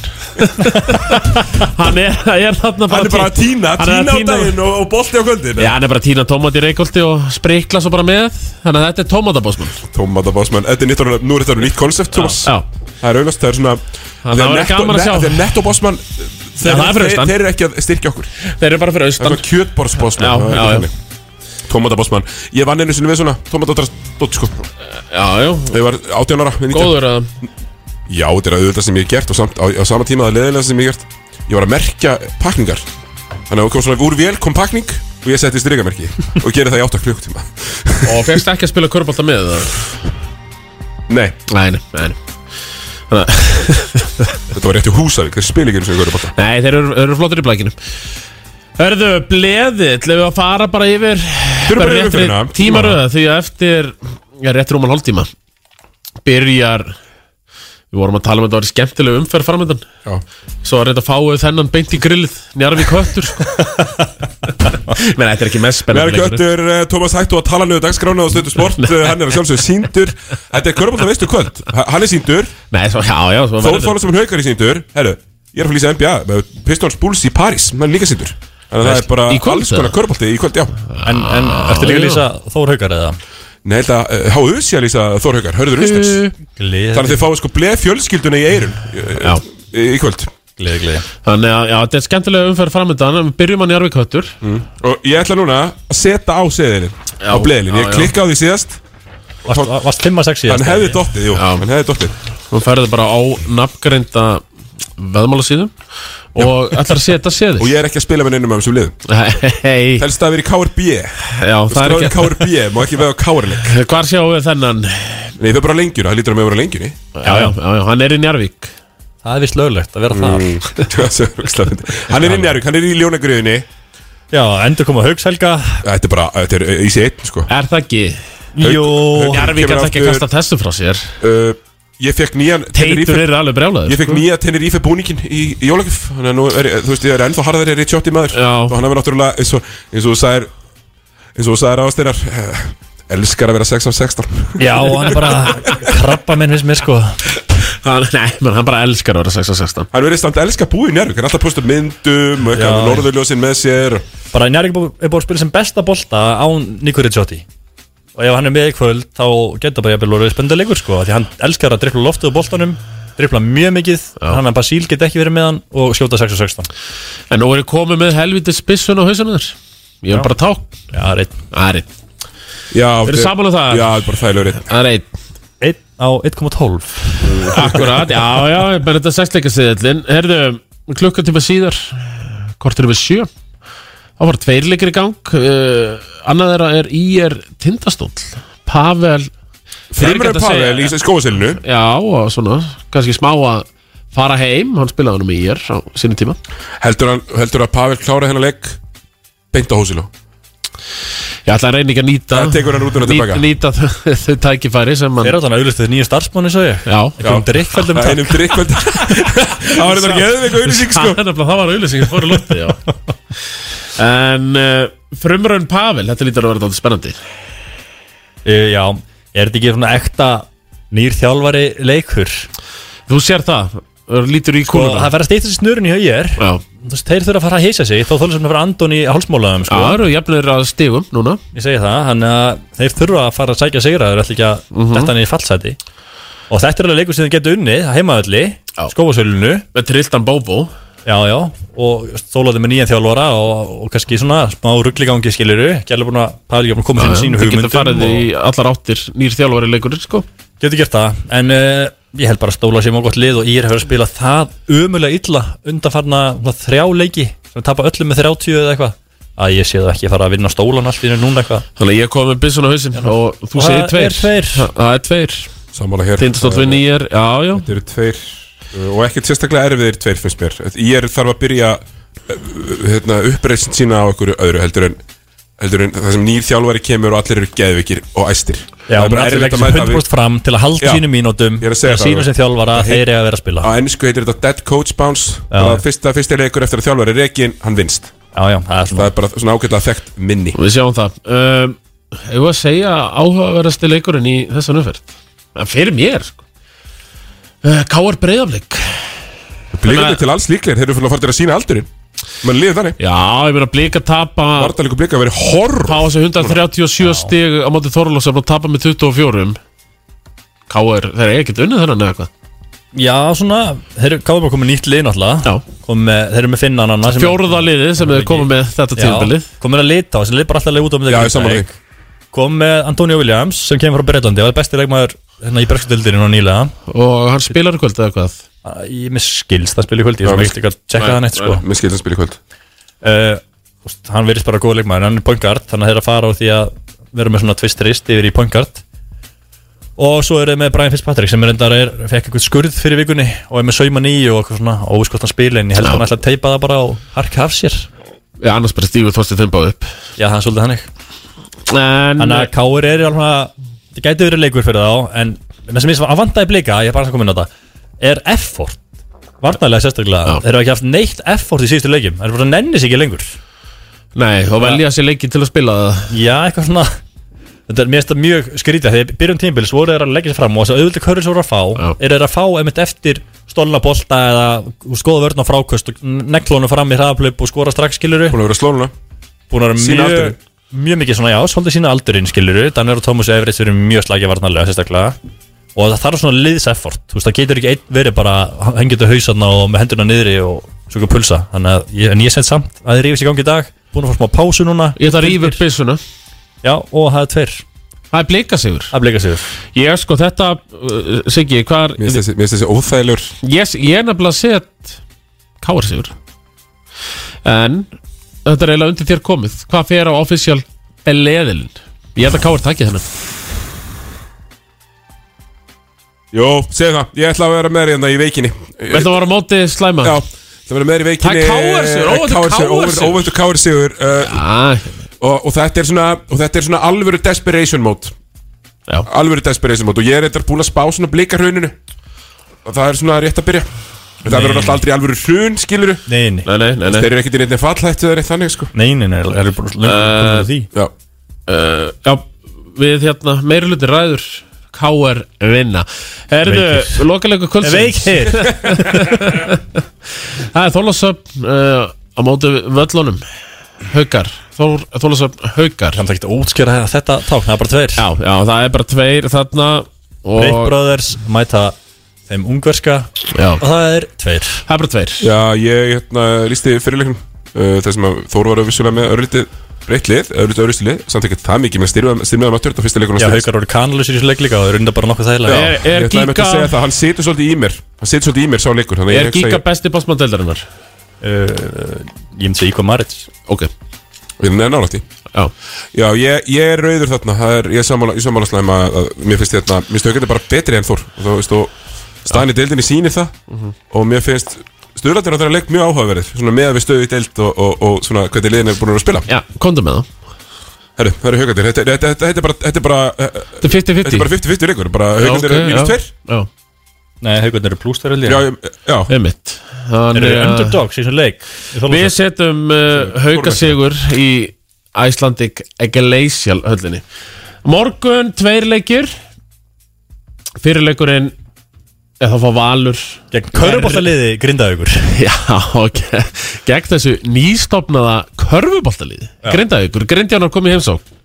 Hann er, er þarna bara Hann er bara að tína, hann er að tína á daginn og, og bolti á kvöldin Já, hann er bara að tína tómat í reykólti og sprikla svo bara með. Þannig að þetta er tómatabósmann Tómata bossmann, þetta er nýtt orðið, nú er þetta nýtt konsept, Thomas. Já. Það er auðvitað, það er svona Það verður gaman að sjá. Þegar netto bossmann Já, það er fyrir austan. Þeir eru ekki að styrkja okkur. Þeir eru bara fyrir Það austan er svona Já, það er já, já. Tómata bossmann. Ég vann einu sinni við svona Tómata dótt, sko. Já, já. Ég var 18 ára við 19. Góður að Já, þetta er auðvitað sem ég hef gert og samt, á, á sama tíma það leðilega sem ég hef gert. Ég var að merkja pakningar Þannig að það kom svona úr vél kom pakning og ég setti strygamerki og gerði það í 8 klukktíma Og fegst ekki að spila körbólta með það Nei. Nei, nei, nei að Þetta var rétt í Húsavík, þeir spila ekki einu sinni körubólta Nei, þeir eru, eru flottir í blækinu. Hörðu, bleðið, ætlum við að fara bara yfir Förum bara yfir réttri umferðina. Tímaröða, því að eftir ja, rétt rúman hálftíma Byrjar Við vorum að tala um að þetta var skemmtileg umferð framöndan. Svo er þetta fáið þennan beint í grillið Njarvík höttur sko. Menn, þetta er ekki mest spennandi Mér göttur uh, Tómas Hættu að tala nöðu dagskrána og stöðu sport. Hann er að sjálfsögðu síndur Þetta er körubólta veistu kvöld. Hann er síndur Þór sem haukar í síndur Herru, ég er að flýsa NBA Pistons Bulls í París. Hann er líka síndur Þannig að það er bara alls konar eða? körubólti í kvöld, já. En, en ertu líka Nei, held að uh, Háðu sé að lýsa Þór haukar Hörður Gleði Þannig að þið fáið sko bleð fjölskylduna í eirun Já. í, í kvöld. Gleði, gleði Þannig að, já, þetta er skemmtilega umferð framöndan Við byrjum að Njarvík höttur mm. Og ég ætla núna að setja á seðilin Á bleðilin, já, ég klikka á því síðast. Varst, varst 5 að 6 síðast Hann hefði dottið, jú, hann hefði dottið. Þú ferði bara á nafngreinda veðmálasíðum og ætlar að setja seðil Og ég er ekki að spila með neinum af þessum liðum. Helst að vera í KRB það er ekki KRB, má ekki á KR-leik Hvar sjáum við þennan? Nei, það er bara á lengjuna, það lítur að að vera á lengjunni. Já, já, já, já, hann er í Njarvík Það er vist löglegt að vera þar. Mm. Það er fyndið. Hann er í Arvík, hann er í ljónagriðinni Já, endur koma Haukshelga. Þetta er bara, þetta er í sig einn, sko. Er það ekki? Jú. Njarvík kemur ætla ekki að kasta þessu frá sér. Uh, Ég fekk nýjan Teitur er alveg brjálaður Ég fekk sko. nýja Tenerife búningin í, í jólagjöf Þannig að nú er, þú veist, ég er ennþá harðari er í tjótti maður. Já. Og hann hefur náttúrulega, eins og, eins og þú sagðir Eins og þú sagðir ásteinar uh, Elskar að vera 6 af 16 Já, hann er bara krabba minn finnst mér sko. Hann, Nei, menn hann bara elskar að vera 6 á 16 Hann verið samt elska búið í Njárvík Hann er alltaf postur myndum og eitthvað Já. norðurljósin með sér Bara Njarvík er búið er að spila sem besta bolta án Nico Ricciotti Og ef hann er með í kvöld þá getur bara jafnvel orðið spendilegur sko Því hann elskar að drippla loftið á boltanum Drippla mjög mikið Hann að Basíl get ekki verið með hann og skjóta 6 og 16 En nú er ég komið með helviti spissun á hausunum þér. Ég er Já. bara ták Já, reitt Það er einn. Já, Þeir eru saman um það? Já, þetta er bara þægilegur einn. Það er einn. Einn á 1,12 Akkurat, já, já, ég menn þetta sexleika siðallin Herðu, klukkutíma síðar Kortur yfir sjö Þá var tveir leikir í gang uh, Annað þeirra er IR Tindastóll Pavel Frimur Pavel í skóasilinu Já, og svona, kannski smá að fara heim Hann spilaði hann um í er á sinni tíma. Heldur, hann, heldur að Pavel klára hennar leik Beint á hósilo Ég ætla að reyna ekki að nýta Það tekur hann rútuna tilbaka. Nýta þau tækifæri sem hann Þeir eru þannig að auðvitað nýja starfsmanni svo ég. Já. Einhverjum drikkveldum Það er einum drikkveld Það var ekki eða auðlýsing sko. Það er nefnilega- það var auðlýsing fóru lótti, já En uh, frumraun Pavel, þetta lítur að vera þetta spennandi. Uh, Já, er þetta ekki svona ekta nýr þjálfari leikur? Þú sér það, lítur í sko, kúluna Það fer að stýta sér snurinn í haugir Já. Þeir þurfa að fara að heisa sig. Þó þóla sem að fara andun í hálsmólaðum sko. Það eru jafnir að stigum núna. Ég segi það, þannig að þeir þurfa að fara að sækja sigra Þeir ætla ekki að Mhm. þetta niður fallsæti. Og þetta er alveg leikur sem þeir geta unnið Heimaðalli, skóasölunu Með trilltan bóbó Já, já, og þólaði með nýjan þjálfara og, og kannski svona smá ruggligangi skiliru Gæli búin að Pæli búin að koma fyrir sínu Það hugmyndum getur farið og- í allar áttir nýr þjálfari leikurinn sko. Getur gert það, en uh, ég held bara að stóla sér mjög gott lið og ég er að spila það umulega illa undanfarna þrjá leiki sem tapa öllum með 30 eða eitthvað. Að ég sé það ekki fara að vinna stólan einu núna eitthvað. Þannig að ég kom með byssun á hausinn og þú segir það tveir. er tveir. Það það er tveir. Sammála hér. Tindastóll við nýjar, já, já. Þetta eru tveir Og ekkert sérstaklega erfiðir tveir finnst mér. Ég er þarf að byrja uh, hérna, uppreisn sína á einhverju öðru heldur en, heldur en það sem nýr þjálfari kemur og allir eru geðvikir og æstir. Já, Það er mæta við- 100% fram til að halda sínum mínútum sína þú sem þjálfara þeir eiga að vera að spila. Á ennsku heitir þetta dead coach bounce. Já. Það er fyrsta, fyrsta leikur eftir að þjálfari er rekin, hann vinst Já, já, það er svona Það er bara svona ágætlega þekkt minni. Við sjáum það. Um, Ég var að segja áhugaverðasti leikurinn í þessan umferð? En fyrir mér sko. Uh, Káar breyðaflik Blikarnir til alls líklegir, þeir eru fyrir að fara til að sína aldurinn. Man liður þannig. Já, ég meina blika tapa Vardalíku blika verið horror. Fá þessi 137 stig á móti Þorlósafn og tapa með 24 Káar, þeir eru ekkert unnið þennan eða eitthvað? Já, svona, þeir eru gáðum að koma nýtt lið náttúrulega. Með, Þeir eru með finnan annars sem- Fjórða liðið sem þeir koma með þetta Já, tímabilið. Komum með að lita á, sem lið bara alltaf leið út á Já, því. Kom með Antonio Williams sem kemur frá Breitlandi og er besti leikmaður hérna í Brexit-dildinu og nýlega. Og hann spilar í kvöld eða hvað? Ég með skilst að spila í kvöld Ég sem mér- ekki að tjekka það neitt sko. Mér skilst að spila í kvöld. Uh, úst, Hann verðist bara góð leikmaður, hann er point guard Þannig að þeir eru að fara á því að vera með svona twist rist yfir í point guard. Og svo er þeir með Brian Fitzpatrick sem er endar er, fekk eitthvað skurð fyrir vikunni og er með sauman í og eitthvað svona spila en ég held að hann ætla að teipa það bara og harka af sér. Já, annars bara stígur Þorstein þeim báð upp. Já, það er svolítið hannig Þannig að Káur er alveg Það gæti verið leikur fyrir þá En það sem ég að vandaði blika, ég er bara að koma inn á þetta Er effort. Varnarlega sérstaklega. Þeir eru ekki haft neitt effort í síðustu leikjum. Það er bara nennis ekki lengur. Nei, og velja sér leiki til að spila það. Já, eitthvað svona. Þetta er það mjög skrítið. Þegar byrjum tímbils voru þeir að leggja sér fram Og þess að auðvitað körður sem voru að fá Er þeir að fá einmitt eftir stólna bolta Eða skoða vörn á frákvöst Og neklónu fram í hraðaplöp og skora strax skiluru Búin að vera slónuna Búin að vera mjög. Mjög mikið svona, já, svolítið sína aldurinn skiluru Danir og Tómas Everett eru mjög slækja varnarlega sérstaklega. Og það þarf svona liðseffort. Þú veist, það getur ekki einn verið bara Hengið til hausarna og með hendurna niðri Og svo ekki pulsa. Þannig að ég, en ég send samt að þið rífist í gangi í dag. Búin að fá smá pásu núna. Ég ætla að rífa upp byssuna. Já, og það er tveir. Það er blika sigur Það er blika sigur Ég sko þetta, uh, Siggi, hvað er Mér finnst þessi, mér finnst þessi óþægilegur. Ég, ég er nefnilega að set Káar sigur. En Þetta er eiginlega undir þér komið. Hvað fer á official leðilin Ég held að Káar takki þennan. Jó, segðu það, ég ætla að vera með þér hérna í veikinni. Þetta var á móti slæma. Já, það verður með þér í veikinni. Það er KR sigur, sigur. Óvöndu káir sigur. uh, og, þetta er svona, og þetta er svona alvöru desperation mode. Já. Alvöru desperation mode. Og ég er eitthvað búin að spá svona blikarhrauninu Og það er svona rétt að byrja Það verður alltaf aldrei alvöru hrun, skiluru Nei, nei, nei, nei, nei. Þeir eru ekkert í neitt fallhættu eða neitt þannig, sko. Nei, nei, nei, það er bara Uh, löngu því. Já. uh, Já, við hérna Meiri hluti ræður Káar vinna Erðu, Veikir. lokalegu kvöldsins. Veikir. Það er Þólasöfn uh, á móti völlunum. Haukar. Þólasöfn Haukar. Það er ekki að útskjöra þetta ták, það er bara tveir. Já, já, það er bara tveir þarna og Break Brothers mæta þeim ungverska. Já. og það er tveir. Það er bara tveir. Já, ég hérna lísti fyrirleiknum uh, þess að Þór var vissulega með örlítið breytt lið, örlítið öðrustu lið samt ekki það mikið með styrmiðan máttur þetta fyrsta leikunum Já, haukar voru kanalus í þessu leik líka og þeir runda bara nokkuð þægilega. Er- er Ég ætlaði með Giga- að segja það, hann situr svolítið í mér. Hann situr svolítið í mér sá leikur þannig að Er ég Giga ég- besti bossmann deildarinnar? uh, Ég myndi Íko Marits Ok. Við erum nálægt í Já, Já ég, ég er rauður þarna Það er, ég er sammála, ég er sammála slæma að, að mér finnst þetta, mér finnst þau bara betri en Þór. Og þú veist, og staðin í deildinni sýnir það Mhm. og mér finnst Sturlandir á þeirra leik mjög áhugaverðir svona með við stöðu í deild og, og, og svona hvernig liðin er búin að spila. Já, komdu með það. Herru, það eru haugandir, þetta, þetta, þetta, þetta er bara Þetta er bara eh, Þetta er 50-50 Þetta er bara 50-50 leikur, bara haugandir eru mínus já. tveir. Já. Nei, haugarnir eru pluss tveir held ég. Já, ég- já. Einmitt. Eru þeir underdogs í þessum leik? Við setjum uh, haukasigur í Icelandic Glacial höllinni. Morgun, tveir leikir. Fyrirleikurinn eða þá fá Valur Gegn körfuboltaliði Grindavíkur. Já, ok. Gegn þessu nýstofnaða körfuboltaliði Grindavíkur, Grindjánar kom í heimsók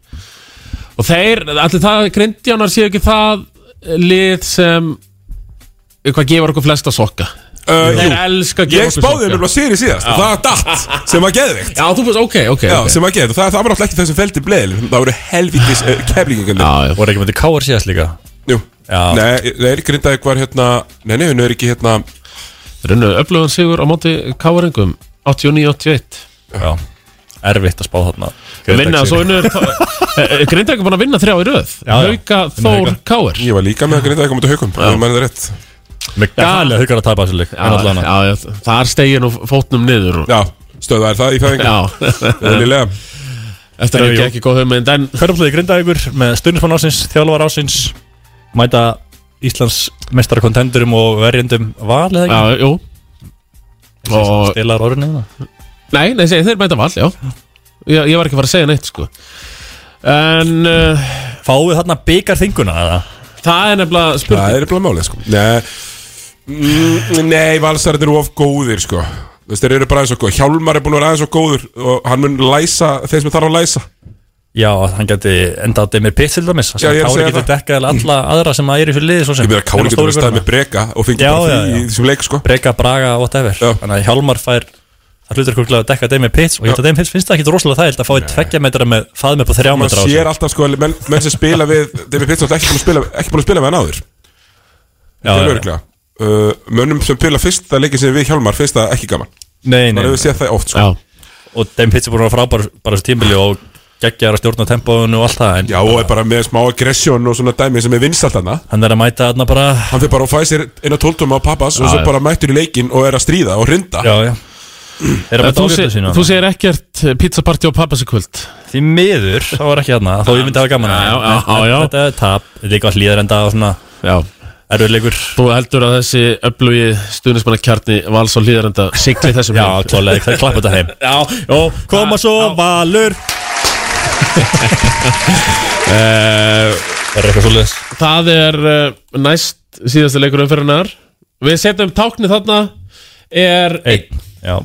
Og þeir, allir það Grindjánar séu ekki það lið sem hvað gefur okkur flesta sokka? Uh, Þeir elska að gefa Ég okkur spáði sokka. þeim nefnilega séri síðast og Já. það var datt sem var geðvikt Já, þú veist, ok, ok, Já, ok. sem var geðvikt það, það var náttúrulega ekki þessum feldi bleðil Það voru helvítis uh, keflingingandi Já, já. Voru ekki með þetta káar síðast líka? Jú. Já. Nei, nei, Grindavík var hérna Nei, nei, hún er ekki hérna Runnu öflugan sigur á móti Káringum 89-81 Já. Erfitt að spá þarna. Vinna, svo unnur Grindavík er búin að vinna þrjá í röð. Hauka Þór Hauka. Káir Ég var líka með að Grindavík komið til haukum Það mæni það rétt. Með gali að haugar að tapa þessu já, það er stegin og fótnum niður og- Já, stöðvar það í fæðingu. Já. Eðlilega. Eftir að ekki ekki góð hugmynd En Hverjaflöði Grindavíkur með stundismann ásins, þjálfar ásins Mæta Íslands mestara kontendurum og verjendum val eða ekki? Já, jú. Og Stilar orðinni Nei, nei, segi, þeir mæta val, já. Ég, ég var ekki að fara að segja neitt, sko. En uh, Fáið þarna byggar þinguna eða? Það er nefnilega spurning. Það er nefnilega málið sko. Nei, mm, nei valsarðir eru of góðir sko. Þú veist, þeir eru bara aðeins og góð Hjálmar er búin að vera aðeins og góður Og hann mun læsa þeir sem þarf að læsa Já, hann geti endað Demir Pitt til dæmis er að Kári getur dekkað alla aðra sem að er í fyrir liði svo sem Ég meina Kári getur verið stað með breka Og fengið Já, bara því í þessum leik sko. Breka, Braga, whatever. Þannig að Hjálmar fær Það hlutur kurkulega að dekka Demir Pitt Og ég held að Demir Pitt finnst það ekki rosalega þægild að fá í tveggja metra með faðum upp á þrjá metra á sér sig. alltaf sko menn, menn sem spila við búin að spila, ekki búin að spila með hann áður. Það er örglega uh, Mönnum sem að geggjar að stjórna tempóinu og allt það en Já, og er bara með smá aggression og svona dæmi sem er vinsalt hana Hann er að mæta þarna bara Hann fyrir bara og fæði sér eina tóltum á pappas og svo bara mættur í leikin og er að stríða og hrinda. Já, já. Er að Þú, sé, sína þú segir ekkert pizzapartí og pappasakvöld Því miður, þá er ekki þarna Þó ég myndi hafa gaman að Já, já, já, já. Þetta er tap, þetta er líka hlýðarenda og svona Já. Erfiðleikur. Þú heldur að þessi öflugi stuðnismannakjarni vals og hlýðarenda sigli þessum Já, klálega, það er klappa þetta heim. Já, Koma svo, Valur Það er eitthvað svolítið Það er uh, næst síðasta leikur umferðinar Við setjum tákni þarna. Er Einn, já.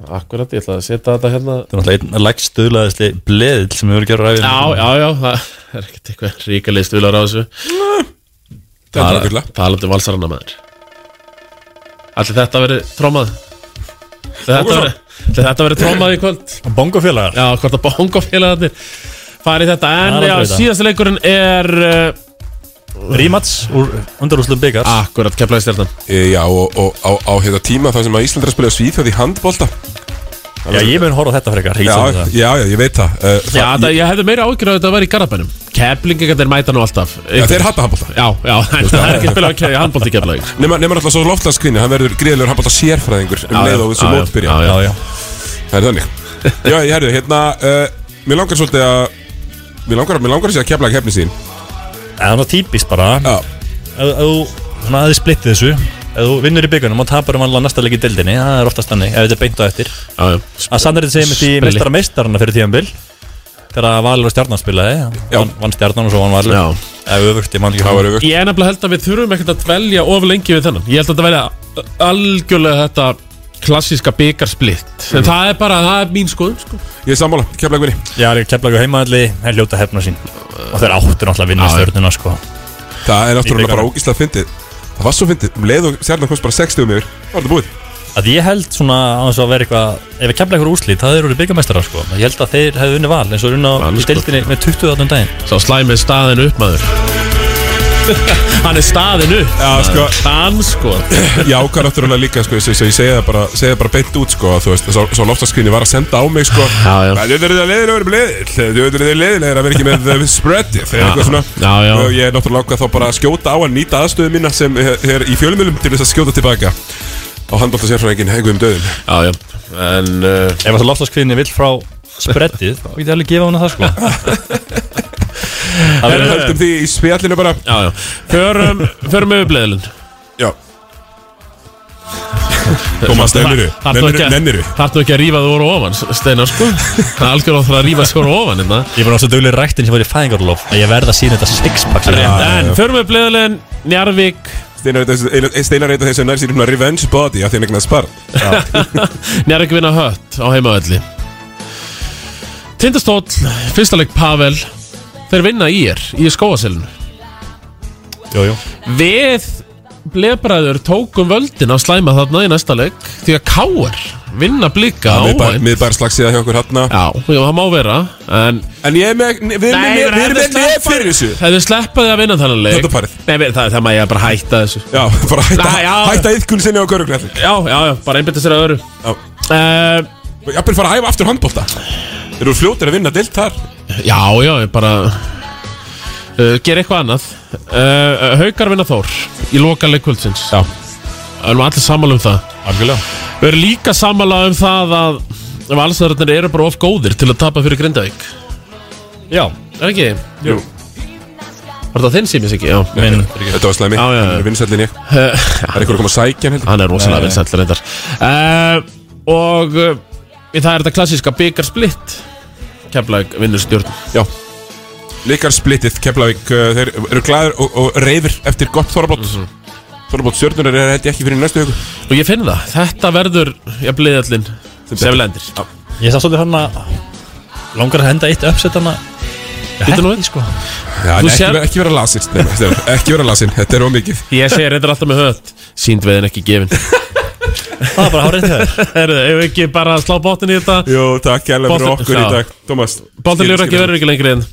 Akkurat, ég ætla að setja þetta hérna. Það er náttúrulega einn lægst stuðlaðisli bleðil sem við verðum að gera ræðin Já, já, já, það er ekkert eitthvað ríkalið stuðlar á þessu. Þetta er ágætlega. Talandi valsarana maður. Allir þetta verið trómað Þetta verið Þetta verið trómað í kvöld? Bongofélagar. Já, hvort að bongofélagarnir farið þetta. En já, þetta. síðasta leikurinn er uh, Rímats úr undarúslu byggar. Akkurat, keflaði stjarnan. E, Já, og, og á, á hérna tíma það sem að Ísland að spila svíþjóð í handbolta Já, ég mun horfa þetta frekar ég Já, já, já, ég veit það. Uh, Já, það, ég hefði meira ágjur að þetta væri í Garabænum Keflingingar þeir mæta nú alltaf. Já, þeir hata handbolta. Já, já, það er ekki spila að handbólti keflaði Nefna, nefna alltaf svo loftlandskrinni, hann verður gríðilegur handbolta sérfræðingur um Já, leið og þessu já, já, mótbyrja. Já, já. Það er þannig. Já, ég herðu, hérna, uh, mér langar svolítið að Mér langar, mér langar að sé að kefla kefni sín. Það er náttúrulega típist bara. Já. Ef ef þú, svona að þið splittið þessu Ef þú vinnur í byggunum og tapar um allan næsta leik í dildinni Það er oftast þannig, ef þetta er beint á eftir. Já, já. Að Sandrið segir mitt í Spili. meistara meistarana fyrir tíðanbil Þegar Valur og Stjarnan spilaði. Vann, vann Stjarnan og svo vann Valur. Já. Eða öfugt, ég man ekki Það var öfugt. Ég er nefnilega held að við þurfum ekkert að dvelja of lengi við þennan. Ég held að þetta verði algjörlega þetta klassíska byggarsplitt En það er bara, það er mín skoðum sko. Ég er sammála, kefla ekki Já, ég kefla ekki heimaðalli er ljóta hefna sín. Og þeir áttu náttúrulega að vinna stjörnuna sko. Það er náttúrulega bara ógíslega fyndið Það var svo fyndið, um leið og sérna komst bara 60 um yfir Það var þetta búið. Að ég held svona á að vera eitthvað Ef ég kemla eitthvað úrslit, það eru byggamestara sko. Ég held að þeir hefðu unni val eins og unna sko. deildinni með 20 áttum daginn. Sá slæmið staðin upp maður Hann er staðin upp. Já, sko. Hann sko. Já, hvað náttúrulega líka, sko, ég, ég segi það bara, það bara beint út, sko, þú veist, svo, svo loftaskrinni var að senda á mig, sko. Já, já. Þú veitur það leiðilega að vera bleðil, þú veitur það leiðilega að vera ekki með spreadið, þegar Já, eitthvað svona. Já, já. Og ég er náttúrulega ákvað þá bara að skjóta á að nýta aðstöðu mína sem er í fjölumilum til þess að skjóta tilbaka á handbólta sérfræðingin einhverjum döðum Já, já, en uh, Ef það loftaskvinni vill frá spreddið þá get ég alveg gefa hana það sko Það verður höldum því í spjallinu bara. Já, já. Förum, förum yfir bleðilinn Já. Thomas, nenniru, nenniru, Þarf ekki að rífa þú voru ofan, Steinar, sko? Það er algjör á það að rífa sig voru ofan hérna. Ég var náttúrulega duglega ræktin sem var í fæðingarlof að ég verð að sína þetta sixpack Rétt, en förum yfir bleðilinn Njarvík Steinar er eitthvað þess að nær sér svona revenge body því hann eignast barn. Njarvík vinna hött á heimavelli. Tindastóll, fyrsta leik Pavel Þeir vinna í er, í skóaselinu Jú, jú. Við blebræður tókum völdin að slæma þarna í næsta leik Því að Káar vinna blika á Miðbær slags síðan hjá okkur hérna. Já, já, það má vera En, en ég er með, við erum með, við erum með með fyrir þessu. Ef þið sleppaði að vinna þannig leik. Þetta parið Nei, við- það, það má ég bara hætta þessu. Já, bara hætta, Nei, já. hætta yðkun sinni á köruglæði Já, já, já, bara einbytta sér að öru Já. Uh, Jafnvel fara að æfa aftur handbólta Þeir eru fljótir að vinna dilt þar Já, já, ég bara uh, Ger eitthvað annað. Uh, Haukar vinna Þór Í loka leikvöldsins Já. Það erum allir sammála um það. Algjörlega. Við erum líka sammála um það að Valsæðarnir eru bara of góðir til að tapa fyrir Grindavík. Já. Er ekki? Jú. Var það þinn símis ekki? Já. Minn. Þetta var slæmi. Já, já, já. Hann er vinsællin ég. Uh, Það er einhver að koma að sækja hann heldur Hann er rosalega vinsættur reyndar. Uh, Og uh, það er þetta klassíska byggar Keflag vinnur stjórn. Já. Likar splittið, Keflavík uh, Þeir eru glæður og, og reyfir eftir gott þorrablót mm -hmm. Þorrablót stjórnur er held ég ekki fyrir næstu hugu Og ég finn það, þetta verður Ég bliðallinn sem lendir. Já. Ég sá svolítið hann að langar að henda eitt uppsett hann að við sko. Já, ekki, sér- vera, ekki vera lasin Steinar, Steinar, Ekki vera lasin, þetta er ómikið Ég segir þetta alltaf með hönd. Sínd veðin ekki gefin Það er bara hárið ef við ekki bara slá bóttin í þetta? Jú, takk kærlega fyrir Boltinn- okkur í dag Thomas Bóttin ljóra ekki verður ekki lengri en